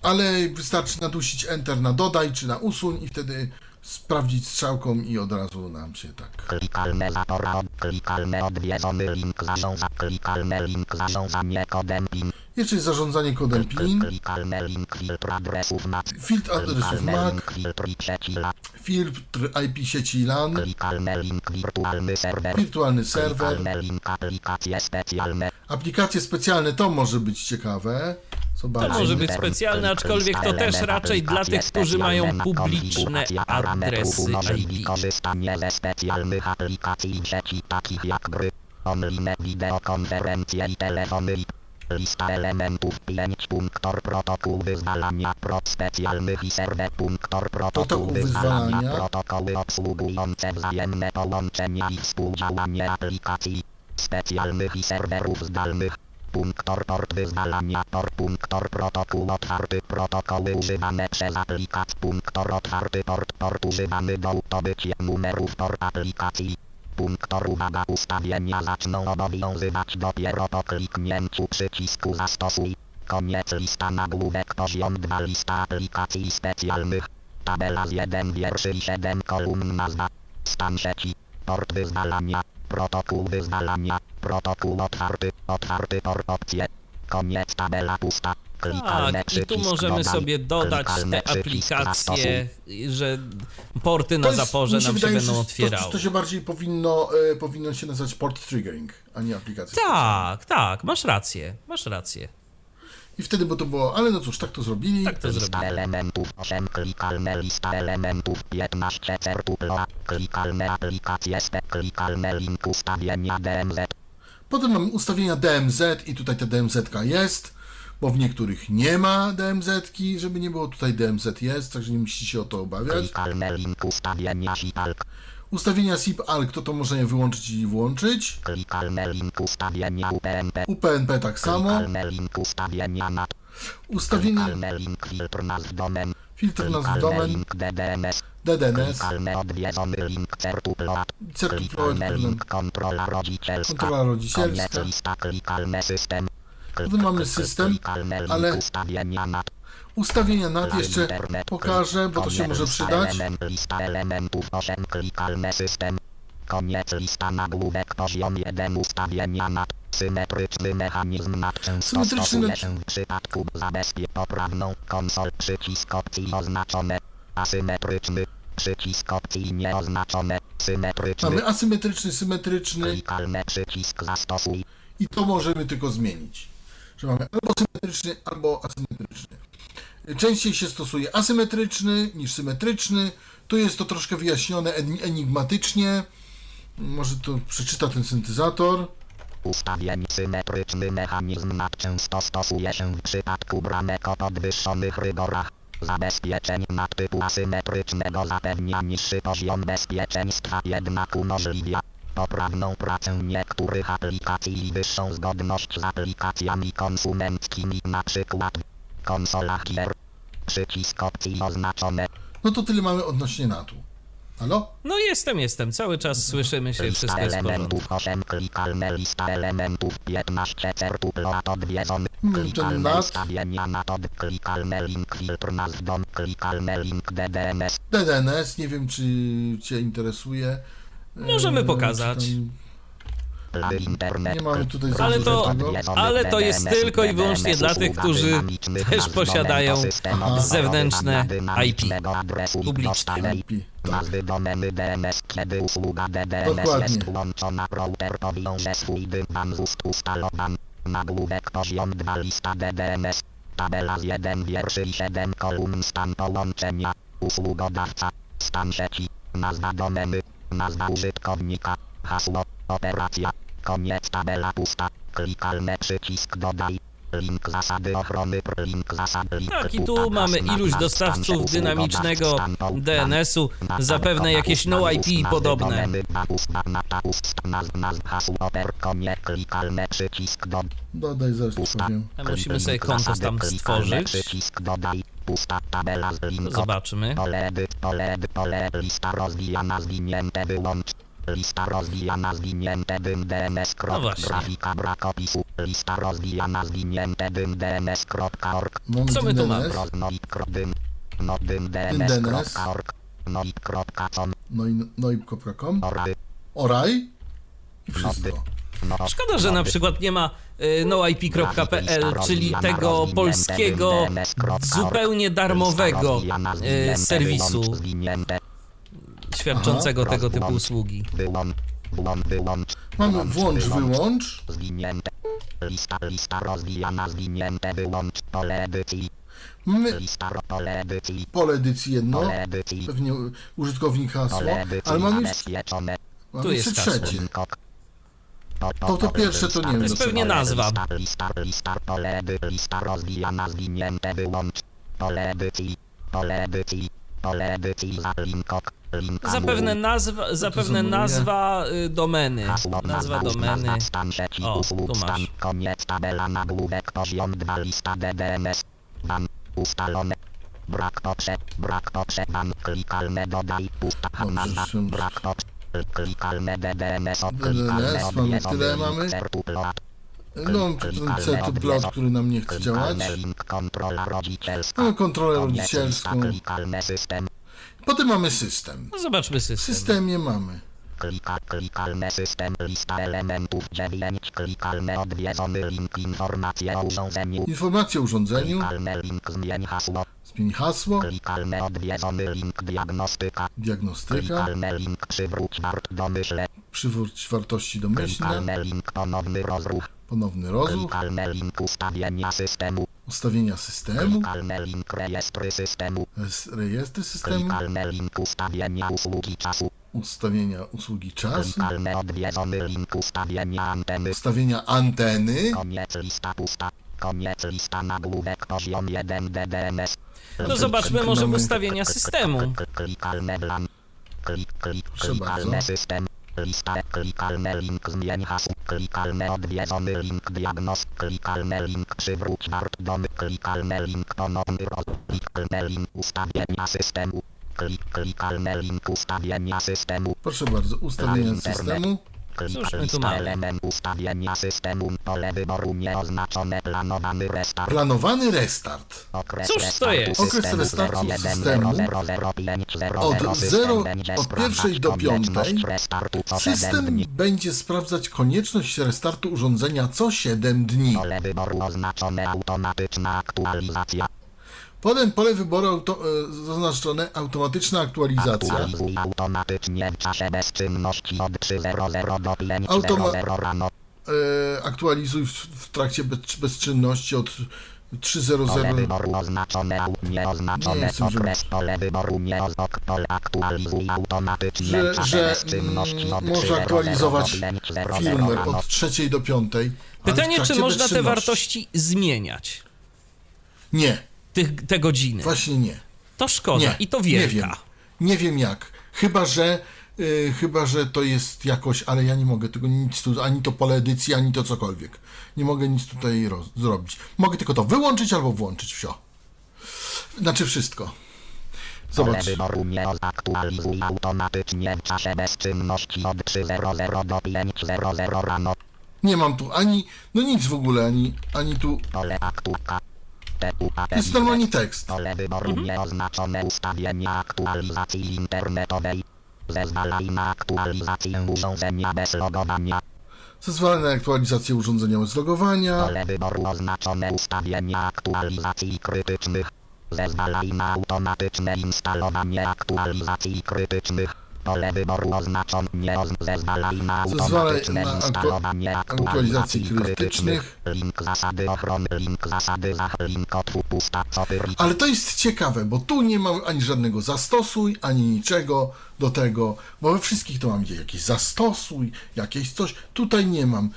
Ale wystarczy nadusić Enter na dodaj czy na usuń i wtedy sprawdzić strzałką i od razu nam się tak.
klikalne zapora od klikalne odwiedzony link zarządza klikalne link zarządzanie kodem PIN.
Jeszcze jest zarządzanie kodem PIN,
klikalne link filtr adresów MAC
filtr adresów MAC,
filtr sieci LAN.
Filtr IP sieci LAN,
klikalne link wirtualny serwer.
Wirtualny serwer,
klikalne link aplikacje specjalne.
Aplikacje specjalne, to może być ciekawe.
To może być specjalne, aczkolwiek to też raczej dla tych, którzy mają publiczne adresy
umożliwi
IP.
korzystanie ze specjalnych aplikacji w sieci takich jak gry, online wideokonferencje i telefony. Lista elementów 5 punktor protokół wyzwalania prot specjalnych i serwer punktor protokół wyzwalania. protokoły obsługujące wzajemne połączenia i współdziałanie aplikacji specjalnych i serwerów zdalnych. Punktor port wyzwalania port punktor protokół otwarty protokoły używane przez aplikację punktor otwarty port port używany do utobycia numerów port aplikacji. Punktor uwaga ustawienia zaczną obowiązywać dopiero po kliknięciu przycisku zastosuj. Koniec lista nagłówek poziom 2 lista aplikacji specjalnych. Tabela z 1 wierszy i 7 kolumn nazwa. Stan sieci. Port wyzwalania. Protokół wyzwalania. Protokół otwarty. Otwarty port opcje. Koniec tabela pusta. Klikalne
Tak, i tu możemy
dodaj.
sobie dodać
Klikalne
te aplikacje, że porty na zaporze
mi się
nam się
wydaje,
będą otwierały.
To, to się bardziej powinno, e, powinno się nazywać port triggering, a nie aplikacja.
Tak, tak, masz rację, masz rację.
I wtedy by to było, ale no cóż, tak to zrobili.
Tak to
Lista
zrobimy.
elementów 8 klikalne lista elementów 15 certuploa klikalne aplikacje klikalne link ustawienia DMZ
Potem mamy ustawienia DMZ i tutaj ta DMZ jest, bo w niektórych nie ma DMZ, żeby nie było tutaj DMZ jest, także nie musicie się o to obawiać.
ustawienia
Ustawienia SIP-ALK to to można je wyłączyć i włączyć.
UPnP
tak samo.
ustawienia filtr nazw domen DDNS link kontrola rodzicielska.
Potem mamy system, ale
ustawienia NAT
jeszcze
Internet,
pokażę, bo to się może przydać.
Element, lista elementów 8 klikalne system. Koniec lista nagłówek poziom 1 ustawienia nad symetryczny mechanizm nad często
Symetryczny
stosuje
nad-
się w przypadku zabezpiek poprawną konsol przycisk opcji oznaczone asymetryczny przycisk opcji nieoznaczone symetryczny
Mamy asymetryczny, symetryczny
klikalne przycisk zastosuj
i to możemy tylko zmienić. Że mamy albo symetryczny, albo asymetryczny. Częściej się stosuje asymetryczny niż symetryczny. Tu jest to troszkę wyjaśnione en- enigmatycznie. Może to przeczyta ten syntezator.
Ustawień symetryczny mechanizm nad często stosuje się w przypadku bramek o podwyższonych rygorach. Zabezpieczeń nad typu asymetrycznego zapewnia niższy poziom bezpieczeństwa, jednak umożliwia poprawną pracę niektórych aplikacji i wyższą zgodność z aplikacjami konsumenckimi, w konsolach gier. Przycisk opcji oznaczone
No to tyle mamy odnośnie NATO. Halo?
No jestem, jestem, cały czas słyszymy się,
Lista
wszystko jest
elementów 8 klikalne lista elementów 15 certuploat odwiedzony klikalne klikalne link filtr nazw dom klikalne link DDNS
DDNS, nie wiem czy Cię interesuje.
Możemy
Eee,
pokazać.
czy tam Nie mamy tutaj
Ale to- ale to jest tylko i wyłącznie dla tych, którzy też posiadają zewnętrzne IP publiczne.
Nazwy domeny DNS, kiedy usługa
Dokładnie.
jest włączona, router powiąże swój dywan z ust ustalowany. Nagłówek poziom 2 lista DDNS. Tabela z 1 wierszy i 7 kolumn stan połączenia. Usługodawca. Stan sieci. Nazwa domeny. Nazwa użytkownika. Hasło. Operacja. Koniec tabela pusta. Klikalny przycisk dodaj. Link zasady ochrony. Link zasad. Link
Tak, i tu
puta,
mamy iluś dostawców dynamicznego. DNS-u, zapewne jakieś no IP podobne.
Dodaj, zaraz.
A musimy sobie konto tam stworzyć.
Przycisk dodaj. Pusta tabela z linką.
zobaczmy.
Pole edyt, pole edyt, pole lista rozwijana zwinięte wyłącz. Lista rozwijana zwinięte dym DNS.
No właśnie.
Grafika brak opisu. Lista rozwijana zwinięte dym DNS.org.
Mamy
Co my tu mamy?
Kro dym. No dym
DNS.
DNS.org. Noit.com.
no i noib.com,
Oraj.
oraj i wszystko.
No,
Szkoda, że na przykład nie ma y, noip.pl, czyli tego polskiego, zupełnie darmowego y, serwisu świadczącego
Aha.
tego typu usługi.
Wyłącz, wyłącz, wyłącz.
Mamy włącz, wyłącz.
Zwinięte. Lista, lista rozwijana, zwinięte, wyłącz. Pole edycji.
Mamy
Lista, ro- pole edycji.
pole edycji jedno,
Pole edycji.
pewnie użytkownik hasło,
edycji
ale mamy jeszcze,
zabezpieczone.
Tu
mamy
jest hasło.
po-
To- to pierwsze to nie wiem,
To jest pewnie nazwa.
Lista, lista, lista, pole edy, lista rozwijana, zwinięte, wyłącz. Pole edycji. Pole edycji. Pole edycji za linkok. Link
Zapewne nazwa, zapewne nazwa y, domeny. Nazwa domeny.
nazwa, stan sieci,
O,
usług,
tu masz.
stan, koniec, tabela, nagłówek, poziom 2, lista ban, ustalone, brak potrzeb, brak potrzeb, ban, klikalne, dodaj, pusta,
że-
brak potrzeb, klikalne, DDNS, klikalne,
mamy?
certuploat,
No, ten plot, który nam nie chce działać.
klikalne, link, kontrola rodzicielska,
Mamy kontrolę rodzicielską.
klikalne, system,
Potem mamy system.
No zobaczmy
W
system.
systemie mamy
Klika, klikalne system, lista elementów 9, klikalne odwiedzony link, informacje o urządzeniu.
Informacje o urządzeniu,
Klikalne link, zmień hasło.
zmień hasło,
Klikalne odwiedzony link, diagnostyka.
diagnostyka,
Klikalne link, przywróć wart domyśle.
przywróć wartości domyślne,
Klikalne link, ponowny rozruch.
ponowny rozruch,
Klikalne link, ustawienia systemu.
Ustawienia systemu,
Klikalne link, rejestry systemu.
rejestry systemu,
Klikalne link, ustawienia usługi czasu.
ustawienia usługi czasu,
link, ustawienia anteny.
ustawienia anteny,
Koniec lista pusta. Koniec lista nagłówek poziom 1 DDNS.
No zobaczmy może ustawienia systemu.
Klikalne blan. Klik, klik,
Proszę
klikalne
bardzo.
system. Lista, klikalne link zmień hasło, klikalne odwiedzony link diagnoz, klikalne link przywróć wart domy, klikalne link ponowny roz, klikalne link ustawienia systemu, klik, klikalne link ustawienia systemu,
proszę bardzo, ustawienia systemu,
Cóż my tu mamy?
ustawienia systemu, pole wyboru nieoznaczone, planowany restart,
planowany restart.
okres
Cóż to jest?
Okres
systemu
restartu
01
systemu
0005
od
00
zero-
będzie
od pierwszej do piątej
konieczność restartu co 7
System będzie sprawdzać konieczność restartu urządzenia co 7 dni.
Pole wyboru oznaczone automatyczna aktualizacja.
Potem pole wyboru auto, e, zaznaczone automatyczna aktualizacja.
Aktualizuj automatycznie w czasie bezczynności od 3.00 do 5.00
Automa-
rano.
E, aktualizuj w, w trakcie bez, bezczynności od
Pole
3.00.
wyboru oznaczone
Nie
nieoznaczone
żeby-
okres. Pole wyboru nieoznaczone. Pole aktualizuj automatycznie
Że,
w czasie
że
bezczynności
mm,
od
może
3.00
aktualizować
do 5.00
firmware od 3 do 5. ale w
Pytanie, czy można te wartości zmieniać?
Nie,
Tych, te godziny.
właśnie nie.
To szkoda
Nie,
i to
nie
wielka.
wiem. Nie wiem jak. Chyba, że y, chyba, że to jest jakoś, ale ja nie mogę tego nic tu, ani to pole edycji, ani to cokolwiek. Nie mogę nic tutaj roz, zrobić. Mogę tylko to wyłączyć albo włączyć, wsio. Znaczy wszystko.
Pole
Zobacz.
wyboru nie aktualizuj automatycznie w czasie bezczynności od 3.00 do 5.00 rano.
Nie mam tu ani, no nic w ogóle, ani, ani tu.
Pole aktuka.
Jest normalnie tekst.
Pole wyboru nieoznaczone ustawienia aktualizacji internetowej. Zezwalaj na aktualizację urządzenia bez logowania.
Zezwala na aktualizację urządzenia bez logowania.
Pole wyboru oznaczone ustawienia aktualizacji krytycznych. Zezwalaj na automatyczne instalowanie aktualizacji krytycznych. Pole wyboru oznaczone. Zezwalaj na automatyczne instalowanie
aktualizacji krytycznych.
Link zasady ochrony, link zasady za link pusta,
Ale to jest ciekawe, bo tu nie mam ani żadnego zastosuj, ani niczego do tego, bo we wszystkich to mam gdzie jakieś zastosuj, jakieś coś. Tutaj nie mam.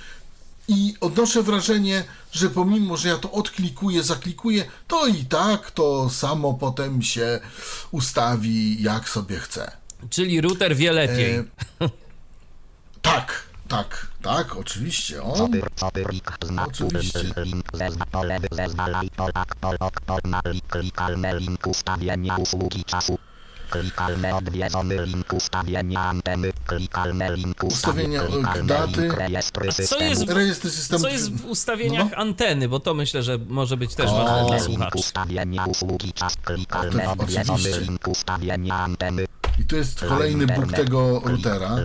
I odnoszę wrażenie, że pomimo, że ja to odklikuję, zaklikuję, to i tak to samo potem się ustawi, jak sobie chce.
Czyli router wie lepiej.
E, tak, tak, tak, oczywiście. On Oczywiście.
klikalne ustawienia odwiedzony link ustawienia anteny, klikalne link
Ustawienia,
ustawienia,
e,
klikalne
daty.
co jest-
systemu.
Co jest w ustawieniach
No.
anteny, bo to myślę, że może być też ważne dla słuchaczy.
ustawienia usługi czas, klikalne odwiedzony link ustawienia anteny.
I to jest kolejny bóg tego routera.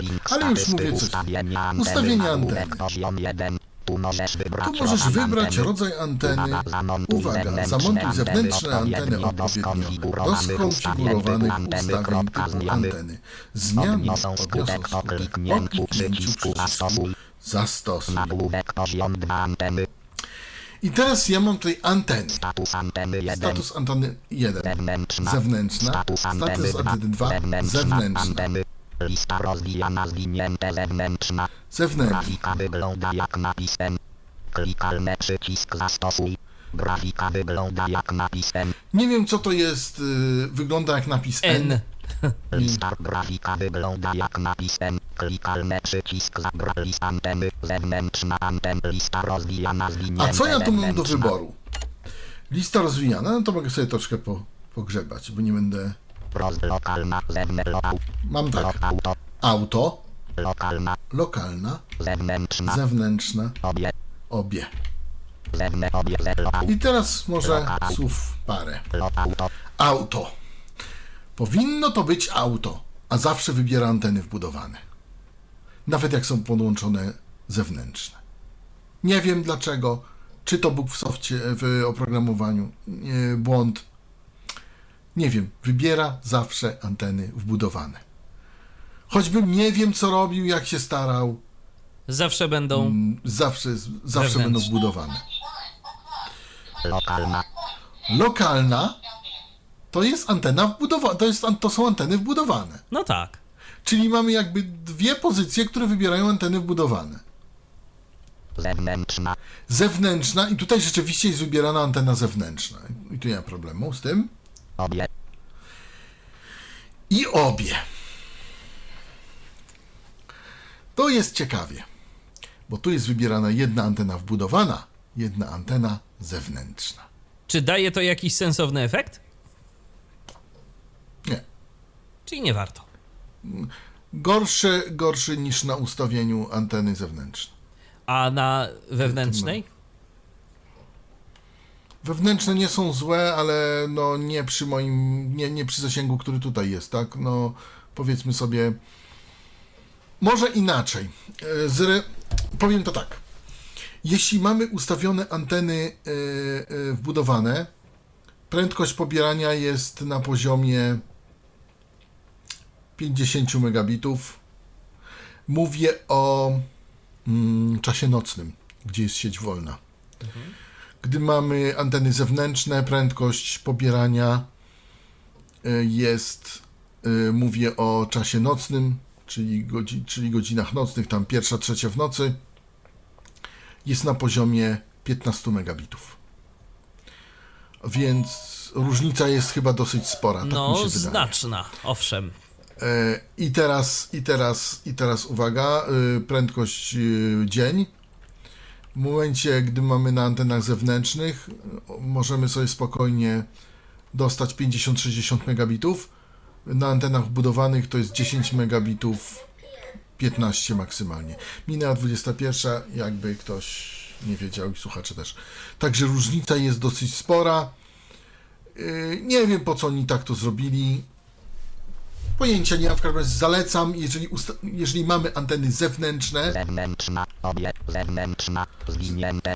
Link
Ale już mówię coś.
Ustawienia anteny,
Ustawienia
nagłówek
anteny.
poziom 1. Tu możesz wybrać
Tu możesz
rodzaj
wybrać
anteny.
rodzaj anteny.
Uwaga, zamontuj zewnętrzne anteny odpowiednio
do
skonfigurowanych
ustawień typu anteny. Zmiany
Odniosą skutek po kliknięciu
kliknięciu
przycisku zastosuj.
zastosuj.
Nagłówek poziom 2 anteny.
I teraz ja mam tutaj anteny.
Status anteny 1.
Status anteny 1.
Zewnętrzna.
Zewnętrzna.
Status anteny
Status
2.
anteny 2.
Zewnętrzna.
Zewnętrzna.
Anteny. Lista rozwijana zwinięte zewnętrzna.
Zewnętrzna.
Grafika wygląda jak napis N. Klikalny przycisk zastosuj. Grafika wygląda jak napis N.
Nie wiem co to jest. y, Wygląda jak napis N.
N.
Lista grafika wygląda jak napis. Klikalny przycisk za gra- list anteny. Zewnętrzna anten. Lista rozwijana zwinięte
A co ja tu mam do wyboru? Lista rozwijana, no to mogę sobie troszkę po, pogrzebać, bo nie będę...
Roz lokalna. Zewnętrzna.
Mam tak.
Auto.
Auto,
Lokalna.
lokalna,
Zewnętrzna.
zewnętrzna,
Obie.
obie. I teraz może słów parę.
Auto.
Powinno to być auto. a zawsze wybiera anteny wbudowane. Nawet jak są podłączone zewnętrzne. Nie wiem dlaczego, czy to Bóg w softie, w oprogramowaniu, nie, błąd. Nie wiem, wybiera zawsze anteny wbudowane. Choćbym nie wiem, co robił, jak się starał,
Zawsze będą.
mm, zawsze, zawsze będą wbudowane.
Lokalna.
Lokalna to jest antena wbudowana, to, jest, to są anteny wbudowane.
No tak.
Czyli mamy jakby dwie pozycje, które wybierają anteny wbudowane.
Zewnętrzna.
Zewnętrzna i tutaj rzeczywiście jest wybierana antena zewnętrzna. I tu nie ma problemu z tym.
Obie.
I obie. To jest ciekawie, bo tu jest wybierana jedna antena wbudowana, jedna antena zewnętrzna.
Czy daje to jakiś sensowny efekt?
Nie.
Czyli nie warto.
Gorszy, gorszy niż na ustawieniu anteny zewnętrznej.
A na wewnętrznej?
Wewnętrzne nie są złe, ale no nie przy moim, nie, nie przy zasięgu, który tutaj jest, tak? No powiedzmy sobie, może inaczej. E, Z re... Powiem to tak. Jeśli mamy ustawione anteny e, e, wbudowane, prędkość pobierania jest na poziomie 50 megabitów. Mówię o mm, czasie nocnym, gdzie jest sieć wolna. Gdy mamy anteny zewnętrzne, prędkość pobierania y, jest, y, mówię o czasie nocnym, czyli, godzi, czyli godzinach nocnych, tam pierwsza, trzecia w nocy, jest na poziomie 15 megabitów. Więc różnica jest chyba dosyć spora. Tak mi
No, znaczna, owszem.
I teraz, i teraz, i teraz uwaga, y, prędkość y, dzień. W momencie, gdy mamy na antenach zewnętrznych, możemy sobie spokojnie dostać 50-60 megabitów. Na antenach wbudowanych to jest 10 megabitów, 15 maksymalnie. Minęła 21, jakby ktoś nie wiedział i słuchacze też. Także różnica jest dosyć spora. Y, Nie wiem po co oni tak to zrobili. Pojęcia nie mam, w każdym razie zalecam, jeżeli, jeżeli mamy anteny zewnętrzne,
Zewnętrzna. Obie. Zewnętrzna. Zwinięte.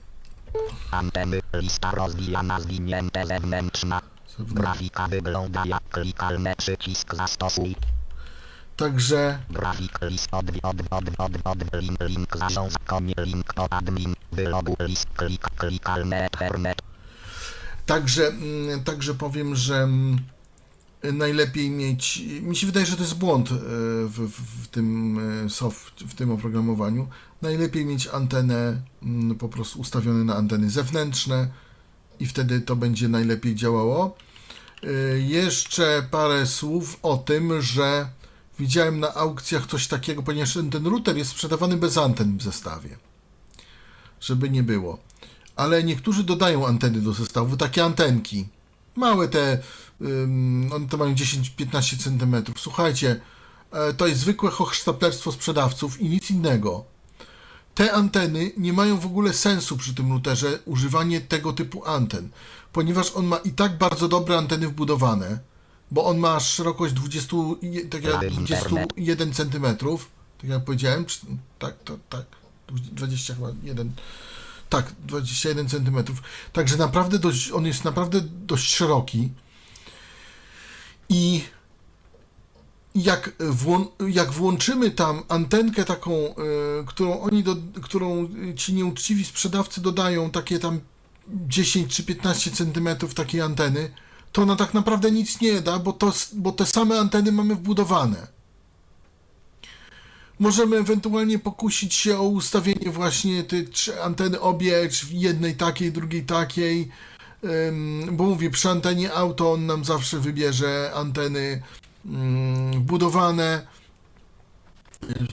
Anteny. Lista rozwijana. Zwinięte. Zewnętrzna. Grafika wygląda jak klikalny przycisk zastosuj.
także
Grafik list od od od od od link link zarząd konie link to admin wylogu list klik klikalne ethernet
Także, mm, także powiem, że mm, najlepiej mieć. Mi się wydaje, że to jest błąd e, w, w, w tym e, soft, w tym oprogramowaniu. Najlepiej mieć antenę mm, po prostu ustawione na anteny zewnętrzne i wtedy to będzie najlepiej działało. E, Jeszcze parę słów o tym, że widziałem na aukcjach coś takiego, ponieważ ten, ten router jest sprzedawany bez anten w zestawie. Żeby nie było ale niektórzy dodają anteny do zestawu, takie antenki. Małe te, one to mają 10-15 cm. Słuchajcie, e, to jest zwykłe hochsztaplerstwo sprzedawców i nic innego. Te anteny nie mają w ogóle sensu przy tym routerze używanie tego typu anten, ponieważ on ma i tak bardzo dobre anteny wbudowane, bo on ma szerokość 20, je- tak jak 21 cm, tak jak powiedziałem, tak, to, tak, 20 chyba 1 tak, 21 cm. Także naprawdę dość, on jest naprawdę dość szeroki. I jak, jak włączymy tam antenkę taką, y, którą oni, do, którą ci nieuczciwi sprzedawcy dodają, takie tam 10 czy 15 cm takiej anteny, to ona tak naprawdę nic nie da, bo, to, bo te same anteny mamy wbudowane. Możemy ewentualnie pokusić się o ustawienie właśnie tych anteny obie, czy jednej takiej, drugiej takiej, bo mówię, przy antenie auto on nam zawsze wybierze anteny ym, wbudowane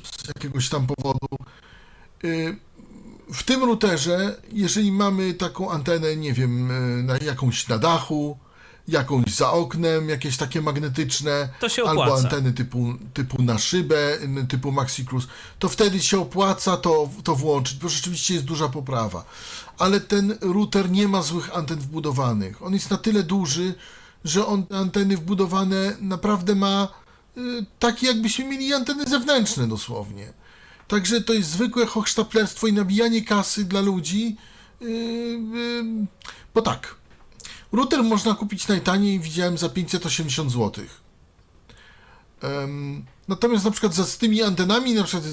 z jakiegoś tam powodu. W tym routerze, jeżeli mamy taką antenę, nie wiem, y, na jakąś na dachu, jakąś za oknem, jakieś takie magnetyczne, albo anteny typu, typu na szybę, y, typu MaxiCruise, to wtedy się opłaca to, to włączyć, bo rzeczywiście jest duża poprawa. Ale ten router nie ma złych anten wbudowanych. On jest na tyle duży, że on te anteny wbudowane naprawdę ma y, takie jakbyśmy mieli anteny zewnętrzne dosłownie. Także to jest zwykłe hochsztaplerstwo i nabijanie kasy dla ludzi, yy, yy, bo tak, router można kupić najtaniej, widziałem za 580 zł. Natomiast na przykład za, z tymi antenami, na przykład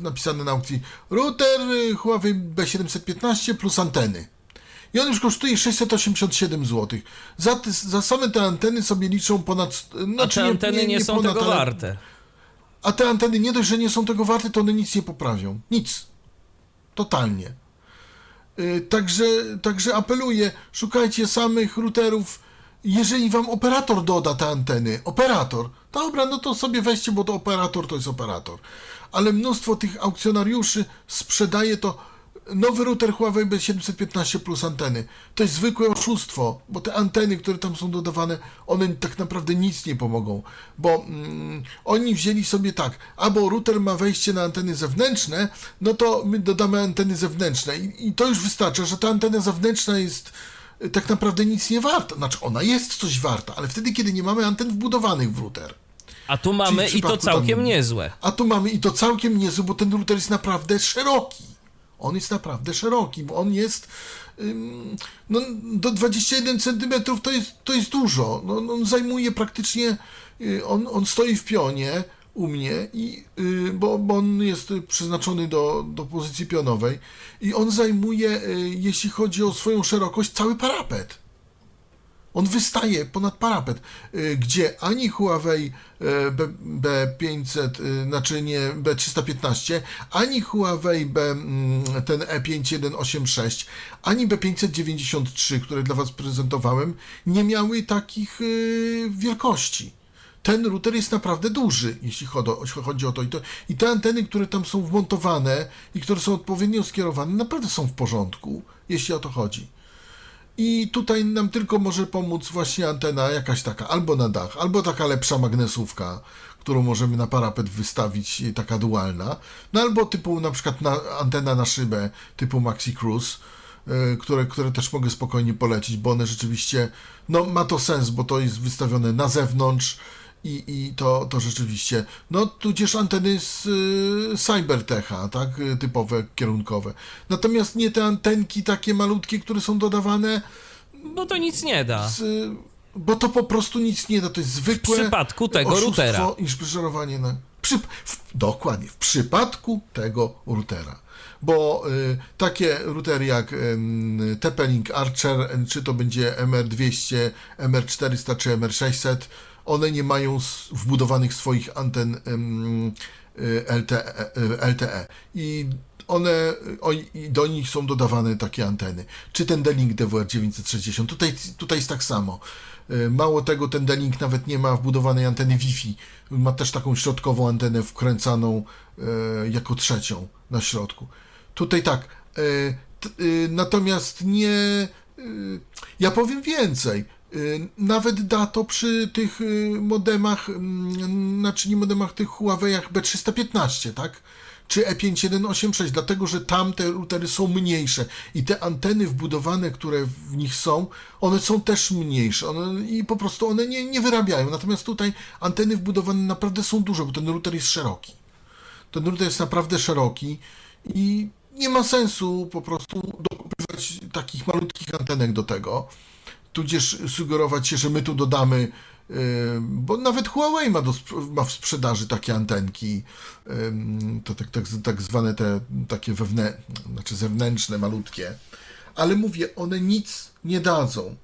napisane na aukcji router y, Huawei B715 plus anteny. I on już kosztuje 687 zł. Za, za same te anteny sobie liczą ponad... st-
A
Znaczy
te anteny nie, są
ponad,
tego
ale-
warte.
A te anteny nie dość, że nie są tego warte, to one nic nie poprawią. Nic. Totalnie. Yy, Także, także apeluję, szukajcie samych routerów. Jeżeli wam operator doda te anteny, operator, dobra, no to sobie weźcie, bo to operator to jest operator. Ale mnóstwo tych aukcjonariuszy sprzedaje to. Nowy router Huawei B715 plus anteny. To jest zwykłe oszustwo, bo te anteny, które tam są dodawane, one tak naprawdę nic nie pomogą, bo mm, oni wzięli sobie tak, albo router ma wejście na anteny zewnętrzne, no to my dodamy anteny zewnętrzne i, i to już wystarcza, że ta antena zewnętrzna jest y, tak naprawdę nic nie warta. Znaczy ona jest coś warta, ale wtedy, kiedy nie mamy anten wbudowanych w router.
A tu mamy i to całkiem
tam-
niezłe.
A tu mamy i to całkiem niezły, bo ten router jest naprawdę szeroki. On jest naprawdę szeroki, bo on jest. No, do 21 cm to jest, to jest dużo. No, on zajmuje praktycznie. y, On, on stoi w pionie u mnie, i, y, bo, bo on jest przeznaczony do, do pozycji pionowej. I on zajmuje, y, jeśli chodzi o swoją szerokość, cały parapet. On wystaje ponad parapet, y, gdzie ani Huawei y, B, B500, y, znaczy nie B315, ani Huawei B, mm, ten E E5186, ani B593, które dla Was prezentowałem, nie miały takich wielkości. Ten router jest naprawdę duży, jeśli chodzi o to. I, to. I te anteny, które tam są wmontowane i które są odpowiednio skierowane, naprawdę są w porządku, jeśli o to chodzi. I tutaj nam tylko może pomóc właśnie antena jakaś taka, albo na dach, albo taka lepsza magnesówka, którą możemy na parapet wystawić, e, taka dualna, no albo typu na przykład na, antena na szybę typu Maxi Cruise, e, które, które też mogę spokojnie polecić, bo one rzeczywiście, no ma to sens, bo to jest wystawione na zewnątrz i, i to, to rzeczywiście, no tudzież anteny z y, Cybertecha, tak, y, typowe, kierunkowe. Natomiast nie te antenki takie malutkie, które są dodawane,
Bo to nic nie da.
z, bo to po prostu nic nie da, to jest zwykłe
W przypadku tego routera.
i szpryżerowanie na... Przy, w, dokładnie, w przypadku tego routera. Bo y, takie routery jak y, TP-Link Archer, czy to będzie MR200, MR400 czy MR600, one nie mają wbudowanych swoich anten y, LTE, y, LTE. I one, do nich są dodawane takie anteny. Czy ten D-Link DWR 960. Tutaj, tutaj jest tak samo. Y, Mało tego, ten D-Link nawet nie ma wbudowanej anteny Wi-Fi. Ma też taką środkową antenę wkręcaną jako trzecią na środku. Tutaj tak. Natomiast nie. Ja powiem więcej. Y, Nawet da to przy tych y, modemach, mm, znaczy nie modemach, tych Huawei'ach B315, tak? Czy E5186, dlatego że tam te routery są mniejsze i te anteny wbudowane, które w nich są, one są też mniejsze one, i po prostu one nie, nie wyrabiają. Natomiast tutaj anteny wbudowane naprawdę są duże, bo ten router jest szeroki. Ten router jest naprawdę szeroki i nie ma sensu po prostu dokupywać takich malutkich antenek do tego, tudzież sugerować się, że my tu dodamy, yy, bo nawet Huawei ma, do, ma w sprzedaży takie antenki, ym, to tak, tak, tak zwane te takie wewnę, znaczy zewnętrzne, malutkie, ale mówię, one nic nie dadzą.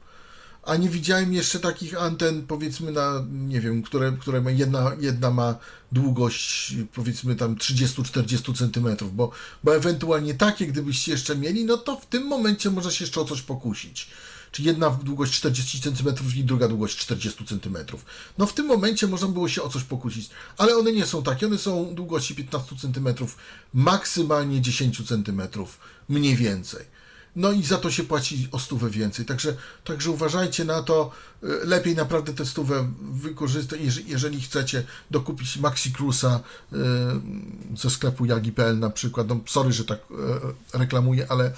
A nie widziałem jeszcze takich anten, powiedzmy, na, nie wiem, które, które ma jedna, jedna ma długość, powiedzmy, tam 30-40 centymetrów, bo, bo ewentualnie takie, gdybyście jeszcze mieli, no to w tym momencie można się jeszcze o coś pokusić. Czy jedna długość 40 cm i druga długość 40 cm. No w tym momencie można było się o coś pokusić, ale one nie są takie, one są długości 15 cm, maksymalnie 10 cm, mniej więcej. No i za to się płaci o stówę więcej. Także, także uważajcie na to. Y, Lepiej naprawdę tę stówę wykorzystać, jeżeli, chcecie dokupić Maxi Cruza y, ze sklepu Jagi.pl na przykład. No, sorry, że tak y, reklamuję, ale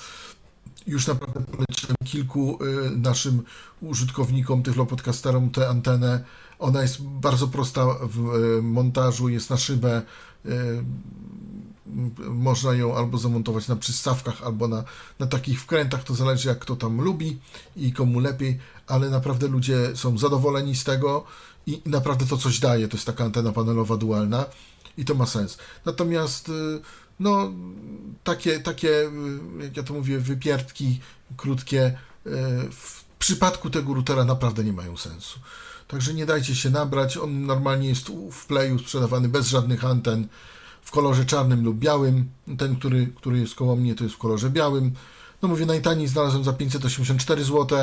już naprawdę poleciłem kilku y, naszym użytkownikom, tyflopodcasterom tę antenę, Ona jest bardzo prosta w e, montażu, jest na szybę. m, Można ją albo zamontować na przystawkach, albo na, na takich wkrętach, to zależy jak kto tam lubi i komu lepiej, ale naprawdę ludzie są zadowoleni z tego i, naprawdę to coś daje. To jest taka antena panelowa dualna i to ma sens. Natomiast y, no, takie, takie, y, jak ja to mówię, wypierdki krótkie y, w przypadku tego routera naprawdę nie mają sensu. Także nie dajcie się nabrać. On normalnie jest w playu sprzedawany bez żadnych anten w kolorze czarnym lub białym. Ten, który, który jest koło mnie, to jest w kolorze białym. No mówię, najtaniej znalazłem za 584 zł.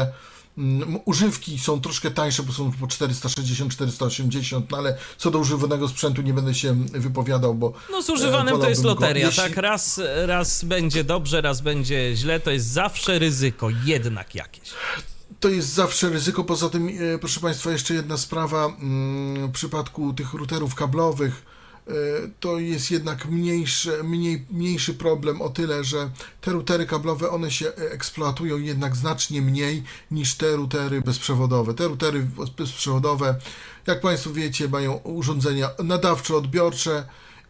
Mm, Używki są troszkę tańsze, bo są po 460-480, no ale co do używanego sprzętu nie będę się wypowiadał, bo
No z używanym
e,
to jest loteria,
jeśli-
tak? Raz, raz będzie dobrze, raz będzie źle, to jest zawsze ryzyko, jednak jakieś.
To jest zawsze ryzyko. Poza tym, e, proszę Państwa, jeszcze jedna sprawa. mm, W przypadku tych routerów kablowych to jest jednak mniejszy, mniej, mniejszy problem o tyle, że te routery kablowe, one się e, eksploatują jednak znacznie mniej niż te routery bezprzewodowe. Te routery bezprzewodowe, jak Państwo wiecie, mają urządzenia nadawczo-odbiorcze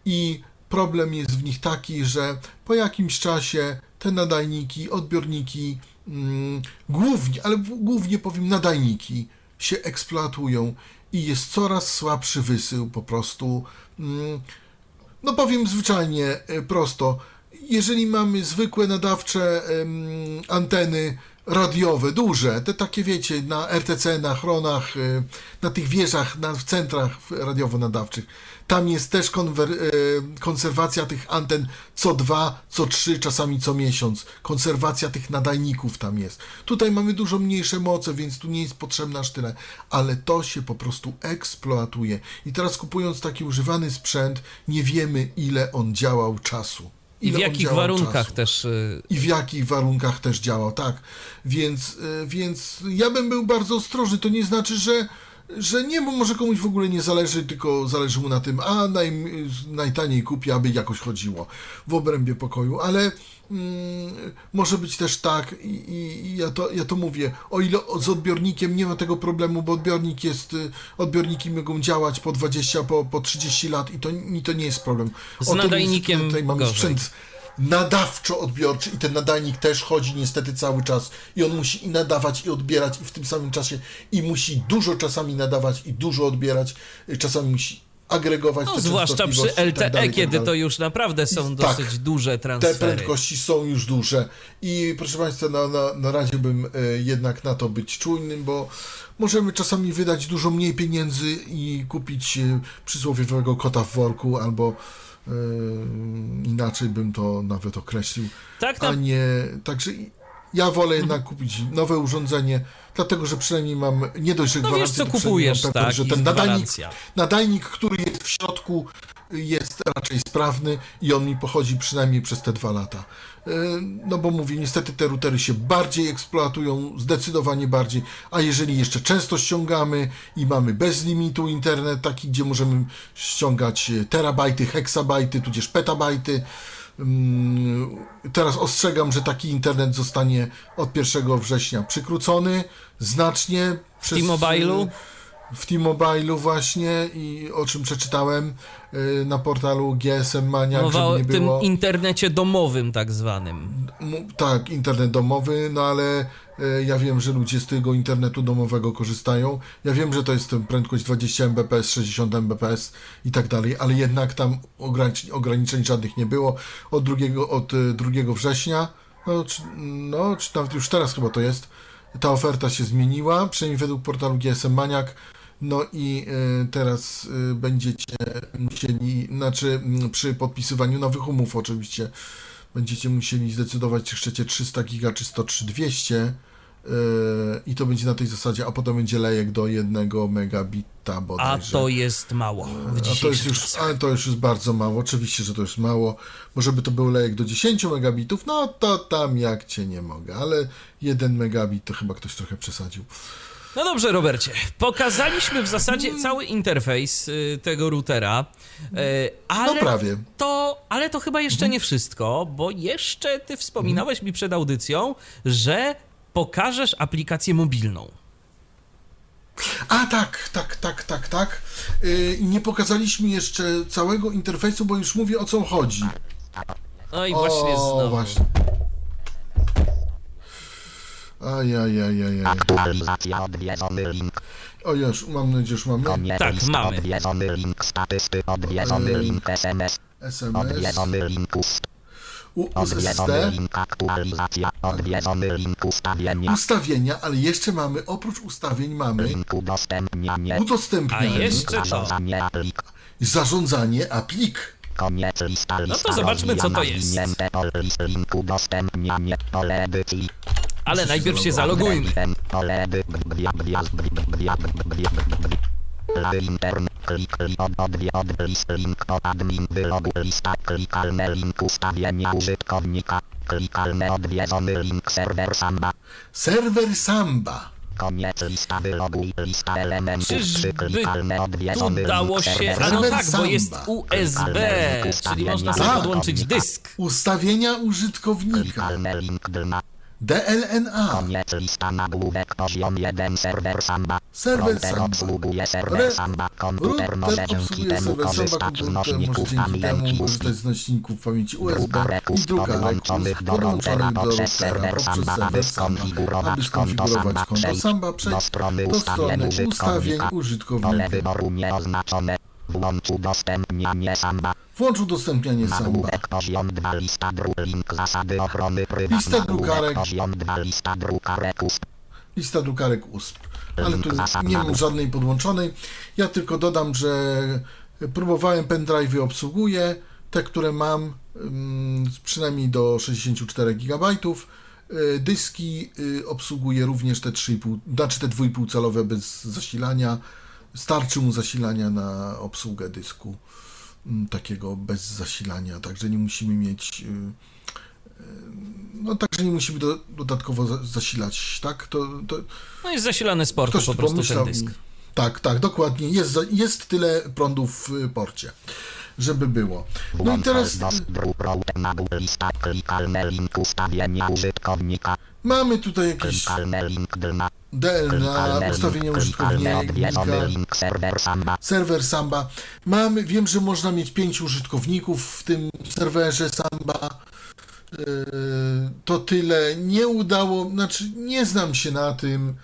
i problem jest w nich taki, że po jakimś czasie te nadajniki, odbiorniki, mm, głównie, ale głównie powiem nadajniki, się eksploatują i jest coraz słabszy wysył po prostu. Mm, no powiem zwyczajnie, e, prosto. Jeżeli mamy zwykłe nadawcze anteny radiowe, duże, te takie wiecie, na RTC, na chronach, e, na tych wieżach, na, w centrach radiowo-nadawczych, tam jest też e, konserwacja tych anten co dwa, co trzy, czasami co miesiąc. Konserwacja tych nadajników tam jest. Tutaj mamy dużo mniejsze moce, więc tu nie jest potrzebne aż tyle, ale to się po prostu eksploatuje. I teraz kupując taki używany sprzęt, nie wiemy ile on działał czasu.
I w jakich warunkach
czasu
też. y,
i w jakich warunkach też działał, tak. Więc, y, więc ja bym był bardzo ostrożny. To nie znaczy, że, że nie, bo może komuś w ogóle nie zależy, tylko zależy mu na tym, a naj, najtaniej kupię, aby jakoś chodziło w obrębie pokoju, ale mm, może być też tak i, i, ja, to, ja to mówię, o ile z odbiornikiem nie ma tego problemu, bo odbiornik jest, y, odbiorniki mogą działać po 20, po, po 30 lat i to, i to nie jest problem.
Z
O tym jest-
nadajnikiem
tutaj mamy
gorzej.
sprzęt nadawczo-odbiorczy i ten nadajnik też chodzi niestety cały czas i on musi i nadawać i odbierać i w tym samym czasie i musi dużo czasami nadawać i dużo odbierać, y, czasami musi agregować
No,
te
zwłaszcza przy
i tak
LTE,
dalej, i tak
kiedy
dalej.
to już naprawdę są
Tak.
dosyć duże
Te
transfery.
prędkości są już duże i proszę Państwa, na, na, na razie bym e, jednak na to być czujnym, bo możemy czasami wydać dużo mniej pieniędzy i kupić e, przysłowiowego kota w worku, albo e, inaczej bym to nawet określił,
Tak,
a
tak.
nie, także ja wolę jednak kupić nowe urządzenie, dlatego że przynajmniej mam nie dość, że
No wiesz,
gwarancję,
co
to przynajmniej
kupujesz,
pewność,
tak,
że ten nadajnik nadajnik, który jest w środku, jest raczej sprawny i on mi pochodzi przynajmniej przez te dwa lata. Yy, No bo mówię, niestety te routery się bardziej eksploatują, zdecydowanie bardziej, a jeżeli jeszcze często ściągamy i mamy bez limitu internet, taki, gdzie możemy ściągać e, terabajty, heksabajty, tudzież petabajty, Mm, Teraz ostrzegam, że taki internet zostanie od 1 września przykrócony znacznie.
W T-Mobile'u?
W T-Mobile'u właśnie i o czym przeczytałem y, na portalu GSM Maniak,
Mowa
żeby nie
tym
było.
internecie domowym tak zwanym.
Mu- Tak, internet domowy, no ale e, ja wiem, że ludzie z tego internetu domowego korzystają. Ja wiem, że to jest prędkość 20 Mbps, 60 Mbps i tak dalej, ale jednak tam ograniczeń, ograniczeń żadnych nie było. Od 2, od e, 2 września, no czy, no, czy nawet już teraz chyba to jest, ta oferta się zmieniła, przynajmniej według portalu GSM Maniak. No i e, teraz e, będziecie musieli, znaczy przy podpisywaniu nowych umów oczywiście, będziecie musieli zdecydować, czy chcecie 300 giga, czy 103 200 yy, i to będzie na tej zasadzie, a potem będzie lejek do 1 megabita
A
bodajże.
to jest mało w
A to jest już,
czasach.
ale to już jest bardzo mało, oczywiście, że to jest mało. Może by to był lejek do 10 megabitów, no to tam jak cię nie mogę, ale 1 megabit to chyba ktoś trochę przesadził.
No dobrze, Robercie. Pokazaliśmy w zasadzie cały interfejs y, tego routera, y, ale,
No prawie.
to, ale to chyba jeszcze nie wszystko, bo jeszcze ty wspominałeś mi przed audycją, że pokażesz aplikację mobilną.
A tak, tak, tak, tak, tak. Yy, nie pokazaliśmy jeszcze całego interfejsu, bo już mówię o co chodzi.
No i właśnie
o,
znowu.
właśnie. Ajajajajaj.
Aktualizacja odwiedzony link.
O już, mam nadzieję, że mamy.
Koniec
Tak,
list,
mamy.
Odwiedzony link statystyk, odwiedzony link SMS.
SMS.
Odwiedzony link ust.
USSD.
link aktualizacja. Odwiedzony link ustawienia.
Ustawienia, ale jeszcze mamy, oprócz ustawień mamy
Link udostępnianie.
udostępnianie,
A jeszcze to.
Zarządzanie aplik.
zarządzanie aplik.
Koniec lista lista
No to zobaczmy, co to jest.
rozwijana, pole list, link udostępnianie. Pole edycji.
Ale najpierw się zalogujmy.
Klik, klik, od, odwie, od, list, link, od admin, wylogu, lista, klikalne link ustawienia użytkownika, klikalne odwiedzony link serwer samba,
Serwer Samba.
koniec lista wyloguj, lista elementów, przyklikalne
Tu
odwiedzony
dało
link
się, a no tak, bo jest. USB, czyli można sobie
Tak.
podłączyć dysk.
Ustawienia użytkownika.
klikalne link dna,
DLNA.
koniec lista nagłówek poziom 1 serwer samba,
Serwer
router
Samba.
obsługuje serwer samba, komputer może dzięki temu korzystać z nośników pamięci
korzystać z nośników pamięci USB i drukarek
podłączonych do routera poprzez serwer Samba, aby skonfigurować konto Samba, przejdź do strony ustawień użytkownika. Pole wyboru nieoznaczone. Włącz udostępnianie Samba.
Włącz udostępnianie Samba.
Nagłówek poziom 2 lista dru link zasady ochrony prywatnej.
Lista drukarek.
poziom 2 lista drukarek ust.
Lista drukarek USP. Ale tu nie mam żadnej podłączonej. Ja tylko dodam, że próbowałem pendrive'y obsługuję. Te, które mam, ym, przynajmniej do 64 GB. Y, Dyski y, obsługuje również te 3,5, znaczy te 2,5 calowe bez zasilania. Starczy mu zasilania na obsługę dysku mm, takiego bez zasilania, także nie musimy mieć y, y, no także nie musimy do, dodatkowo za, zasilać, tak? To, to
No jest zasilany sportem
ktoś
po prostu
pomyślał.
ten dysk.
Tak, tak, dokładnie. Jest, jest tyle prądów w porcie, żeby było. No i teraz mamy tutaj
link dna.
Ustawienia użytkownika,
link serwer Samba.
serwer Samba. Mamy, wiem, że można mieć pięciu użytkowników w tym serwerze Samba. Yy, To tyle. Nie udało, znaczy nie znam się na tym.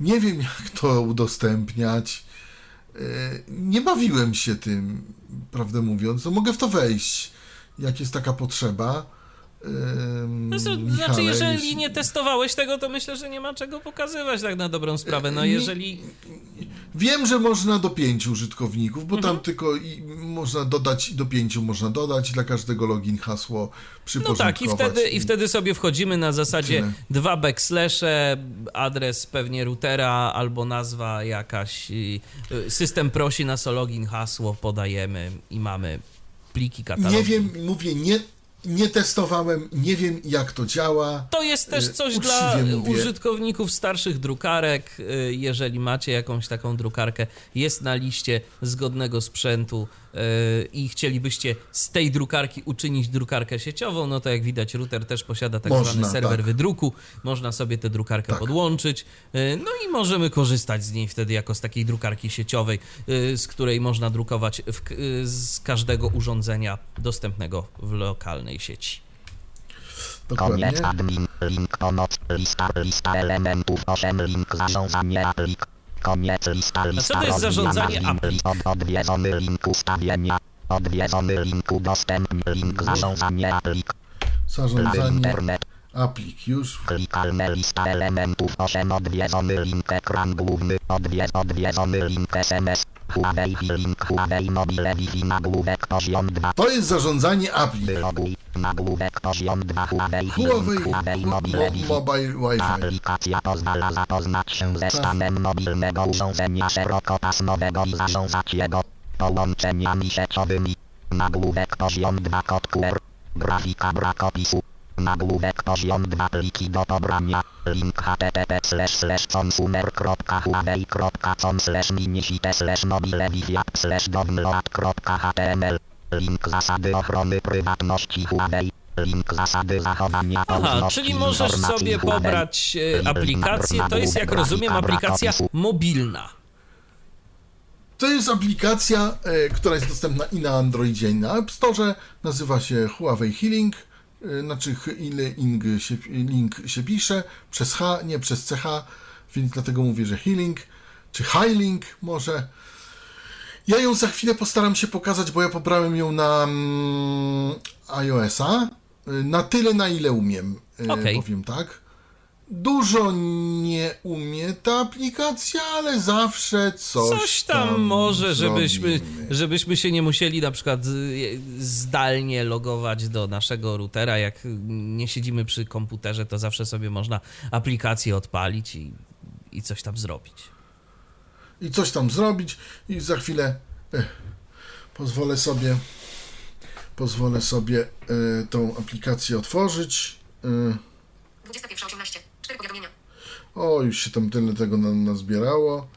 Nie wiem, jak to udostępniać. Yy, Nie bawiłem się tym, prawdę mówiąc. No mogę w to wejść, jak jest taka potrzeba.
No, to znaczy, jeżeli nie testowałeś tego, to myślę, że nie ma czego pokazywać tak na dobrą sprawę. No jeżeli...
Wiem, że można do pięciu użytkowników, bo
Mhm.
tam tylko i można dodać, do pięciu można dodać, dla każdego login, hasło
No
przyporządkować.
tak, i wtedy, i wtedy sobie wchodzimy na zasadzie
Tyle.
dwa backslashe, adres pewnie routera albo nazwa jakaś. i, y, System prosi nas o login, hasło podajemy i mamy pliki katalogu.
Nie wiem, mówię, nie, nie testowałem, nie wiem jak to działa.
To jest też
Y,
coś dla
mówię.
użytkowników starszych drukarek. y, Jeżeli macie jakąś taką drukarkę, jest na liście zgodnego sprzętu i chcielibyście z tej drukarki uczynić drukarkę sieciową, no to jak widać, router też posiada tak
Można,
zwany serwer
tak.
wydruku. Można sobie tę drukarkę
Tak.
podłączyć. y, No i możemy korzystać z niej wtedy jako z takiej drukarki sieciowej, y, z której można drukować w, z każdego urządzenia dostępnego w lokalnej sieci.
Dokładnie.
Koniec admin, link pomoc, lista, lista elementów 8, link zarządzanie aplik. Koniec lista, lista
co to jest zarządzanie?
Od, odwiedzony link ustawienia. Odwiedzony link udostępnij, link zarządzanie aplik. Lady
Zarządzanie
internet,
aplik już.
klikalne lista elementów 8, odwiedzony link ekran główny, odwiedz, odwiedzony link SMS. Huawei link Huawei mobile Wi-Fi nagłówek poziom 2.
To jest zarządzanie aplik.
Wyloguj, nagłówek poziom 2 Huawei
Huawei,
Huawei
Hu-
mobile
Mo-
Wi-Fi.
Mobile Wi-Fi.
Aplikacja pozwala zapoznać się ze stanem mobilnego urządzenia szerokopasmowego i zarządzać jego połączeniami sieciowymi. Nagłówek poziom 2 kod QR. Grafika brak opisu. Nagłówek poziom 2 pliki do pobrania. Link http slash slash consumer.huawei.com slash minisite slash mobile wi slash download.html Link zasady ochrony prywatności Huawei. Link zasady zachowania
Aha, czyli możesz sobie
Google.
pobrać e, aplikację, to jest jak rozumiem aplikacja mobilna.
To jest aplikacja, e, która jest dostępna i na Androidzie, i na App Store. Nazywa się Huawei Healing. E, znaczy Healing się, link się pisze przez H, nie przez CH, więc dlatego mówię, że Healing, czy Healing może. Ja ją za chwilę postaram się pokazać, bo ja pobrałem ją na mm, iOS-a. e, Na tyle, na ile umiem, e,
Okej.
powiem tak. Dużo nie umie ta aplikacja, ale zawsze coś,
Coś tam może, żebyśmy,
zrobimy.
żebyśmy się nie musieli na przykład y, zdalnie logować do naszego routera. Jak nie siedzimy przy komputerze, to zawsze sobie można aplikację odpalić i, i coś tam zrobić.
I coś tam zrobić i za chwilę eh, pozwolę sobie pozwolę sobie e, tą aplikację otworzyć. E,
21.18. 4 powiadomienia.
o, już się tam tyle tego na- nazbierało.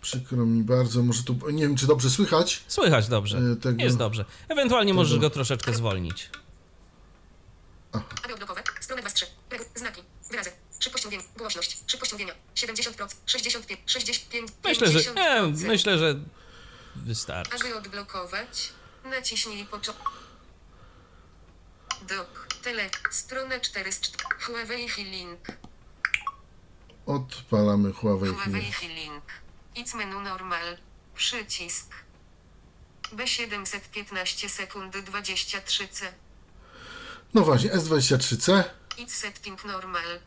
Przykro mi bardzo, może tu, nie wiem czy dobrze słychać.
Słychać dobrze.
Y, tego-
Jest dobrze. Ewentualnie możesz
tego-
go troszeczkę zwolnić.
Aby odblokować. Strona 23. Regu- Znaki. Wyrazy. Szybkość mówienia. Głośność. Szybkość mówienia. 70%. 65. 65.
Myślę, że, nie,
50%.
myślę, że wystarczy.
Aby odblokować, naciśnij początek. Dok. Tele. Strona 400. Huawei Healing.
Odpalamy Huawei.
Huawei Healing. Idź menu normal. Przycisk. B715 sekundy 23C.
No właśnie, S23C.
Idź setting normal.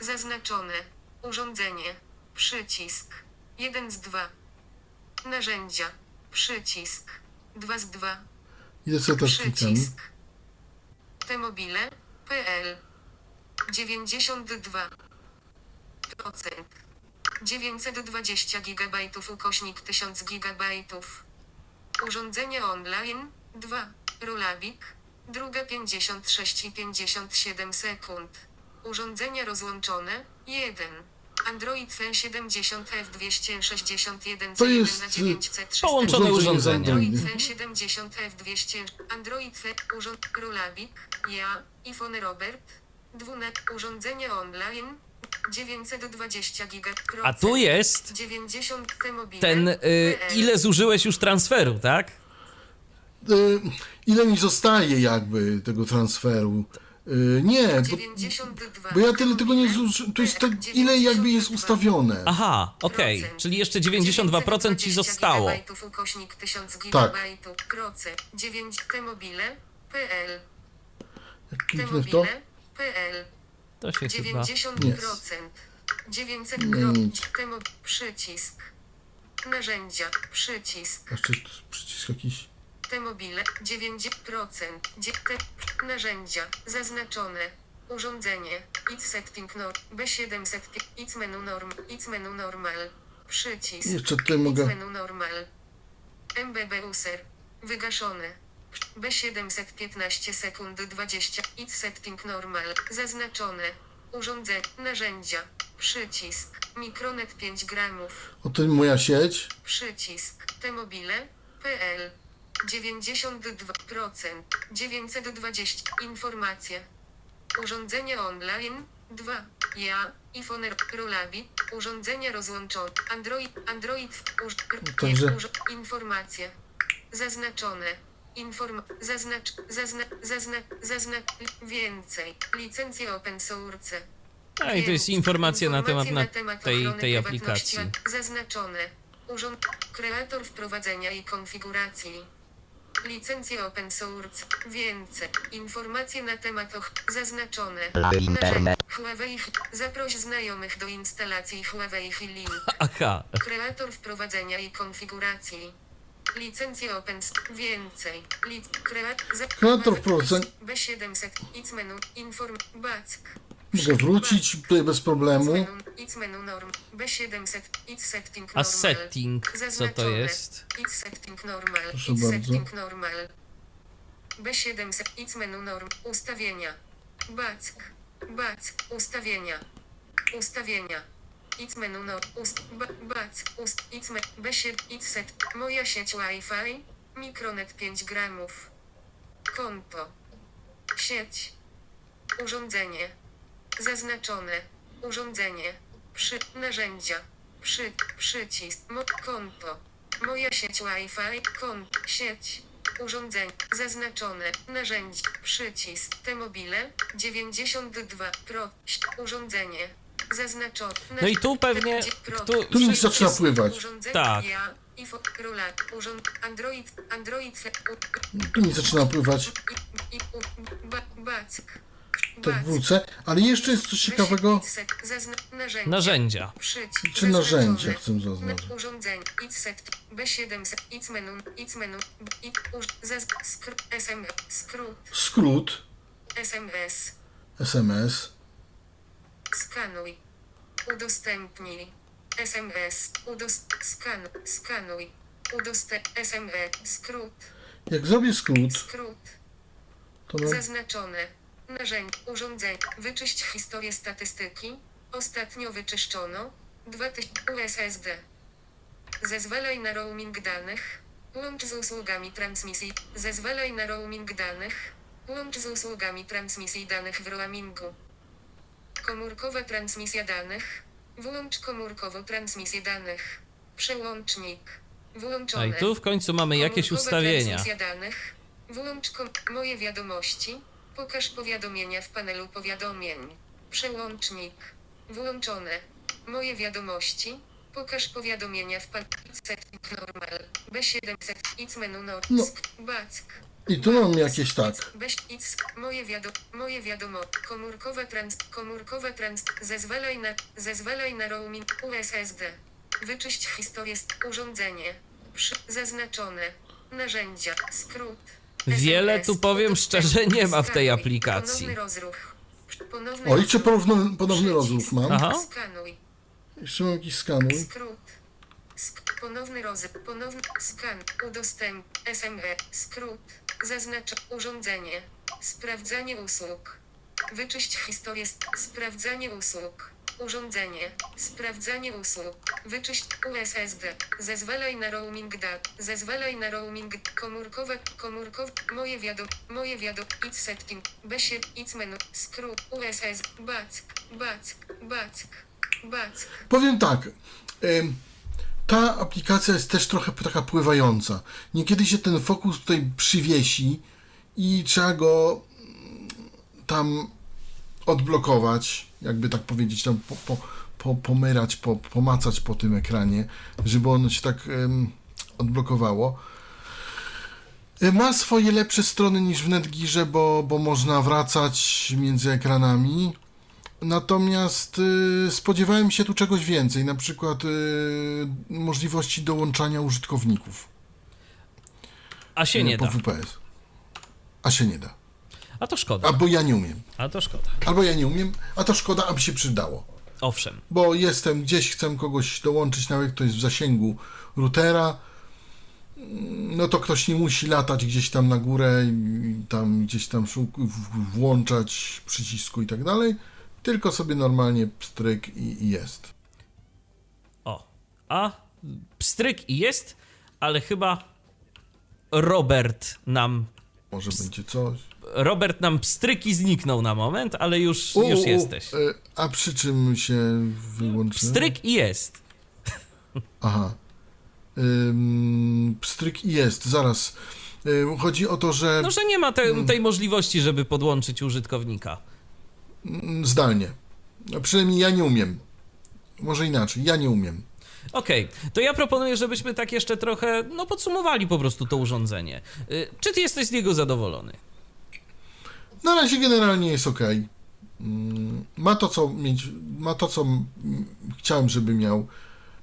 Zaznaczone. Urządzenie. Przycisk. 1 z 2. Narzędzia. Przycisk. 2 z 2.
Idę sobie też.
Przycisk. T-mobile. PL. 92. Procent. 920 GB ukośnik 1000 GB. Urządzenie online. 2. Rulabik. Druga 56 i 57 sekund. Urządzenia rozłączone. 1. Android F70 F261
To jest,
na 9 c
połączone urządzenie.
Android
Mhm.
F70 F200 Android F urząd Rulabik. Ja. iPhone Robert. 12 urządzenie online. 920 GB.
A tu jest
90 T-mobile.
ten, y, ile zużyłeś już transferu, tak?
Y, ile mi zostaje jakby tego transferu? Y, nie, bo,
92.
bo ja tyle tego nie zużyłem. To jest tak, ile jakby jest ustawione.
Aha, okej.
Procent.
Czyli jeszcze 92% ci
920
zostało.
gigabajtów, ukośnik 1000
Tak.
gigabajtów. Procent. 9 T-mobile. PL.
Jak kliknę w to,
T-mobile. PL.
To się chyba...
90%. 900
Nie,
kro-
nic.
Temo przycisk. Narzędzia. Przycisk.
jeszcze przycisk jakiś.
T-mobile 9%. Dzie- te- narzędzia. Zaznaczone. Urządzenie. It's setting norm. B700. It's menu norm. It's menu normal. Przycisk.
Jeszcze tutaj
It's
mogę.
menu normal. MBB user. Wygaszone. B715 sekund 20. It's setting normal. Zaznaczone. Urządzenie. Narzędzia. Przycisk. Mikronet 5 gramów.
Oto moja sieć.
Przycisk. T-mobile. PL. 92%. 920. Informacje. Urządzenie online. 2. Ja. iPhone. Rulabi. Urządzenia rozłączone. Android. Android. Uż,
Także-
uż, informacje. Zaznaczone. Inform. Zaznacz. Zazna. Zazna. Zazna. Więcej. Licencje open source.
A i to jest informacja na temat, na
temat
tej,
ochrony
tej
prywatności.
aplikacji.
Zaznaczone. Urząd. Kreator wprowadzenia i konfiguracji. Licencje open source. Więcej. Informacje na temat och... Zaznaczone.
Internet.
Huawei. Zaproś znajomych do instalacji Huawei Link.
Aha,
Kreator wprowadzenia i konfiguracji. Licencje open Więcej. Lic... Kreat... Za...
Kreator wprowadzenia-
B700. It's menu. Inform... Back.
Mogę wrócić tutaj bez problemu.
Menu, It's menu norm. B700. It's setting
a
normal.
setting, co to jest?
It's setting normal.
Proszę
It's
bardzo.
setting normal. B700. It's menu norm. Ustawienia. Back. Back. Ustawienia. Ustawienia. It's menu norm. Ust. Ba, back. Ust. It's me. B7. It's set. Moja sieć Wi-Fi. Mikronet 5 gramów. Konto. sieć, urządzenie, zaznaczone, urządzenie, przy, narzędzia, przy, przycisk, mo, konto, moja sieć Wi-Fi, sieć, urządzenie, zaznaczone, narzędzie, przycisk, T-mobile, 92 pro, urządzenie, zaznaczone.
No i tu pewnie, tu,
Tu
wszyscy-
zaczyna pływać.
Tak.
Android, Android, u,
Tu mi zaczyna pływać. Tak wrócę. Ale jeszcze jest coś ciekawego.
Narzędzia.
Czy narzędzia chcę zaznaczyć?
Na Urządzenie. It set. B700. It menu. It menu. It uż. Zaz. Skr. SM. Skrót.
Skrót.
SMS.
SMS.
Skanuj. Udostępnij. SMS. Udost. Skan. Skanuj. Udostęp. SMS. Skrót.
Jak zrobię skrót,
Skrót.
to
Zaznaczone. Narzędzie. Urządzenie. Wyczyść historię statystyki. Ostatnio wyczyszczono. 2000 USSD. Zezwalaj na roaming danych. Łącz z usługami transmisji. Zezwalaj na roaming danych. Łącz z usługami transmisji danych w roamingu. Komórkowa transmisja danych. Włącz komórkową transmisję danych. Przełącznik. Włączone.
A i tu w końcu mamy jakieś
Komórkowa
ustawienia.
transmisja danych. Włącz kom- moje wiadomości. Pokaż powiadomienia w panelu powiadomień. Przełącznik. Włączone. Moje wiadomości. Pokaż powiadomienia w panelu normal. B700. It's menu no.
No.
Back.
I tu mam jakieś tak.
Moje, wiado, moje wiadomo, komórkowa trans, komórkowa trans, zezwalaj na, zezwalaj na roaming USSD. Wyczyść historię, st- urządzenie, przy, zaznaczone, narzędzia, skrót.
Wiele
SMS,
tu powiem szczerze nie ma w tej aplikacji.
Ponowny rozruch. Ponowny
O, jeszcze
rozruch.
ponowny, ponowny rozruch mam.
Aha.
Skanuj.
Jeszcze mam jakiś skanuj.
Skrót. Sk- ponowny rozruch. Ponowny skan. Udostęp. SME. Skrót. Zaznacz urządzenie. Sprawdzanie usług. Wyczyść historię. st- Sprawdzanie usług. Urządzenie. Sprawdzanie usług. Wyczyść USSD. Zezwalaj na roaming dat. Zezwalaj na roaming komórkowe. Komórkowe. Moje wiadom. Moje wiadom. It setting. B7. It menu. Skrót. USS. Back. Back. Back. Back.
Powiem tak. ym, Ta aplikacja jest też trochę taka pływająca. Niekiedy się ten fokus tutaj przywiesi i trzeba go mm, tam odblokować, jakby tak powiedzieć, tam po, po, po, pomyrać, po, pomacać po tym ekranie, żeby ono się tak ym, odblokowało. Y, Ma swoje lepsze strony niż w Netgearze, bo, bo można wracać między ekranami. Natomiast y, spodziewałem się tu czegoś więcej, na przykład y, możliwości dołączania użytkowników
A się
y,
nie
po
da.
WPS. A się nie da.
A to szkoda.
Albo ja nie umiem.
A to szkoda.
Albo ja nie umiem, a to szkoda, aby się przydało.
Owszem.
Bo jestem gdzieś, chcę kogoś dołączyć, nawet kto jest w zasięgu routera, mm, no to ktoś nie musi latać gdzieś tam na górę i tam gdzieś tam włączać przycisku i tak dalej, tylko sobie normalnie pstryk i, i jest.
O. A pstryk i jest, ale chyba Robert nam.
Może będzie coś.
Robert nam pstryki zniknął na moment, ale już,
U,
już
u,
jesteś.
e, A przy czym się wyłączyłem?
Pstryk i jest.
Aha. Ym, pstryk i jest, zaraz. Ym, chodzi o to, że
No, że nie ma
Hmm.
te, tej możliwości, żeby podłączyć użytkownika.
Mm, zdalnie. No, przynajmniej ja nie umiem. Może inaczej, ja nie umiem.
Okej, to ja proponuję, żebyśmy tak jeszcze trochę, no podsumowali po prostu to urządzenie. Y, Czy ty jesteś z niego zadowolony?
Na razie generalnie jest ok. Ma to, co mieć, ma to, co mm, chciałem, żeby miał,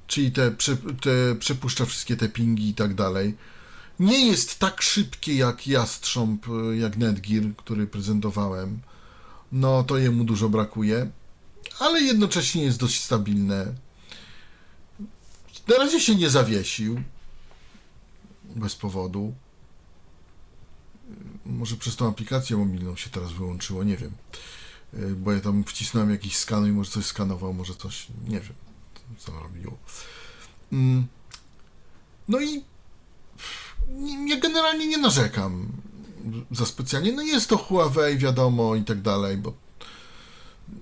czyli te, przy- te przepuszcza wszystkie te pingi i tak dalej. Nie jest tak szybkie jak Jastrząb, y, jak Netgear, który prezentowałem. No to jemu dużo brakuje, ale jednocześnie jest dość stabilne. Na razie się nie zawiesił. Bez powodu. Może przez tą aplikację mobilną się teraz wyłączyło, nie wiem. Bo ja tam wcisnąłem jakiś skan i może coś skanował, może coś, nie wiem, co robiło. Mm. No i ja generalnie nie narzekam. Za specjalnie. No jest to Huawei, wiadomo, i tak dalej, bo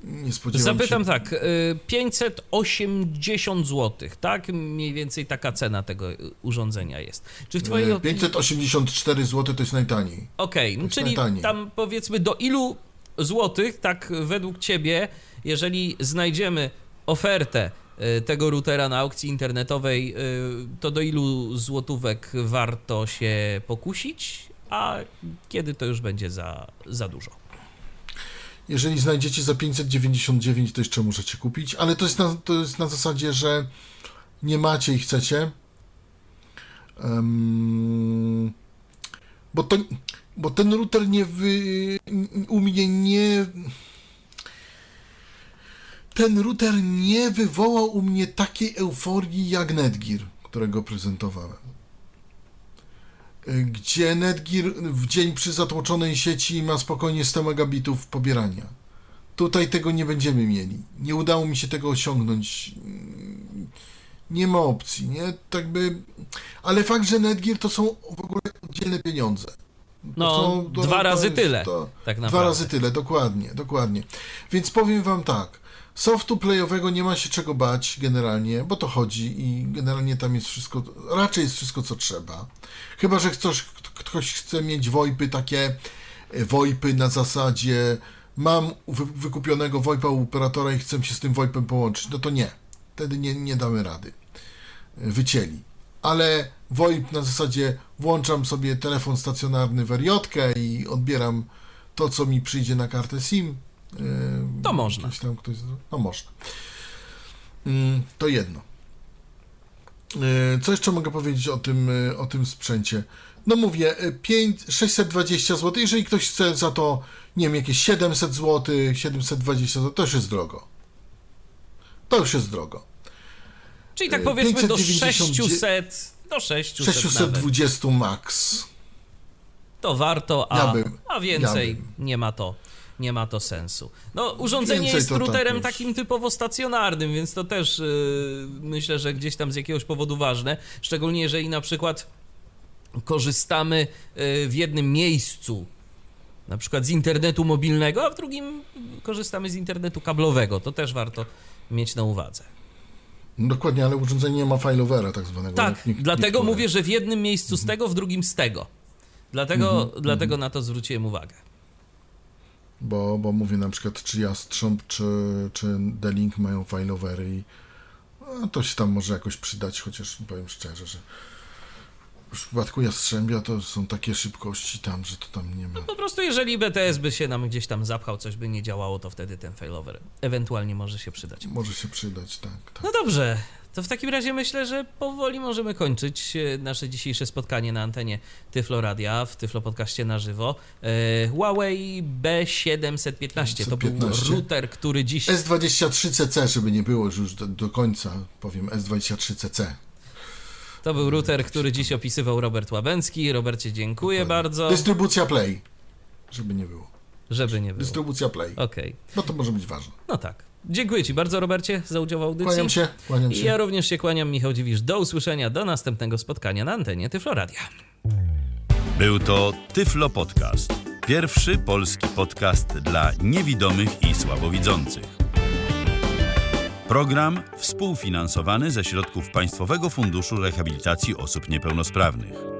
nie spodziewam
Zapytam
się...
tak, y, 580 zł, tak? Mniej więcej taka cena tego y, urządzenia jest. Czy w twojej
E,
opinii...
584 zł to jest najtaniej.
Okej, no
jest
czyli
najtaniej.
tam powiedzmy do ilu złotych, tak według ciebie, jeżeli znajdziemy ofertę y, tego routera na aukcji internetowej, y, to do ilu złotówek warto się pokusić, a kiedy to już będzie za, za dużo?
Jeżeli znajdziecie za 599, to jeszcze możecie kupić, ale to jest na, to jest na zasadzie, że nie macie i chcecie. Em, bo, bo ten router nie wy, u mnie nie. Ten router nie wywołał u mnie takiej euforii jak Netgear, którego prezentowałem. Y, Gdzie Netgear w dzień przy zatłoczonej sieci ma spokojnie 100 megabitów pobierania. Tutaj tego nie będziemy mieli. Nie udało mi się tego osiągnąć. Mm, Nie ma opcji, nie? Tak by... Ale fakt, że Netgear to są w ogóle oddzielne pieniądze.
No,
są-
dwa razy tyle,
to-
tak
Dwa
naprawdę.
razy tyle, dokładnie, dokładnie. Więc powiem wam tak. Softu playowego nie ma się czego bać generalnie, bo to chodzi i generalnie tam jest wszystko, raczej jest wszystko co trzeba. Chyba, że ktoś, ktoś chce mieć VoIPy takie, e, VoIPy na zasadzie mam wy, wykupionego VoIPa u operatora i chcę się z tym VoIPem połączyć, no to nie. Wtedy nie, nie damy rady. E, Wycięli. Ale VoIP na zasadzie włączam sobie telefon stacjonarny w i odbieram to, co mi przyjdzie na kartę SIM. E,
To można.
Ktoś tam, ktoś, no można. Mm, To jedno. E, Co jeszcze mogę powiedzieć o tym, e, o tym sprzęcie? No mówię, e, 5, 620 zł. Jeżeli ktoś chce za to, nie wiem, jakieś 700 zł, 720 zł, to już jest drogo. To już jest drogo.
Czyli tak powiedzmy do
590
600, do 600, nawet.
620 max.
to warto, a,
Ja bym-
a więcej
ja
nie ma to. Nie ma to sensu. No, urządzenie
Więcej
jest
tak
routerem
już.
takim typowo stacjonarnym, więc to też yy, myślę, że gdzieś tam z jakiegoś powodu ważne. Szczególnie jeżeli na przykład korzystamy yy, w jednym miejscu, na przykład z internetu mobilnego, a w drugim korzystamy z internetu kablowego. To też warto mieć na uwadze.
Dokładnie, ale urządzenie nie ma failovera tak zwanego.
Tak, dlatego mówię, że w jednym miejscu z tego, w drugim z tego. Dlatego,
Mhm,
dlatego na to zwróciłem uwagę.
Bo, bo mówię na przykład, czy Jastrząb, czy, czy D-Link mają failovery i no, to się tam może jakoś przydać, chociaż powiem szczerze, że w przypadku Jastrzębia to są takie szybkości tam, że to tam nie ma.
Po prostu jeżeli BTS by się nam gdzieś tam zapchał, coś by nie działało, to wtedy ten failover ewentualnie może się przydać.
Może się przydać, tak. tak.
No dobrze, to w takim razie myślę, że powoli możemy kończyć e, nasze dzisiejsze spotkanie na antenie Tyflo Radia w Tyflo Podcaście na żywo. E, Huawei B715 to był
715.
router, który dziś...
S23CC, żeby nie było już do, do końca, powiem S23CC.
To był router, który dziś opisywał Robert Łabęcki. Robercie, dziękuję bardzo,
Dystrybucja Play, żeby nie było.
żeby nie było.
Dystrybucja Play,
Okej,
bo to może być ważne.
no tak. Dziękuję Ci bardzo, Robercie, za udział w audycji.
Kłaniam się, kłaniam
I
się.
ja również się kłaniam, Michał Dziwisz. Do usłyszenia, do następnego spotkania na antenie Tyfloradia.
Był to Tyflo Podcast. Pierwszy polski podcast dla niewidomych i słabowidzących. Program współfinansowany ze środków Państwowego Funduszu Rehabilitacji Osób Niepełnosprawnych.